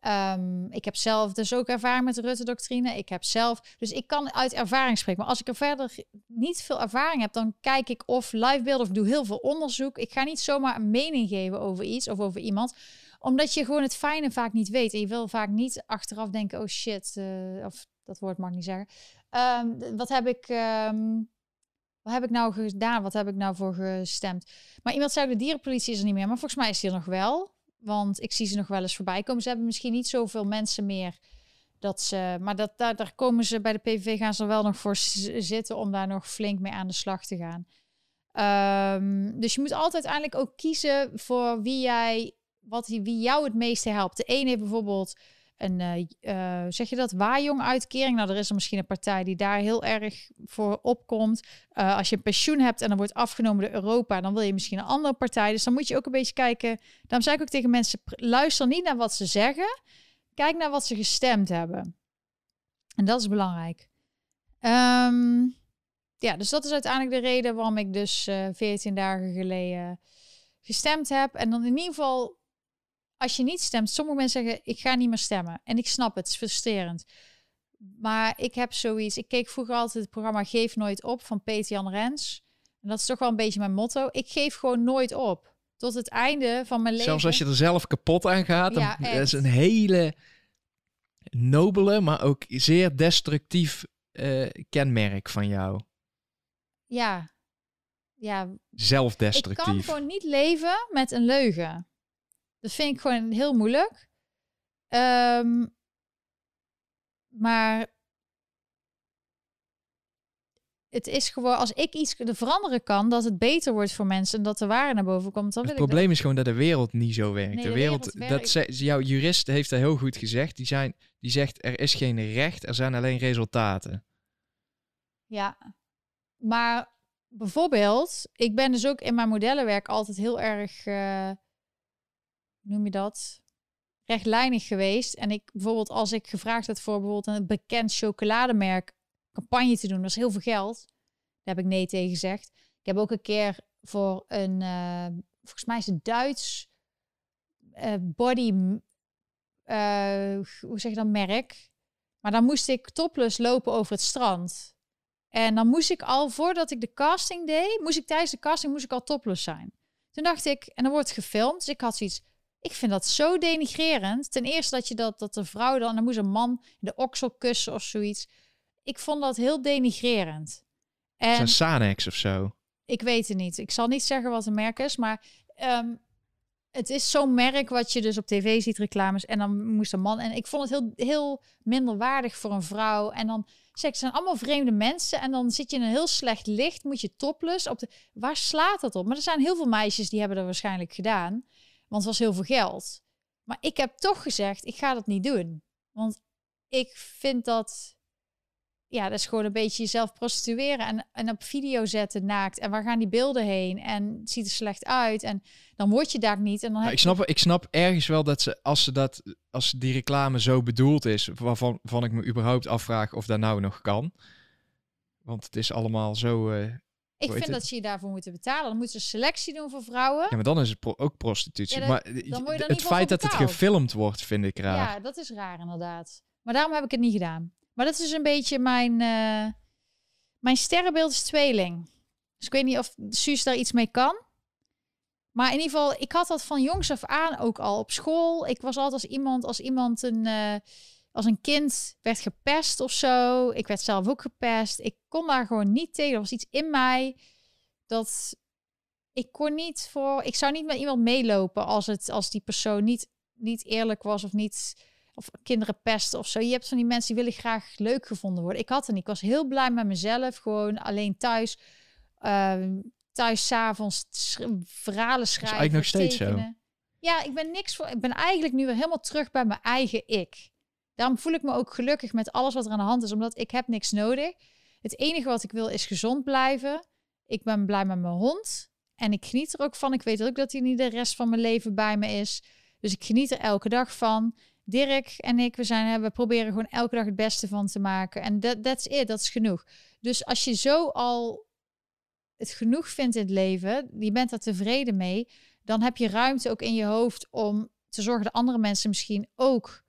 Um, ik heb zelf dus ook ervaring met de Rutte-doctrine. Ik heb zelf, dus ik kan uit ervaring spreken. Maar als ik er verder niet veel ervaring heb, dan kijk ik of livebeelden of doe heel veel onderzoek. Ik ga niet zomaar een mening geven over iets of over iemand, omdat je gewoon het fijne vaak niet weet. En je wil vaak niet achteraf denken: oh shit, uh, of dat woord mag niet zeggen. Um, wat heb ik. Um, wat heb ik nou gedaan? Wat heb ik nou voor gestemd? Maar iemand zei: de dierenpolitie is er niet meer. Maar volgens mij is die er nog wel. Want ik zie ze nog wel eens voorbij komen. Ze hebben misschien niet zoveel mensen meer. Dat ze, maar dat, daar, komen ze bij de PVV gaan ze er wel nog voor zitten om daar nog flink mee aan de slag te gaan. Um, dus je moet altijd eigenlijk ook kiezen voor wie jij, wat, wie jou het meeste helpt. De een heeft bijvoorbeeld een, uh, zeg je dat, waaijong-uitkering. Nou, er is er misschien een partij die daar heel erg voor opkomt. Uh, als je een pensioen hebt en dan wordt afgenomen door Europa, dan wil je misschien een andere partij. Dus dan moet je ook een beetje kijken. Daarom zei ik ook tegen mensen, luister niet naar wat ze zeggen. Kijk naar wat ze gestemd hebben. En dat is belangrijk. Um, ja, dus dat is uiteindelijk de reden waarom ik dus uh, 14 dagen geleden gestemd heb. En dan in ieder geval als je niet stemt, sommige mensen zeggen, ik ga niet meer stemmen. En ik snap het, het is frustrerend. Maar ik heb zoiets, ik keek vroeger altijd het programma Geef Nooit Op van Peter Jan Rens. En dat is toch wel een beetje mijn motto. Ik geef gewoon nooit op. Tot het einde van mijn leven. Zelfs als je er zelf kapot aan gaat. Ja, dan, dat is een hele nobele, maar ook zeer destructief uh, kenmerk van jou. Ja. ja. Zelfdestructief. Ik kan gewoon niet leven met een leugen. Dat vind ik gewoon heel moeilijk. Um, maar het is gewoon, als ik iets er veranderen kan, dat het beter wordt voor mensen en dat de waarde naar boven komt. Dan het probleem is gewoon dat de wereld niet zo werkt. de, wereld, dat ze, jouw jurist heeft dat heel goed gezegd. Die, zijn, die zegt er is geen recht, er zijn alleen resultaten. Ja, maar bijvoorbeeld, ik ben dus ook in mijn modellenwerk altijd heel erg. Uh, noem je dat? Rechtlijnig geweest. En ik bijvoorbeeld, als ik gevraagd had voor bijvoorbeeld een bekend chocolademerk campagne te doen, dat is heel veel geld. Daar heb ik nee tegen gezegd. Ik heb ook een keer voor een, uh, volgens mij is het Duits uh, body, uh, hoe zeg je dan, merk. Maar dan moest ik topless lopen over het strand. En dan moest ik al, voordat ik de casting deed, moest ik tijdens de casting moest ik al topless zijn. Toen dacht ik, en dan wordt gefilmd, dus ik had zoiets, ik vind dat zo denigrerend. Ten eerste dat je dat, dat de vrouw dan, dan moest een man de oksel kussen of zoiets. Ik vond dat heel denigrerend. En een Sanex of zo? Ik weet het niet. Ik zal niet zeggen wat een merk is, maar um, het is zo'n merk wat je dus op tv ziet, reclames. En dan moest een man. En ik vond het heel, heel minderwaardig voor een vrouw. En dan zeg zijn allemaal vreemde mensen. En dan zit je in een heel slecht licht. Moet je topless op de. Waar slaat dat op? Maar er zijn heel veel meisjes die hebben dat waarschijnlijk gedaan. Want het was heel veel geld. Maar ik heb toch gezegd, ik ga dat niet doen. Want ik vind dat, ja, dat is gewoon een beetje jezelf prostitueren en, en op video zetten naakt. En waar gaan die beelden heen? En het ziet er slecht uit. En dan word je daar niet. En dan ik, snap, ik snap ergens wel dat ze, als ze dat, als die reclame zo bedoeld is, waarvan, waarvan ik me überhaupt afvraag of dat nou nog kan. Want het is allemaal zo, uh, ik vind dat ze je daarvoor moeten betalen. Dan moeten ze selectie doen voor vrouwen. Ja, maar dan is het ook prostitutie. maar het feit dat het gefilmd wordt, vind ik raar. Ja, dat is raar inderdaad. Maar daarom heb ik het niet gedaan. Maar dat is dus een beetje mijn... Uh, mijn sterrenbeeld is tweeling. Dus ik weet niet of Suus daar iets mee kan. Maar in ieder geval, ik had dat van jongs af aan ook al op school. Ik was altijd als iemand, als iemand een... Uh, als een kind werd gepest of zo. Ik werd zelf ook gepest. Ik kon daar gewoon niet tegen. Er was iets in mij dat ik kon niet voor. Ik zou niet met iemand meelopen als het als die persoon niet, niet eerlijk was of niet. Of kinderen pesten of zo. Je hebt van die mensen die willen graag leuk gevonden worden. Ik had het niet. Ik was heel blij met mezelf. Gewoon alleen thuis. Uh, thuis s'avonds verhalen schrijven. eigenlijk nog steeds tekenen. zo. Ja, ik ben niks voor. Ik ben eigenlijk nu weer helemaal terug bij mijn eigen ik. Daarom voel ik me ook gelukkig met alles wat er aan de hand is, omdat ik heb niks nodig. Het enige wat ik wil is gezond blijven. Ik ben blij met mijn hond. En ik geniet er ook van. Ik weet ook dat hij niet de rest van mijn leven bij me is. Dus ik geniet er elke dag van. Dirk en ik, we, zijn, we proberen gewoon elke dag het beste van te maken. En dat that's it, dat is genoeg. Dus als je zo al het genoeg vindt in het leven, je bent er tevreden mee, dan heb je ruimte ook in je hoofd om te zorgen dat andere mensen misschien ook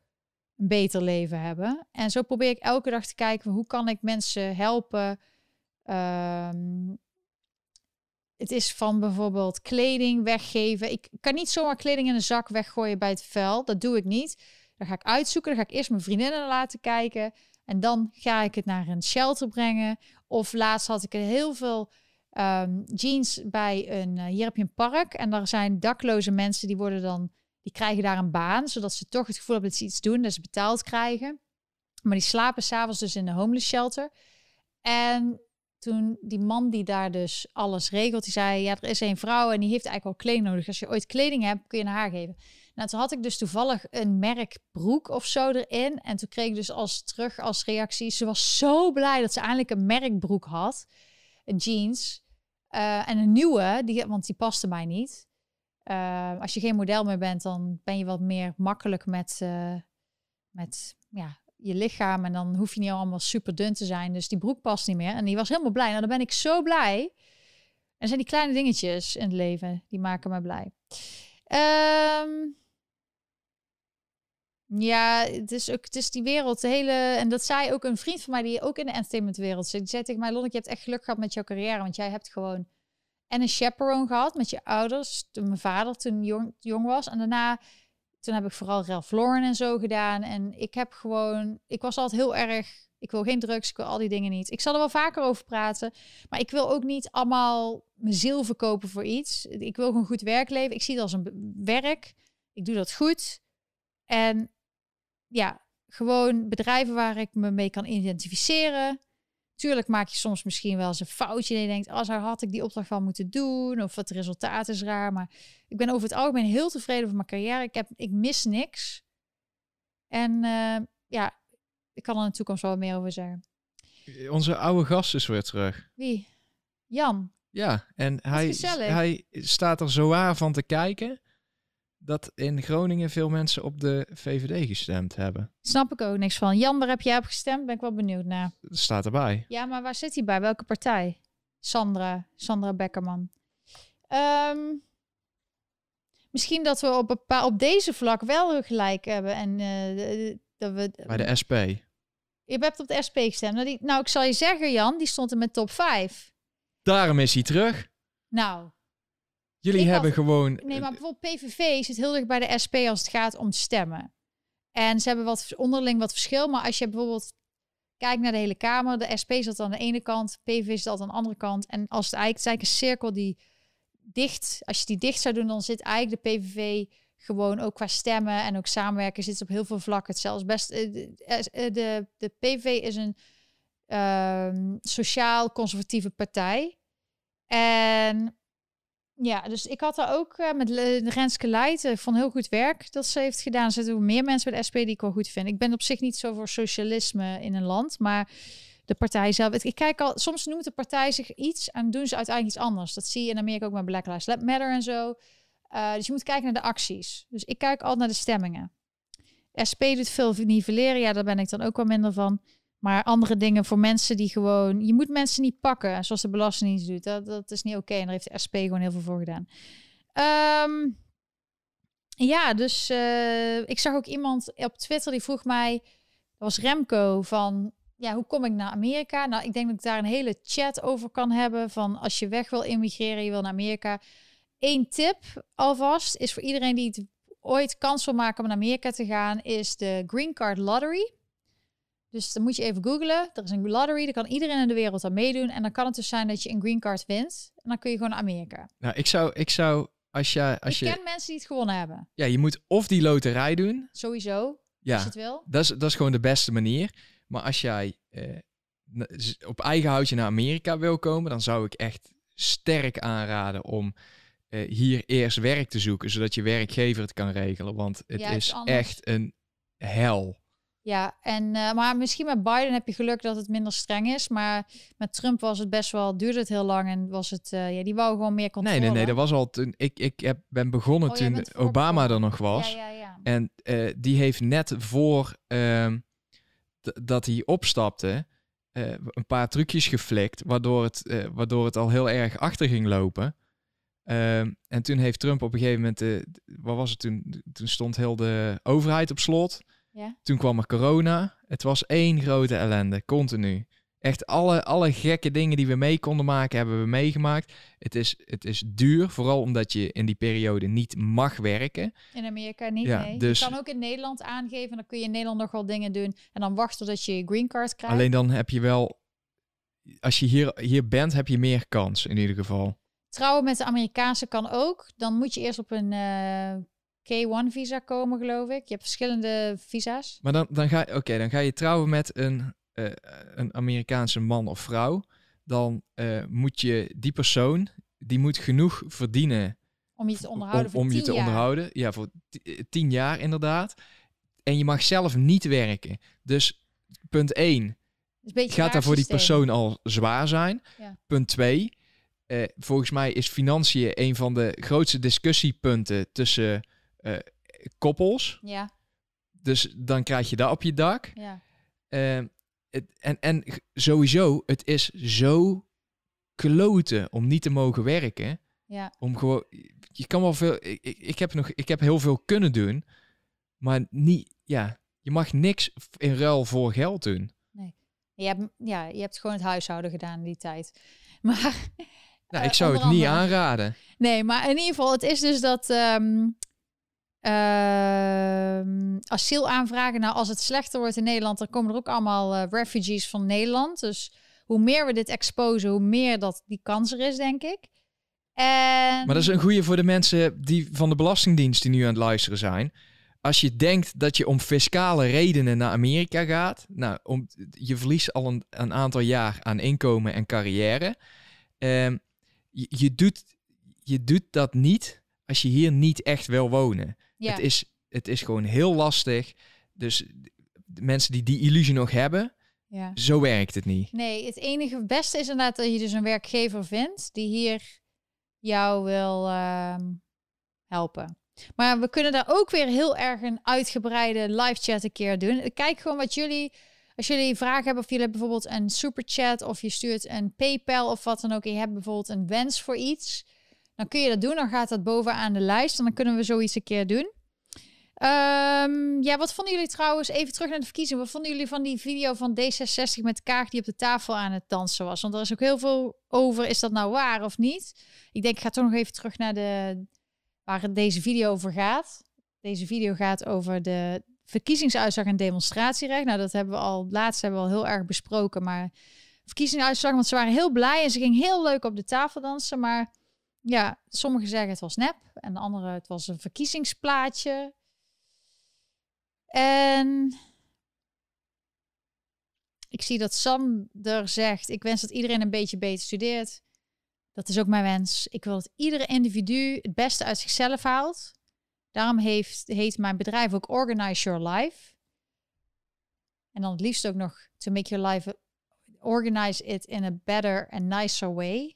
beter leven hebben. En zo probeer ik elke dag te kijken hoe kan ik mensen helpen. Um, het is van bijvoorbeeld kleding weggeven. Ik kan niet zomaar kleding in een zak weggooien bij het vuil. Dat doe ik niet. Dan ga ik uitzoeken. Dan ga ik eerst mijn vriendinnen laten kijken. En dan ga ik het naar een shelter brengen. Of laatst had ik heel veel um, jeans bij een. Uh, hier heb je een park. En daar zijn dakloze mensen die worden dan. Die krijgen daar een baan. Zodat ze toch het gevoel hebben dat ze iets doen. Dat ze betaald krijgen. Maar die slapen s'avonds dus in de homeless shelter. En toen die man die daar dus alles regelt, die zei, ja, er is een vrouw en die heeft eigenlijk al kleding nodig. Als je ooit kleding hebt, kun je haar geven. Nou, toen had ik dus toevallig een merk broek of zo erin. En toen kreeg ik dus als terug als reactie, ze was zo blij dat ze eindelijk een merkbroek had. Een jeans. Uh, en een nieuwe, die, want die paste mij niet. Uh, als je geen model meer bent, dan ben je wat meer makkelijk met, uh, met ja, je lichaam. En dan hoef je niet allemaal super dun te zijn. Dus die broek past niet meer. En die was helemaal blij. Nou, dan ben ik zo blij. En zijn die kleine dingetjes in het leven, die maken me blij. Um, ja, het is ook, het is die wereld, de hele, en dat zei ook een vriend van mij die ook in de entertainmentwereld zit. Die zei tegen mij, Lonneke, je hebt echt geluk gehad met jouw carrière, want jij hebt gewoon en een chaperone gehad met je ouders, toen mijn vader toen jong, jong was. En daarna toen heb ik vooral Ralph Lauren en zo gedaan. En ik heb gewoon, ik was altijd heel erg, ik wil geen drugs, ik wil al die dingen niet. Ik zal er wel vaker over praten, maar ik wil ook niet allemaal mijn ziel verkopen voor iets. Ik wil gewoon goed werk leven. Ik zie het als een werk. Ik doe dat goed. En ja, gewoon bedrijven waar ik me mee kan identificeren. Tuurlijk maak je soms misschien wel eens een foutje en je denkt, als oh, had ik die opdracht wel moeten doen of het resultaat is raar. Maar ik ben over het algemeen heel tevreden over mijn carrière. Ik, heb, ik mis niks. En uh, ja, ik kan er in de toekomst wel meer over zeggen. Onze oude gast is weer terug. Wie? Jan. Ja, en hij, hij staat er zo aan van te kijken dat in Groningen veel mensen op de VVD gestemd hebben. Snap ik ook niks van. Jan, waar heb jij op gestemd? Ben ik wel benieuwd naar. Staat erbij. Ja, maar waar zit hij bij? Welke partij? Sandra, Sandra Beckerman. Um, misschien dat we op, een op deze vlak wel gelijk hebben. En uh, dat we... Bij de SP. Je hebt op de SP gestemd. Nou, die, nou, ik zal je zeggen, Jan, die stond in mijn top 5. Daarom is hij terug. Nou, Jullie hebben gewoon. Nee, maar bijvoorbeeld PVV zit heel dicht bij de SP als het gaat om stemmen. En ze hebben wat onderling wat verschil. Maar als je bijvoorbeeld kijkt naar de hele Kamer, de SP zat aan de ene kant, PVV zit aan de andere kant. En als het eigenlijk, het eigenlijk een cirkel die dicht, als je die dicht zou doen, dan zit eigenlijk de PVV gewoon ook qua stemmen en ook samenwerken zit op heel veel vlakken hetzelfde. Best, eh, de, eh, de, de PVV is een uh, sociaal-conservatieve partij. En ja, dus ik had daar ook uh, met Renske Leijten van heel goed werk dat ze heeft gedaan. Er zitten meer mensen bij de SP die ik wel goed vind. Ik ben op zich niet zo voor socialisme in een land, maar de partij zelf. Ik kijk al, soms noemt de partij zich iets en doen ze uiteindelijk iets anders. Dat zie je in Amerika ook met Black Lives Matter en zo. Uh, dus je moet kijken naar de acties. Dus ik kijk altijd naar de stemmingen. SP doet veel nivelleren, ja, daar ben ik dan ook wel minder van. Maar andere dingen voor mensen die gewoon... Je moet mensen niet pakken, zoals de Belastingdienst doet. Dat, is niet oké. En daar heeft de SP gewoon heel veel voor gedaan. Um, ja, dus uh, ik zag ook iemand op Twitter die vroeg mij... Dat was Remco van... Ja, hoe kom ik naar Amerika? Nou, ik denk dat ik daar een hele chat over kan hebben. Van als je weg wil immigreren, je wil naar Amerika. Eén tip alvast is voor iedereen die het ooit kans wil maken om naar Amerika te gaan, is de Green Card Lottery. Dus dan moet je even googlen. Er is een lottery, daar kan iedereen in de wereld aan meedoen. En dan kan het dus zijn dat je een green card wint. En dan kun je gewoon naar Amerika. Nou, ik zou, ik zou als je... Als ik je, ken mensen die het gewonnen hebben. Ja, je moet of die loterij doen. Sowieso, ja, als je het wil. Dat is, dat is gewoon de beste manier. Maar als jij eh, op eigen houtje naar Amerika wil komen, dan zou ik echt sterk aanraden om eh, hier eerst werk te zoeken, zodat je werkgever het kan regelen. Want het is echt een hel. Ja, en, uh, maar misschien met Biden heb je geluk dat het minder streng is. Maar met Trump was het best wel, duurde het heel lang en was het, uh, ja, die wou gewoon meer controle. Nee, nee, nee, dat was al toen, ik, ik heb, ben begonnen oh, toen Obama er nog was. Ja, ja, ja. En uh, die heeft net voor ehm, dat hij opstapte, een paar trucjes geflikt, waardoor het, waardoor het al heel erg achter ging lopen. Ehm, en toen heeft Trump op een gegeven moment, wat was het toen? Toen stond heel de overheid op slot. Ja. Toen kwam er corona. Het was één grote ellende, continu. Echt alle, alle gekke dingen die we mee konden maken, hebben we meegemaakt. Het is, het is duur, vooral omdat je in die periode niet mag werken. In Amerika niet, ja, nee. Dus... Je kan ook in Nederland aangeven, dan kun je in Nederland nog wel dingen doen. En dan wachten tot je je green card krijgt. Alleen dan heb je wel, als je hier, hier bent, heb je meer kans in ieder geval. Trouwen met de Amerikaanse kan ook. Dan moet je eerst op een uh, K1-visa komen, geloof ik. Je hebt verschillende visa's. Maar dan, dan, ga, oké, dan ga je trouwen met een, uh, een Amerikaanse man of vrouw. Dan uh, moet je die persoon, die moet genoeg verdienen. Om je te onderhouden. Om, om je te onderhouden. Ja, voor eh, tien jaar inderdaad. En je mag zelf niet werken. Dus punt 1. Gaat daar voor die persoon al zwaar zijn? Ja. Punt 2. Uh, volgens mij is financiën een van de grootste discussiepunten tussen uh, koppels. Ja. Dus dan krijg je dat op je dak. Ja. Uh, het, en, en sowieso, het is zo kloten om niet te mogen werken. Ja. Om gewoon, je kan wel veel, ik, ik, heb nog, ik heb heel veel kunnen doen, maar niet, ja, je mag niks in ruil voor geld doen. Nee. Je hebt, ja, je hebt gewoon het huishouden gedaan in die tijd. Maar. Nou, ik zou het niet aanraden. Nee, maar in ieder geval, het is dus dat um, uh, asielaanvragen. Nou, als het slechter wordt in Nederland, dan komen er ook allemaal uh, refugees van Nederland. Dus hoe meer we dit exposen, hoe meer dat die kans er is, denk ik. En... Maar dat is een goede voor de mensen die van de Belastingdienst die nu aan het luisteren zijn. Als je denkt dat je om fiscale redenen naar Amerika gaat, nou, om, je verliest al een, aantal jaar aan inkomen en carrière. Uh, je, je, doet, je doet dat niet als je hier niet echt wil wonen. Het, is, het is gewoon heel lastig. Dus de mensen die die illusie nog hebben, ja. zo werkt het niet. Nee, het enige beste is inderdaad dat je dus een werkgever vindt die hier jou wil uh, helpen. Maar we kunnen daar ook weer heel erg een uitgebreide live chat een keer doen. Kijk gewoon wat jullie, als jullie vragen hebben of jullie hebben bijvoorbeeld een super chat of je stuurt een PayPal of wat dan ook. En je hebt bijvoorbeeld een wens voor iets dan kun je dat doen. Dan gaat dat bovenaan de lijst. En dan kunnen we zoiets een keer doen. Um, ja, wat vonden jullie trouwens, even terug naar de verkiezingen. Wat vonden jullie van die video van D66 met Kaag die op de tafel aan het dansen was? Want er is ook heel veel over, is dat nou waar of niet? Ik denk, ik ga toch nog even terug naar de, waar deze video over gaat. Deze video gaat over de verkiezingsuitslag en demonstratierecht. Nou, dat hebben we al, laatst hebben we al heel erg besproken. Maar verkiezingsuitslag, want ze waren heel blij en ze ging heel leuk op de tafel dansen. Maar ja, sommigen zeggen het was nep en de anderen het was een verkiezingsplaatje. En ik zie dat Sander zegt: Ik wens dat iedereen een beetje beter studeert. Dat is ook mijn wens. Ik wil dat iedere individu het beste uit zichzelf haalt. Daarom heeft, heet mijn bedrijf ook Organize Your Life. En dan het liefst ook nog to make your life organize it in a better and nicer way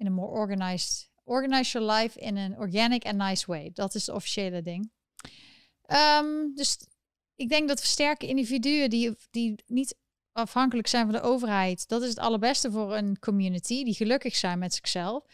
in een more organized, organize your life in een organic and nice way. Dat is het officiële ding. Um, dus ik denk dat versterken individuen die, die niet afhankelijk zijn van de overheid, dat is het allerbeste voor een community die gelukkig zijn met zichzelf.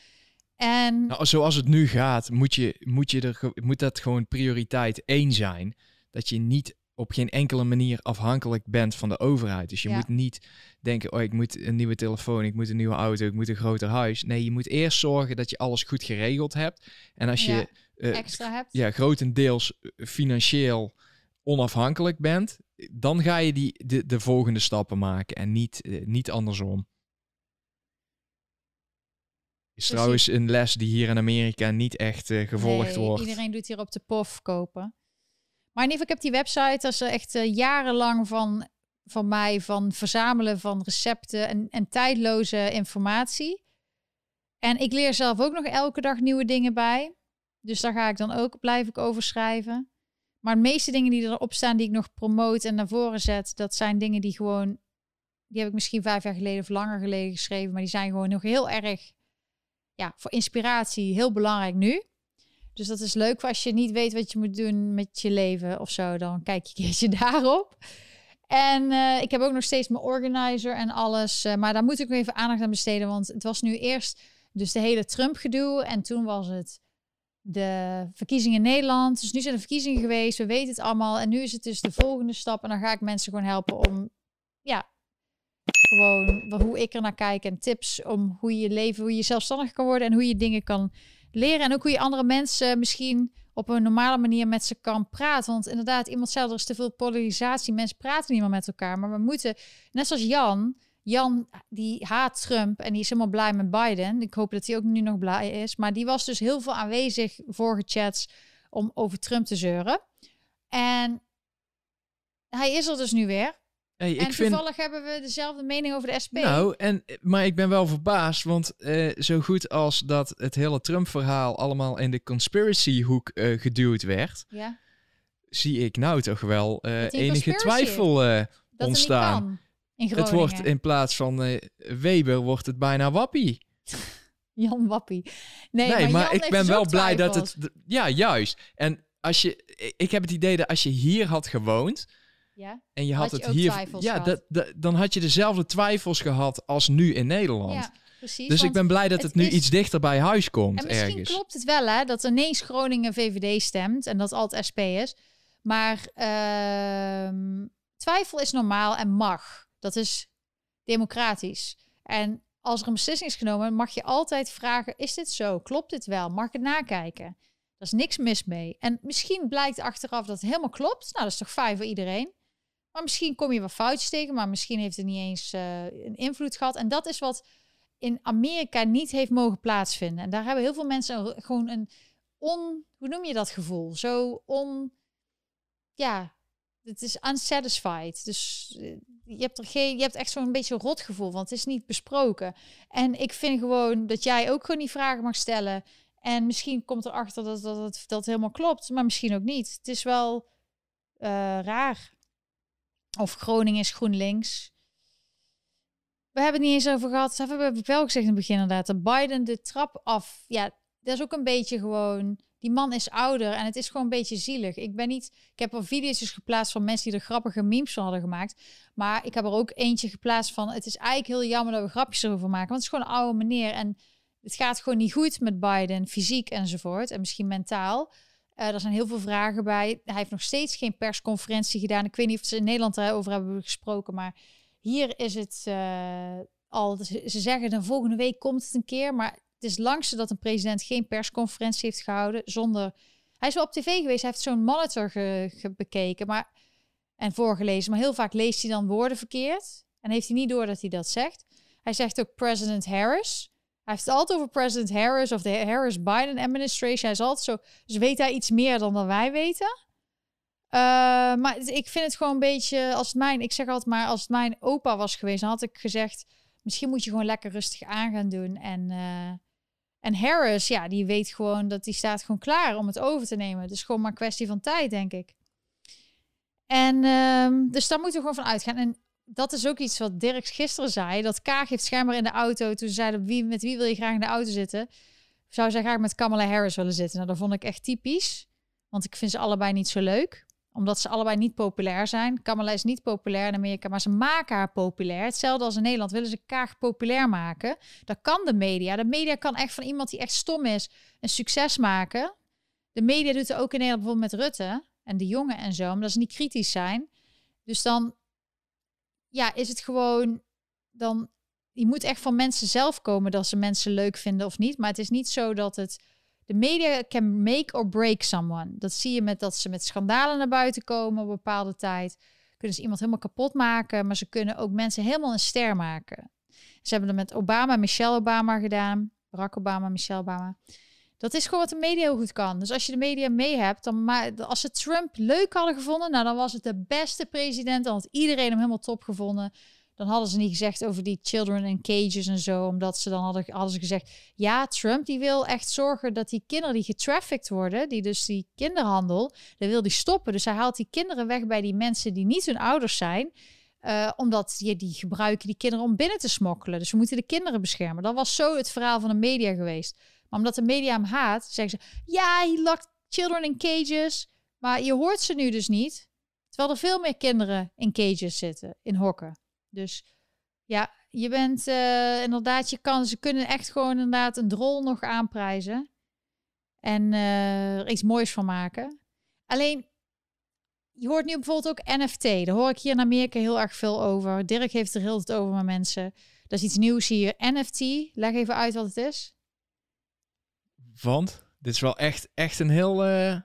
En nou, zoals het nu gaat, moet, je, moet, je er, moet dat gewoon prioriteit één zijn. Dat je niet op geen enkele manier afhankelijk bent van de overheid. Dus je moet niet denken, oh, ik moet een nieuwe telefoon, ik moet een nieuwe auto, ik moet een groter huis. Nee, je moet eerst zorgen dat je alles goed geregeld hebt. En als je uh, extra hebt. Ja, grotendeels eh, financieel onafhankelijk bent, dan ga je die, de, de volgende stappen maken en niet, uh, niet andersom. Is trouwens een les die hier in Amerika niet echt uh, gevolgd nee, wordt. Iedereen doet hier op de pof kopen. Maar in ieder geval, ik heb die website, dat is echt uh, jarenlang van, van mij, van verzamelen van recepten en, en tijdloze informatie. En ik leer zelf ook nog elke dag nieuwe dingen bij. Dus daar ga ik dan ook, blijf ik over schrijven. Maar de meeste dingen die erop staan, die ik nog promote en naar voren zet, dat zijn dingen die gewoon, die heb ik misschien vijf jaar geleden of langer geleden geschreven, maar die zijn gewoon nog heel erg, ja, voor inspiratie heel belangrijk nu. Dus dat is leuk als je niet weet wat je moet doen met je leven of zo, dan kijk je een keertje daarop. En uh, ik heb ook nog steeds mijn organizer en alles, uh, maar daar moet ik nog even aandacht aan besteden, want het was nu eerst dus de hele Trump-gedoe en toen was het de verkiezingen in Nederland. Dus nu zijn de verkiezingen geweest. We weten het allemaal. En nu is het dus de volgende stap. En dan ga ik mensen gewoon helpen om, ja, gewoon hoe ik er naar kijk. En tips om hoe je leven, hoe je zelfstandig kan worden. En hoe je dingen kan leren. En ook hoe je andere mensen misschien op een normale manier met ze kan praten. Want inderdaad, iemand zei er is te veel polarisatie. Mensen praten niet meer met elkaar. Maar we moeten, net zoals Jan Jan, die haat Trump en die is helemaal blij met Biden. Ik hoop dat hij ook nu nog blij is. Maar die was dus heel veel aanwezig vorige chats om over Trump te zeuren. En hij is er dus nu weer. Hey, en ik toevallig vind... hebben we dezelfde mening over de SP. Nou, en, maar ik ben wel verbaasd, want uh, zo goed als dat het hele Trump-verhaal allemaal in de conspiracy-hoek uh, geduwd werd, ja. zie ik nou toch wel uh, enige twijfel ontstaan. Het wordt in plaats van Weber, wordt het bijna Wappie. Jan Wappie. Nee, nee maar, ik ben wel blij dat het... Ja, juist. En als je... Ik heb het idee dat als je hier had gewoond... Ja? En je had, het hier... Ja, dat, dat, dan had je dezelfde twijfels gehad als nu in Nederland. Ja. Precies, dus ik ben blij dat het, nu iets dichter bij huis komt. En misschien ergens. klopt het wel, hè, dat ineens Groningen VVD stemt en dat altijd SP is. Maar uh, twijfel is normaal en mag. Dat is democratisch. En als er een beslissing is genomen, mag je altijd vragen: is dit zo? Klopt dit wel? Mag ik het nakijken? Daar is niks mis mee. En misschien blijkt achteraf dat het helemaal klopt. Nou, dat is toch fijn voor iedereen. Maar misschien kom je wat foutjes tegen, maar misschien heeft het niet eens uh, een invloed gehad. En dat is wat in Amerika niet heeft mogen plaatsvinden. En daar hebben heel veel mensen gewoon een on, hoe noem je dat gevoel? Zo on, ja, het is unsatisfied. Dus eh, je hebt er geen, je hebt echt zo'n beetje rot gevoel, want het is niet besproken. En ik vind gewoon dat jij ook gewoon die vragen mag stellen. En misschien komt erachter dat dat, dat, helemaal klopt, maar misschien ook niet. Het is wel uh, raar. Of Groningen is GroenLinks. We hebben het niet eens over gehad. Dat hebben we wel gezegd in het begin inderdaad. Dat Biden de trap af. Ja, dat is ook een beetje gewoon die man is ouder en het is gewoon een beetje zielig. Ik ben niet, ik heb er video's geplaatst van mensen die er grappige memes van hadden gemaakt, maar ik heb er ook eentje geplaatst van het is eigenlijk heel jammer dat we grapjes erover maken, want het is gewoon een oude meneer en het gaat gewoon niet goed met Biden, fysiek enzovoort en misschien mentaal. Uh, er zijn heel veel vragen bij. Hij heeft nog steeds geen persconferentie gedaan. Ik weet niet of ze in Nederland daarover hebben gesproken, maar hier is het uh, al. Ze zeggen de volgende week komt het een keer, maar het is langste dat een president geen persconferentie heeft gehouden zonder. Hij is wel op tv geweest, hij heeft zo'n monitor ge, bekeken maar, en voorgelezen, maar heel vaak leest hij dan woorden verkeerd en heeft hij niet door dat hij dat zegt. Hij zegt ook President Harris. Hij heeft het altijd over President Harris of de Harris-Biden administration. Hij is altijd zo, dus weet hij iets meer dan, dan wij weten. Uh, maar ik vind het gewoon een beetje als het mijn, ik zeg altijd maar, als het mijn opa was geweest, dan had ik gezegd, misschien moet je gewoon lekker rustig aan gaan doen en uh, en Harris, ja, die weet gewoon dat die staat gewoon klaar om het over te nemen. Is gewoon maar een kwestie van tijd, denk ik. En um, dus daar moeten we gewoon van uitgaan. En dat is ook iets wat Dirk gisteren zei. Dat Kaag heeft schijnbaar in de auto, toen ze zeiden, wie, met wie wil je graag in de auto zitten? Zou zij graag met Kamala Harris willen zitten. Nou, dat vond ik echt typisch. Want ik vind ze allebei niet zo leuk omdat ze allebei niet populair zijn. Kamala is niet populair in Amerika, maar ze maken haar populair. Hetzelfde als in Nederland willen ze Kaag populair maken. Dat kan de media. De media kan echt van iemand die echt stom is een succes maken. De media doet het ook in Nederland bijvoorbeeld met Rutte. en de jongen en zo, omdat ze niet kritisch zijn. Dus dan ja, is het gewoon dan je moet echt van mensen zelf komen dat ze mensen leuk vinden of niet. Maar het is niet zo dat het de media can make or break someone. Dat zie je met dat ze met schandalen naar buiten komen op bepaalde tijd. Kunnen ze iemand helemaal kapot maken, maar ze kunnen ook mensen helemaal een ster maken. Ze hebben dat met Obama, Michelle Obama gedaan. Barack Obama, Michelle Obama. Dat is gewoon wat de media goed kan. Dus als je de media mee hebt, dan maar als ze Trump leuk hadden gevonden, nou dan was het de beste president. Dan had iedereen hem helemaal top gevonden. Dan hadden ze niet gezegd over die children in cages en zo, omdat ze dan hadden, ze gezegd, ja, Trump die wil echt zorgen dat die kinderen die getrafficked worden, die dus die kinderhandel, dat wil die stoppen. Dus hij haalt die kinderen weg bij die mensen die niet hun ouders zijn. Uh, omdat je die gebruiken die kinderen om binnen te smokkelen. Dus we moeten de kinderen beschermen. Dat was zo het verhaal van de media geweest. Maar omdat de media hem haat, zeggen ze: ja, he locked children in cages. Maar je hoort ze nu dus niet. Terwijl er veel meer kinderen in cages zitten, in hokken. Dus ja, je bent uh, inderdaad, je kan, ze kunnen echt gewoon inderdaad een drol nog aanprijzen. En uh, er iets moois van maken. Alleen, je hoort nu bijvoorbeeld ook NFT. Daar hoor ik hier in Amerika heel erg veel over. Dirk heeft er heel veel over met mensen. Dat is iets nieuws hier. NFT, leg even uit wat het is. Want dit is wel echt, echt een heel, uh,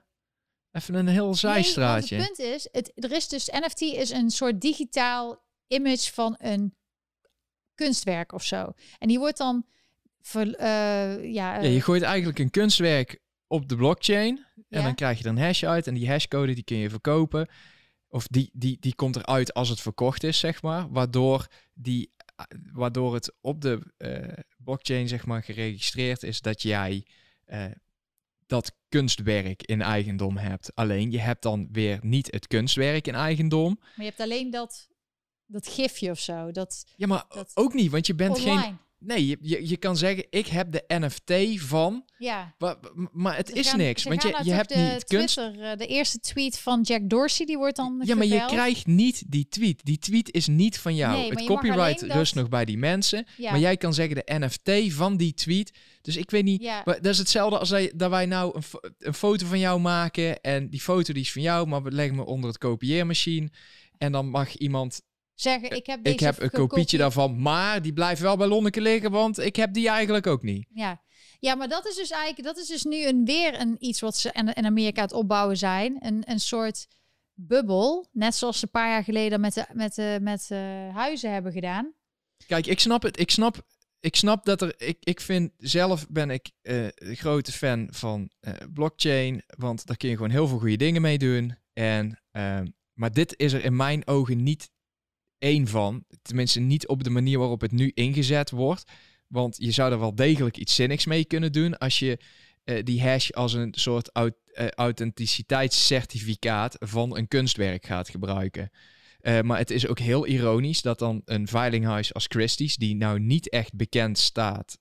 even een heel zijstraatje. Nee, het punt is, het, er is dus NFT is een soort digitaal image van een kunstwerk of zo. En die wordt dan ver, uh, ja, ja, je eh, gooit eigenlijk een kunstwerk op de blockchain en dan krijg je er een hash uit en die hashcode die kun je verkopen. Of die, die, die komt eruit als het verkocht is, zeg maar. Waardoor, die, waardoor het op de uh, blockchain, zeg maar, geregistreerd is dat jij uh, dat kunstwerk in eigendom hebt. Alleen je hebt dan weer niet het kunstwerk in eigendom. Maar je hebt alleen dat dat gifje of zo. Dat, ja, maar ook niet, want je bent geen. Nee, je, je, je kan zeggen, ik heb de NFT van. Ja. Maar, maar het is niks. Want je, je hebt de niet kunst. Twitter, uh, de eerste tweet van Jack Dorsey, die wordt dan. Ja, maar je krijgt niet die tweet. Die tweet is niet van jou. Nee, het copyright rust nog bij die mensen. Ja. Maar jij kan zeggen de NFT van die tweet. Dus ik weet niet. Ja. dat is hetzelfde als dat wij nou een, een foto van jou maken. En die foto die is van jou, maar we leggen me onder het kopieermachine. En dan mag iemand zeggen, ik heb deze Ik heb een kopietje daarvan, maar die blijft wel bij Lonneke liggen, want ik heb die eigenlijk ook niet. Ja. Ja, maar dat is dus eigenlijk, dat is dus nu een, weer een iets wat ze in, Amerika het opbouwen zijn. Een, een soort bubbel, net zoals ze een paar jaar geleden met, de, met, de, met de huizen hebben gedaan. Kijk, ik snap het. Ik snap, ik snap dat er. Ik, ik vind zelf ben ik uh, een grote fan van uh, blockchain. Want daar kun je gewoon heel veel goede dingen mee doen. En, uh, maar dit is er in mijn ogen niet één van. Tenminste, niet op de manier waarop het nu ingezet wordt. Want je zou er wel degelijk iets zinnigs mee kunnen doen als je uh, die hash als een soort uh, authenticiteitscertificaat van een kunstwerk gaat gebruiken. Uh, maar het is ook heel ironisch dat dan een veilinghuis als Christie's, die nou niet echt bekend staat.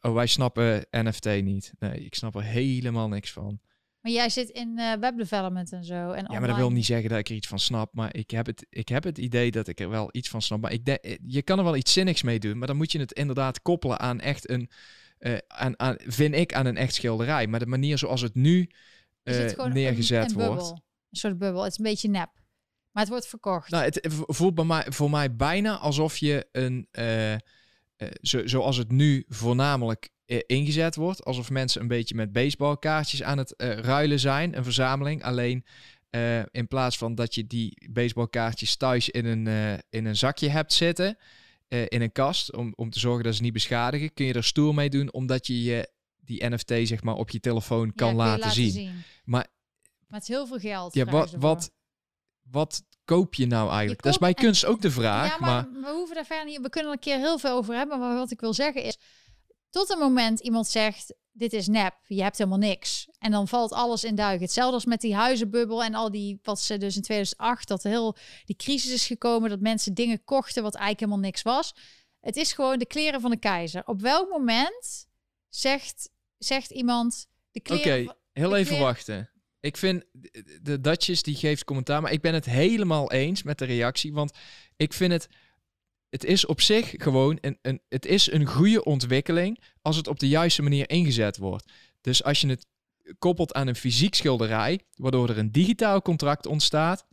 oh, wij snappen NFT niet. Nee, ik snap er helemaal niks van. Maar jij zit in uh, webdevelopment en zo. En ja, maar dat wil niet zeggen dat ik er iets van snap. Maar ik heb, het, ik heb het idee dat ik er wel iets van snap. Maar ik denk, eh, je kan er wel iets zinnigs mee doen. Maar dan moet je het inderdaad koppelen aan echt een. Uh, aan, aan, vind ik aan een echt schilderij. Maar de manier zoals het nu uh, neergezet een, een wordt. Een soort bubbel. Het is een beetje nep. Maar het wordt verkocht. Nou, het voelt bij mij, voor mij bijna alsof je een. zo, zoals het nu voornamelijk eh, ingezet wordt. Alsof mensen een beetje met baseballkaartjes aan het uh, ruilen zijn. Een verzameling. Alleen uh, in plaats van dat je die baseballkaartjes thuis in een, uh, in een zakje hebt zitten. in een kast. Om, om te zorgen dat ze niet beschadigen. Kun je er stoer mee doen. Omdat je, je die NFT zeg maar op je telefoon kan ja, laten, laten, zien. zien. Maar, maar het is heel veel geld. Ja, wat, wat, wat koop je nou eigenlijk? dat is bij kunst ook de vraag. Ja, maar, maar, we hoeven daar verder niet. We kunnen er een keer heel veel over hebben. Maar wat ik wil zeggen is tot een moment iemand zegt, dit is nep, je hebt helemaal niks. En dan valt alles in duigen. Hetzelfde als met die huizenbubbel en al die, wat ze dus in 2008, dat heel die crisis is gekomen, dat mensen dingen kochten wat eigenlijk helemaal niks was. Het is gewoon de kleren van de keizer. Op welk moment zegt, zegt iemand de kleren... Oké, heel even wachten. Ik vind de Dutchess die geeft commentaar, maar ik ben het helemaal eens met de reactie, want ik vind het het is op zich gewoon een, een, het is een goede ontwikkeling als het op de juiste manier ingezet wordt. Dus als je het koppelt aan een fysiek schilderij, waardoor er een digitaal contract ontstaat,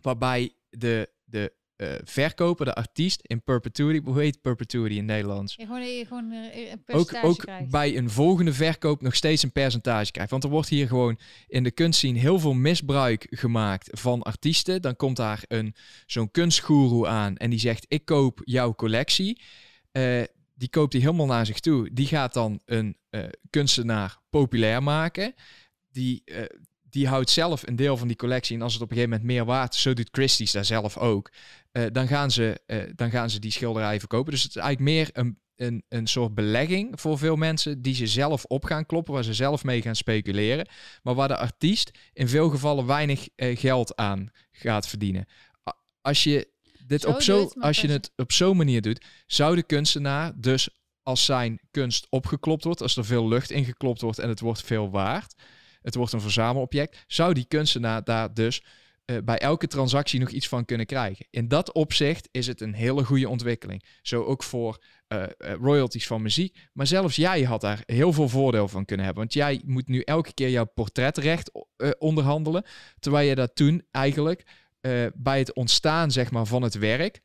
waarbij de, de uh, verkoper, de artiest, in perpetuity, hoe heet perpetuity in Nederlands? Ja, gewoon, je gewoon uh, ook, ook bij een volgende verkoop nog steeds een percentage krijgt. Want er wordt hier gewoon in de kunstscene heel veel misbruik gemaakt van artiesten. Dan komt daar een zo'n kunstgoeroe aan en die zegt, ik koop jouw collectie. Uh, die koopt hij helemaal naar zich toe. Die gaat dan een kunstenaar populair maken. Die, die houdt zelf een deel van die collectie. En als het op een gegeven moment meer waard is, zo doet Christie's daar zelf ook. Uh, dan, gaan ze, dan gaan ze die schilderij verkopen. Dus het is eigenlijk meer een, een, een soort belegging voor veel mensen die ze zelf op gaan kloppen, waar ze zelf mee gaan speculeren. Maar waar de artiest in veel gevallen weinig geld aan gaat verdienen. Als je dit op zo, als je het op zo'n manier doet, zou de kunstenaar dus als zijn kunst opgeklopt wordt, als er veel lucht ingeklopt wordt en het wordt veel waard, het wordt een verzamelobject, zou die kunstenaar daar dus uh, bij elke transactie nog iets van kunnen krijgen. In dat opzicht is het een hele goede ontwikkeling. Zo ook voor uh, royalties van muziek. Maar zelfs jij had daar heel veel voordeel van kunnen hebben. Want jij moet nu elke keer jouw portretrecht onderhandelen. Terwijl je dat toen eigenlijk bij het ontstaan zeg maar, van het werk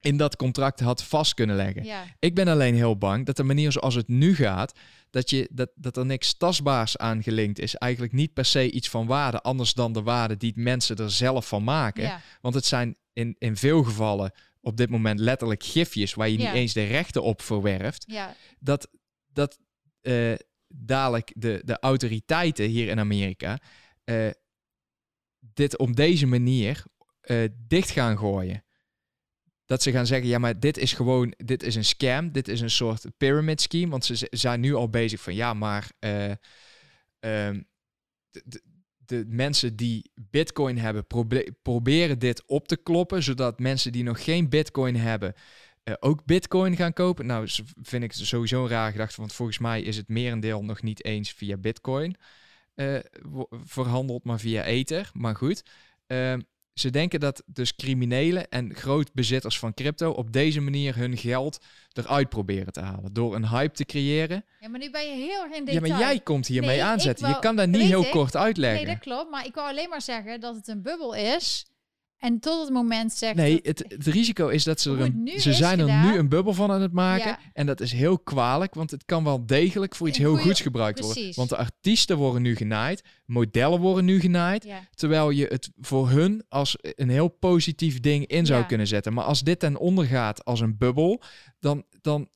in dat contract had vast kunnen leggen. Ja. Ik ben alleen heel bang dat de manier zoals het nu gaat, dat, je, dat, dat er niks tastbaars aan gelinkt is. Eigenlijk niet per se iets van waarde, anders dan de waarde die mensen er zelf van maken. Ja. Want het zijn in, in veel gevallen op dit moment letterlijk gifjes waar je Ja. niet eens de rechten op verwerft. Dat, dat eh, dadelijk de, de autoriteiten hier in Amerika eh, dit op deze manier eh, dicht gaan gooien. Dat ze gaan zeggen, ja, maar dit is gewoon, dit is een scam, dit is een soort pyramid scheme, want ze zijn nu al bezig van, ja, maar eh, ehm, de, de, mensen die bitcoin hebben, probe- proberen dit op te kloppen, zodat mensen die nog geen bitcoin hebben, eh, ook bitcoin gaan kopen. Nou, vind ik sowieso een raar gedachte, want volgens mij is het merendeel nog niet eens via bitcoin eh, verhandeld, maar via ether. Maar goed, ehm, ze denken dat dus criminelen en grootbezitters van crypto op deze manier hun geld eruit proberen te halen. Door een hype te creëren. ja, maar nu ben je heel erg in Ja, detail. maar jij komt hiermee Nee, aanzetten. Je kan dat niet heel ik. kort uitleggen. Nee, dat klopt. Maar ik wou alleen maar zeggen dat het een bubbel is. En tot het moment zegt... Nee, het, het risico is dat ze er een, nu ze zijn er nu een bubbel van aan het maken. Ja. En dat is heel kwalijk, want het kan wel degelijk voor iets heel goeds gebruikt worden. precies. Want de artiesten worden nu genaaid, modellen worden nu genaaid. Ja. Terwijl je het voor hun als een heel positief ding in zou Ja. kunnen zetten. Maar als dit ten onder gaat als een bubbel, dan, dan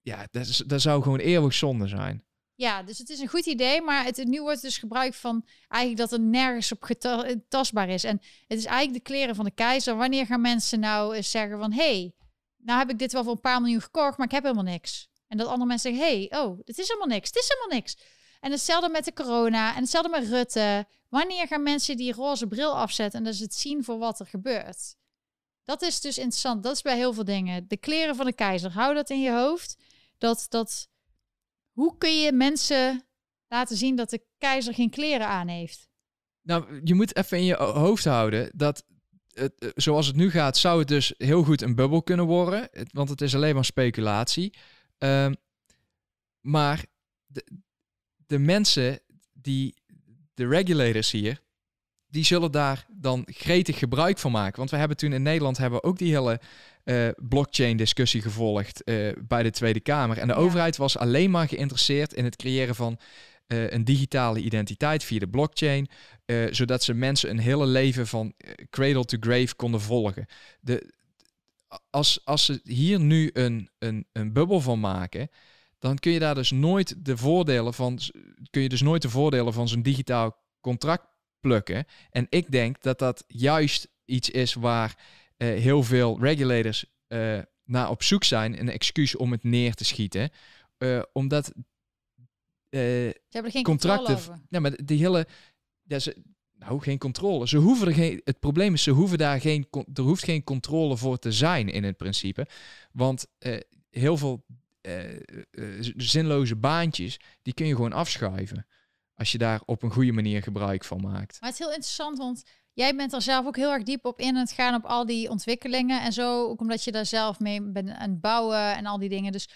ja, dat, is, dat zou gewoon eeuwig zonde zijn. Ja, dus het is een goed idee, maar het, nu wordt dus gebruikt van eigenlijk dat er nergens op tastbaar is. En het is eigenlijk de kleren van de keizer. Wanneer gaan mensen nou zeggen van, hey, nou heb ik dit wel voor een paar miljoen gekocht, maar ik heb helemaal niks. En dat andere mensen zeggen, hey, oh, dit is helemaal niks, het is helemaal niks. En hetzelfde met de corona en hetzelfde met Rutte. Wanneer gaan mensen die roze bril afzetten en dus het zien voor wat er gebeurt? Dat is dus interessant. Dat is bij heel veel dingen. De kleren van de keizer. Hou dat in je hoofd. Dat, dat, hoe kun je mensen laten zien dat de keizer geen kleren aan heeft? Nou, je moet even in je ho- hoofd houden dat het, eh, zoals het nu gaat, zou het dus heel goed een bubbel kunnen worden. Want het is alleen maar speculatie. Ehm, maar de, de mensen die, de regulators hier, die zullen daar dan gretig gebruik van maken. Want we hebben toen in Nederland hebben we ook die hele eh, blockchain discussie gevolgd eh, bij de Tweede Kamer. En de Ja. overheid was alleen maar geïnteresseerd in het creëren van eh, een digitale identiteit via de blockchain. zodat ze mensen een hele leven van cradle to grave konden volgen. De, als, als ze hier nu een, een, een bubbel van maken, dan kun je daar dus nooit de voordelen van, kun je dus nooit de voordelen van zo'n digitaal contract plukken. En ik denk dat dat juist iets is waar eh, heel veel regulators eh, naar op zoek zijn, een excuus om het neer te schieten. Eh, omdat Ze hebben geen contracten. Ja, maar die hele. Ja, ze, nou, geen controle. Ze hoeven er geen. Het probleem is, ze hoeven daar geen. Er hoeft geen controle voor te zijn in het principe. Want heel veel zinloze baantjes. die kun je gewoon afschuiven. Als je daar op een goede manier gebruik van maakt. Maar het is heel interessant, want jij bent er zelf ook heel erg diep op in het gaan op al die ontwikkelingen en zo. Ook omdat je daar zelf mee bent aan het bouwen en al die dingen. Dus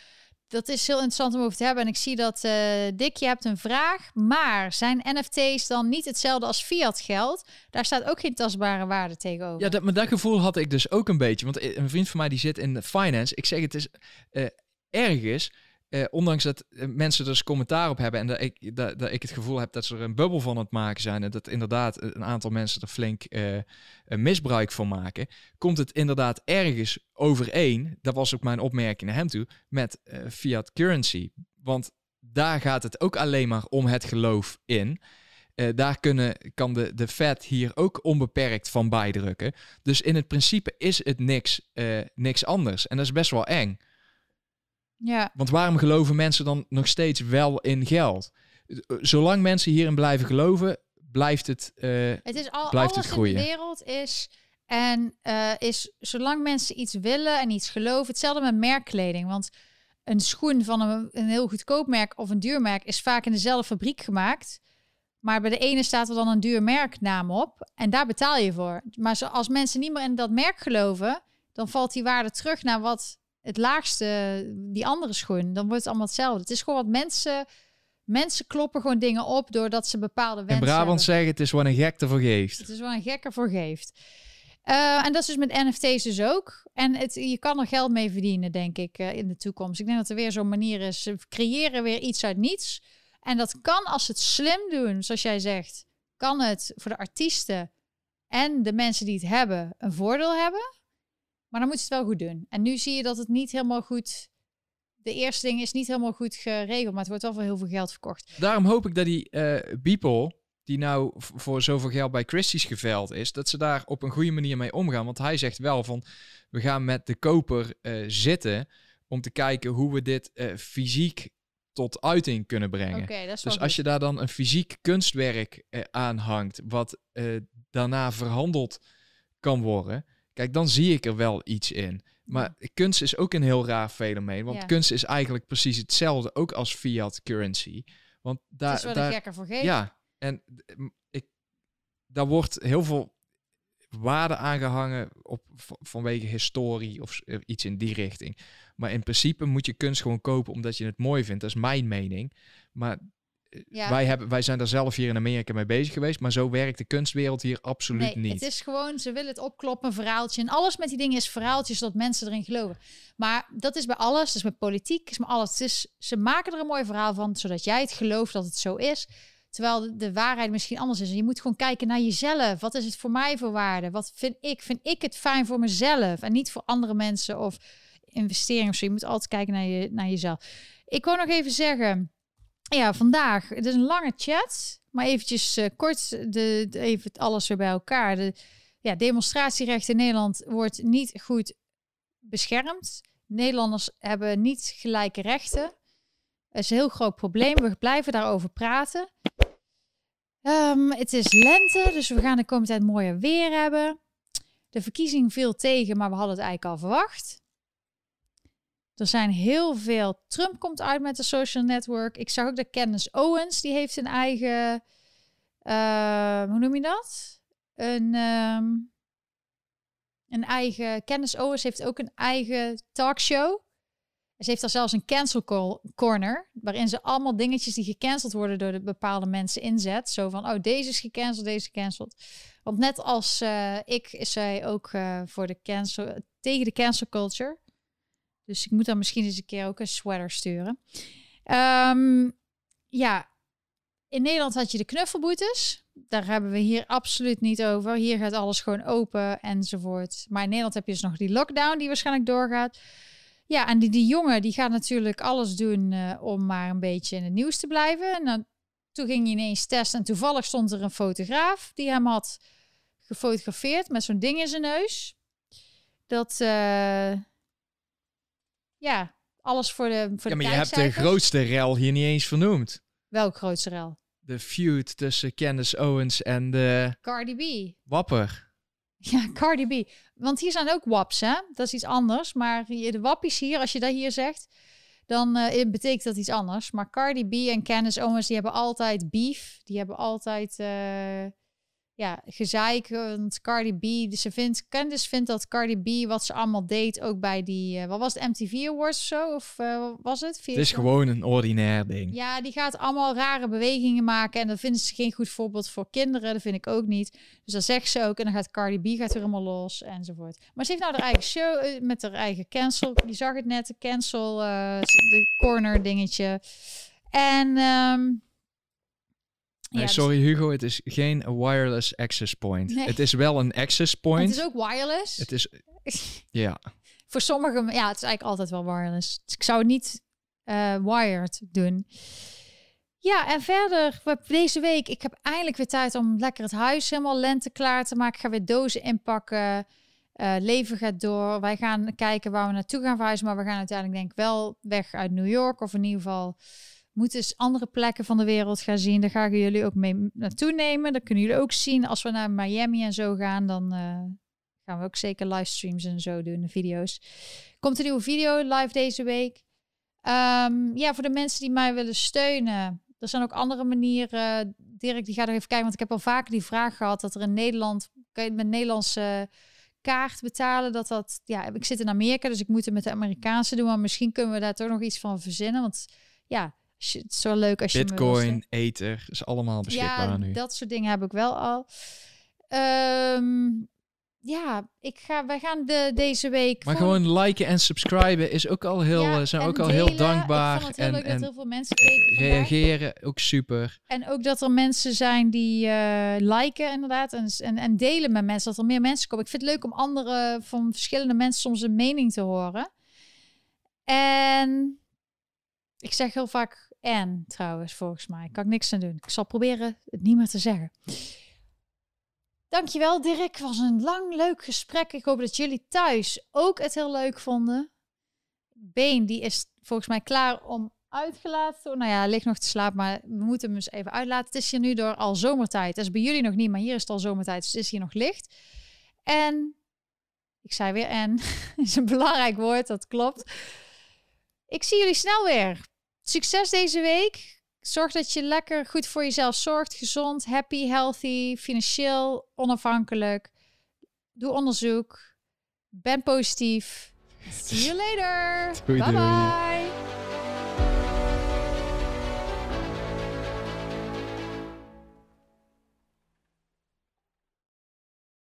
dat is heel interessant om over te hebben. En ik zie dat uh, Dick, je hebt een vraag. Maar zijn NFT's dan niet hetzelfde als fiat geld? Daar staat ook geen tastbare waarde tegenover. Ja, dat, maar dat gevoel had ik dus ook een beetje. Want een vriend van mij die zit in de finance. Ik zeg het is uh, ergens eh, ondanks dat eh, mensen dus commentaar op hebben en dat ik, dat, ik het gevoel heb dat ze er een bubbel van het maken zijn en dat inderdaad een aantal mensen er flink een misbruik van maken, komt het inderdaad ergens overeen, dat was ook mijn opmerking naar hem toe, met fiat currency. Want daar gaat het ook alleen maar om het geloof in. daar kunnen, kan de, de Fed hier ook onbeperkt van bijdrukken. Dus in het principe is het niks, niks anders. En dat is best wel eng. Ja. Want waarom geloven mensen dan nog steeds wel in geld? Zolang mensen hierin blijven geloven, blijft het, uh, het is al, blijft alles het groeien. in de wereld is en uh, is zolang mensen iets willen en iets geloven, hetzelfde met merkkleding. Want een schoen van een, een heel goedkoop merk of een duur merk is vaak in dezelfde fabriek gemaakt. Maar bij de ene staat er dan een duur merknaam op en daar betaal je voor. Maar als mensen niet meer in dat merk geloven, dan valt die waarde terug naar wat het laagste, die andere schoen, dan wordt het allemaal hetzelfde. Het is gewoon wat mensen, mensen kloppen gewoon dingen op doordat ze bepaalde wensen In Brabant zeggen het is wat een gek ervoor geeft. Het is wat een gek ervoor geeft. Uh, en dat is dus met NFT's dus ook. En het, je kan er geld mee verdienen, denk ik, uh, in de toekomst. Ik denk dat er weer zo'n manier is. Ze creëren weer iets uit niets. En dat kan als ze het slim doen, zoals jij zegt, kan het voor de artiesten en de mensen die het hebben een voordeel hebben. Maar dan moet je het wel goed doen. En nu zie je dat het niet helemaal goed. De eerste ding is niet helemaal goed geregeld, maar het wordt wel voor heel veel geld verkocht. Daarom hoop ik dat die uh, Beeple, die nou voor zoveel geld bij Christie's geveld is, dat ze daar op een goede manier mee omgaan. Want hij zegt wel van, we gaan met de koper uh, zitten om te kijken hoe we dit uh, fysiek tot uiting kunnen brengen. Okay, dus als je daar dan een fysiek kunstwerk aan hangt, wat daarna verhandeld kan worden, Kijk, dan zie ik er wel iets in. Maar kunst is ook een heel raar fenomeen. Want kunst is eigenlijk precies hetzelfde, ook als fiat currency. Want daar, is daar, gekker voor geeft. Ja, en ik, daar wordt heel veel waarde aangehangen op, vanwege historie of iets in die richting. Maar in principe moet je kunst gewoon kopen omdat je het mooi vindt. Dat is mijn mening. Maar wij, hebben, wij zijn daar zelf hier in Amerika mee bezig geweest, maar zo werkt de kunstwereld hier absoluut nee, niet. Het is gewoon, ze willen het opkloppen, een verhaaltje. En alles met die dingen is verhaaltjes, zodat mensen erin geloven. Maar dat is bij alles, dat is met politiek, is met alles. Het is, ze maken er een mooi verhaal van, zodat jij het gelooft dat het zo is. Terwijl de, de waarheid misschien anders is. En je moet gewoon kijken naar jezelf. Wat is het voor mij voor waarde? Wat vind ik? Vind ik het fijn voor mezelf? En niet voor andere mensen of investeringen of zo. Je moet altijd kijken naar, je, naar jezelf. Ik wil nog even zeggen ja, vandaag. Het is een lange chat. Maar eventjes uh, kort de, even alles weer bij elkaar. De ja, demonstratierecht in Nederland wordt niet goed beschermd. Nederlanders hebben niet gelijke rechten. Dat is een heel groot probleem. We blijven daarover praten. Um, het is lente, dus we gaan de komende tijd mooier weer hebben. De verkiezing viel tegen, maar we hadden het eigenlijk al verwacht. Er zijn heel veel. Trump komt uit met de social network. Ik zag ook dat Candace Owens, die heeft een eigen. Uh, hoe noem je dat? Een, um, een eigen. Candace Owens heeft ook een eigen talkshow. Ze heeft daar zelfs een cancel corner, waarin ze allemaal dingetjes die gecanceld worden door de bepaalde mensen inzet. Zo van, oh, deze is gecanceld, deze is gecanceld. Want net als uh, ik is zij ook uh, voor de cancel, tegen de cancel culture. Dus ik moet dan misschien eens een keer ook een sweater sturen. Um, ja, in Nederland had je de knuffelboetes. Daar hebben we hier absoluut niet over. Hier gaat alles gewoon open enzovoort. Maar in Nederland heb je dus nog die lockdown die waarschijnlijk doorgaat. Ja, en die, die jongen die gaat natuurlijk alles doen uh, om maar een beetje in het nieuws te blijven. En dan, toen ging hij ineens testen en toevallig stond er een fotograaf die hem had gefotografeerd met zo'n ding in zijn neus. Dat, uh, ja, alles voor de voor Ja, maar je hebt de grootste rel hier niet eens vernoemd. Welk grootste rel? De feud tussen Candace Owens en de... Cardi B. Wapper. Ja, Cardi B. Want hier zijn ook waps, hè? Dat is iets anders. Maar de wappies hier, als je dat hier zegt, dan uh, betekent dat iets anders. Maar Cardi B en Candace Owens, die hebben altijd beef. Die hebben altijd... Uh, ja, gezeik. Want Cardi B, dus ze vindt, Candice vindt dat Cardi B, wat ze allemaal deed, ook bij die, uh, wat was het, MTV Awards of zo? Of uh, was het? Het is gewoon een ordinair ding. Ja, die gaat allemaal rare bewegingen maken en dat vinden ze geen goed voorbeeld voor kinderen. Dat vind ik ook niet. Dus dat zegt ze ook en dan gaat Cardi B gaat weer helemaal los enzovoort. Maar ze heeft nou haar eigen show uh, met haar eigen cancel. Je zag het net, de cancel, de corner dingetje. En... Um, Nee, sorry Hugo, het is geen wireless access point. Het is wel een access point. Het is ook wireless. Het is, ja. Voor sommigen, ja, het is eigenlijk altijd wel wireless. Dus ik zou het niet uh, wired doen. Ja, en verder, deze week, ik heb eindelijk weer tijd om lekker het huis helemaal lente klaar te maken. Ik ga weer dozen inpakken. Uh, leven gaat door. Wij gaan kijken waar we naartoe gaan verhuizen. Maar we gaan uiteindelijk denk ik wel weg uit New York. Of in ieder geval moeten eens andere plekken van de wereld gaan zien. Daar gaan jullie ook mee naartoe nemen. Dat kunnen jullie ook zien. Als we naar Miami en zo gaan, dan uh, gaan we ook zeker livestreams en zo doen, de video's. Komt een nieuwe video live deze week. Um, ja, voor de mensen die mij willen steunen. Er zijn ook andere manieren. Dirk, die gaat er even kijken. Want ik heb al vaker die vraag gehad dat er in Nederland... Kan je met Nederlandse kaart betalen? Dat dat... Ja, ik zit in Amerika, dus ik moet het met de Amerikaanse doen. Maar misschien kunnen we daar toch nog iets van verzinnen. Want ja, het is zo leuk als je Bitcoin, Ether, is allemaal beschikbaar ja, nu. dat soort dingen heb ik wel al. Um, ja, ik ga, wij gaan de, deze week. Maar gewoon, liken en subscriben is ook al heel, ja, zijn ook al heel dankbaar. Ik vond het heel en, leuk en dat heel veel mensen. Reageren ook super. En ook dat er mensen zijn die uh, liken inderdaad en, en, en delen met mensen, dat er meer mensen komen. Ik vind het leuk om andere van verschillende mensen soms een mening te horen. En ik zeg heel vaak en trouwens, volgens mij. Kan ik niks aan doen. Ik zal proberen het niet meer te zeggen. Dankjewel Dirk. Was een lang leuk gesprek. Ik hoop dat jullie thuis ook het heel leuk vonden. Been die is volgens mij klaar om uitgelaten. Nou ja, ligt nog te slapen, maar we moeten hem eens even uitlaten. Het is hier nu door al zomertijd. Dat is bij jullie nog niet, maar hier is het al zomertijd. Dus het is hier nog licht. En, ik zei weer en, is een belangrijk woord, dat klopt. Ik zie jullie snel weer. Succes deze week. Zorg dat je lekker goed voor jezelf zorgt. Gezond, happy, healthy, financieel onafhankelijk. Doe onderzoek. Ben positief. See you later. bye bye.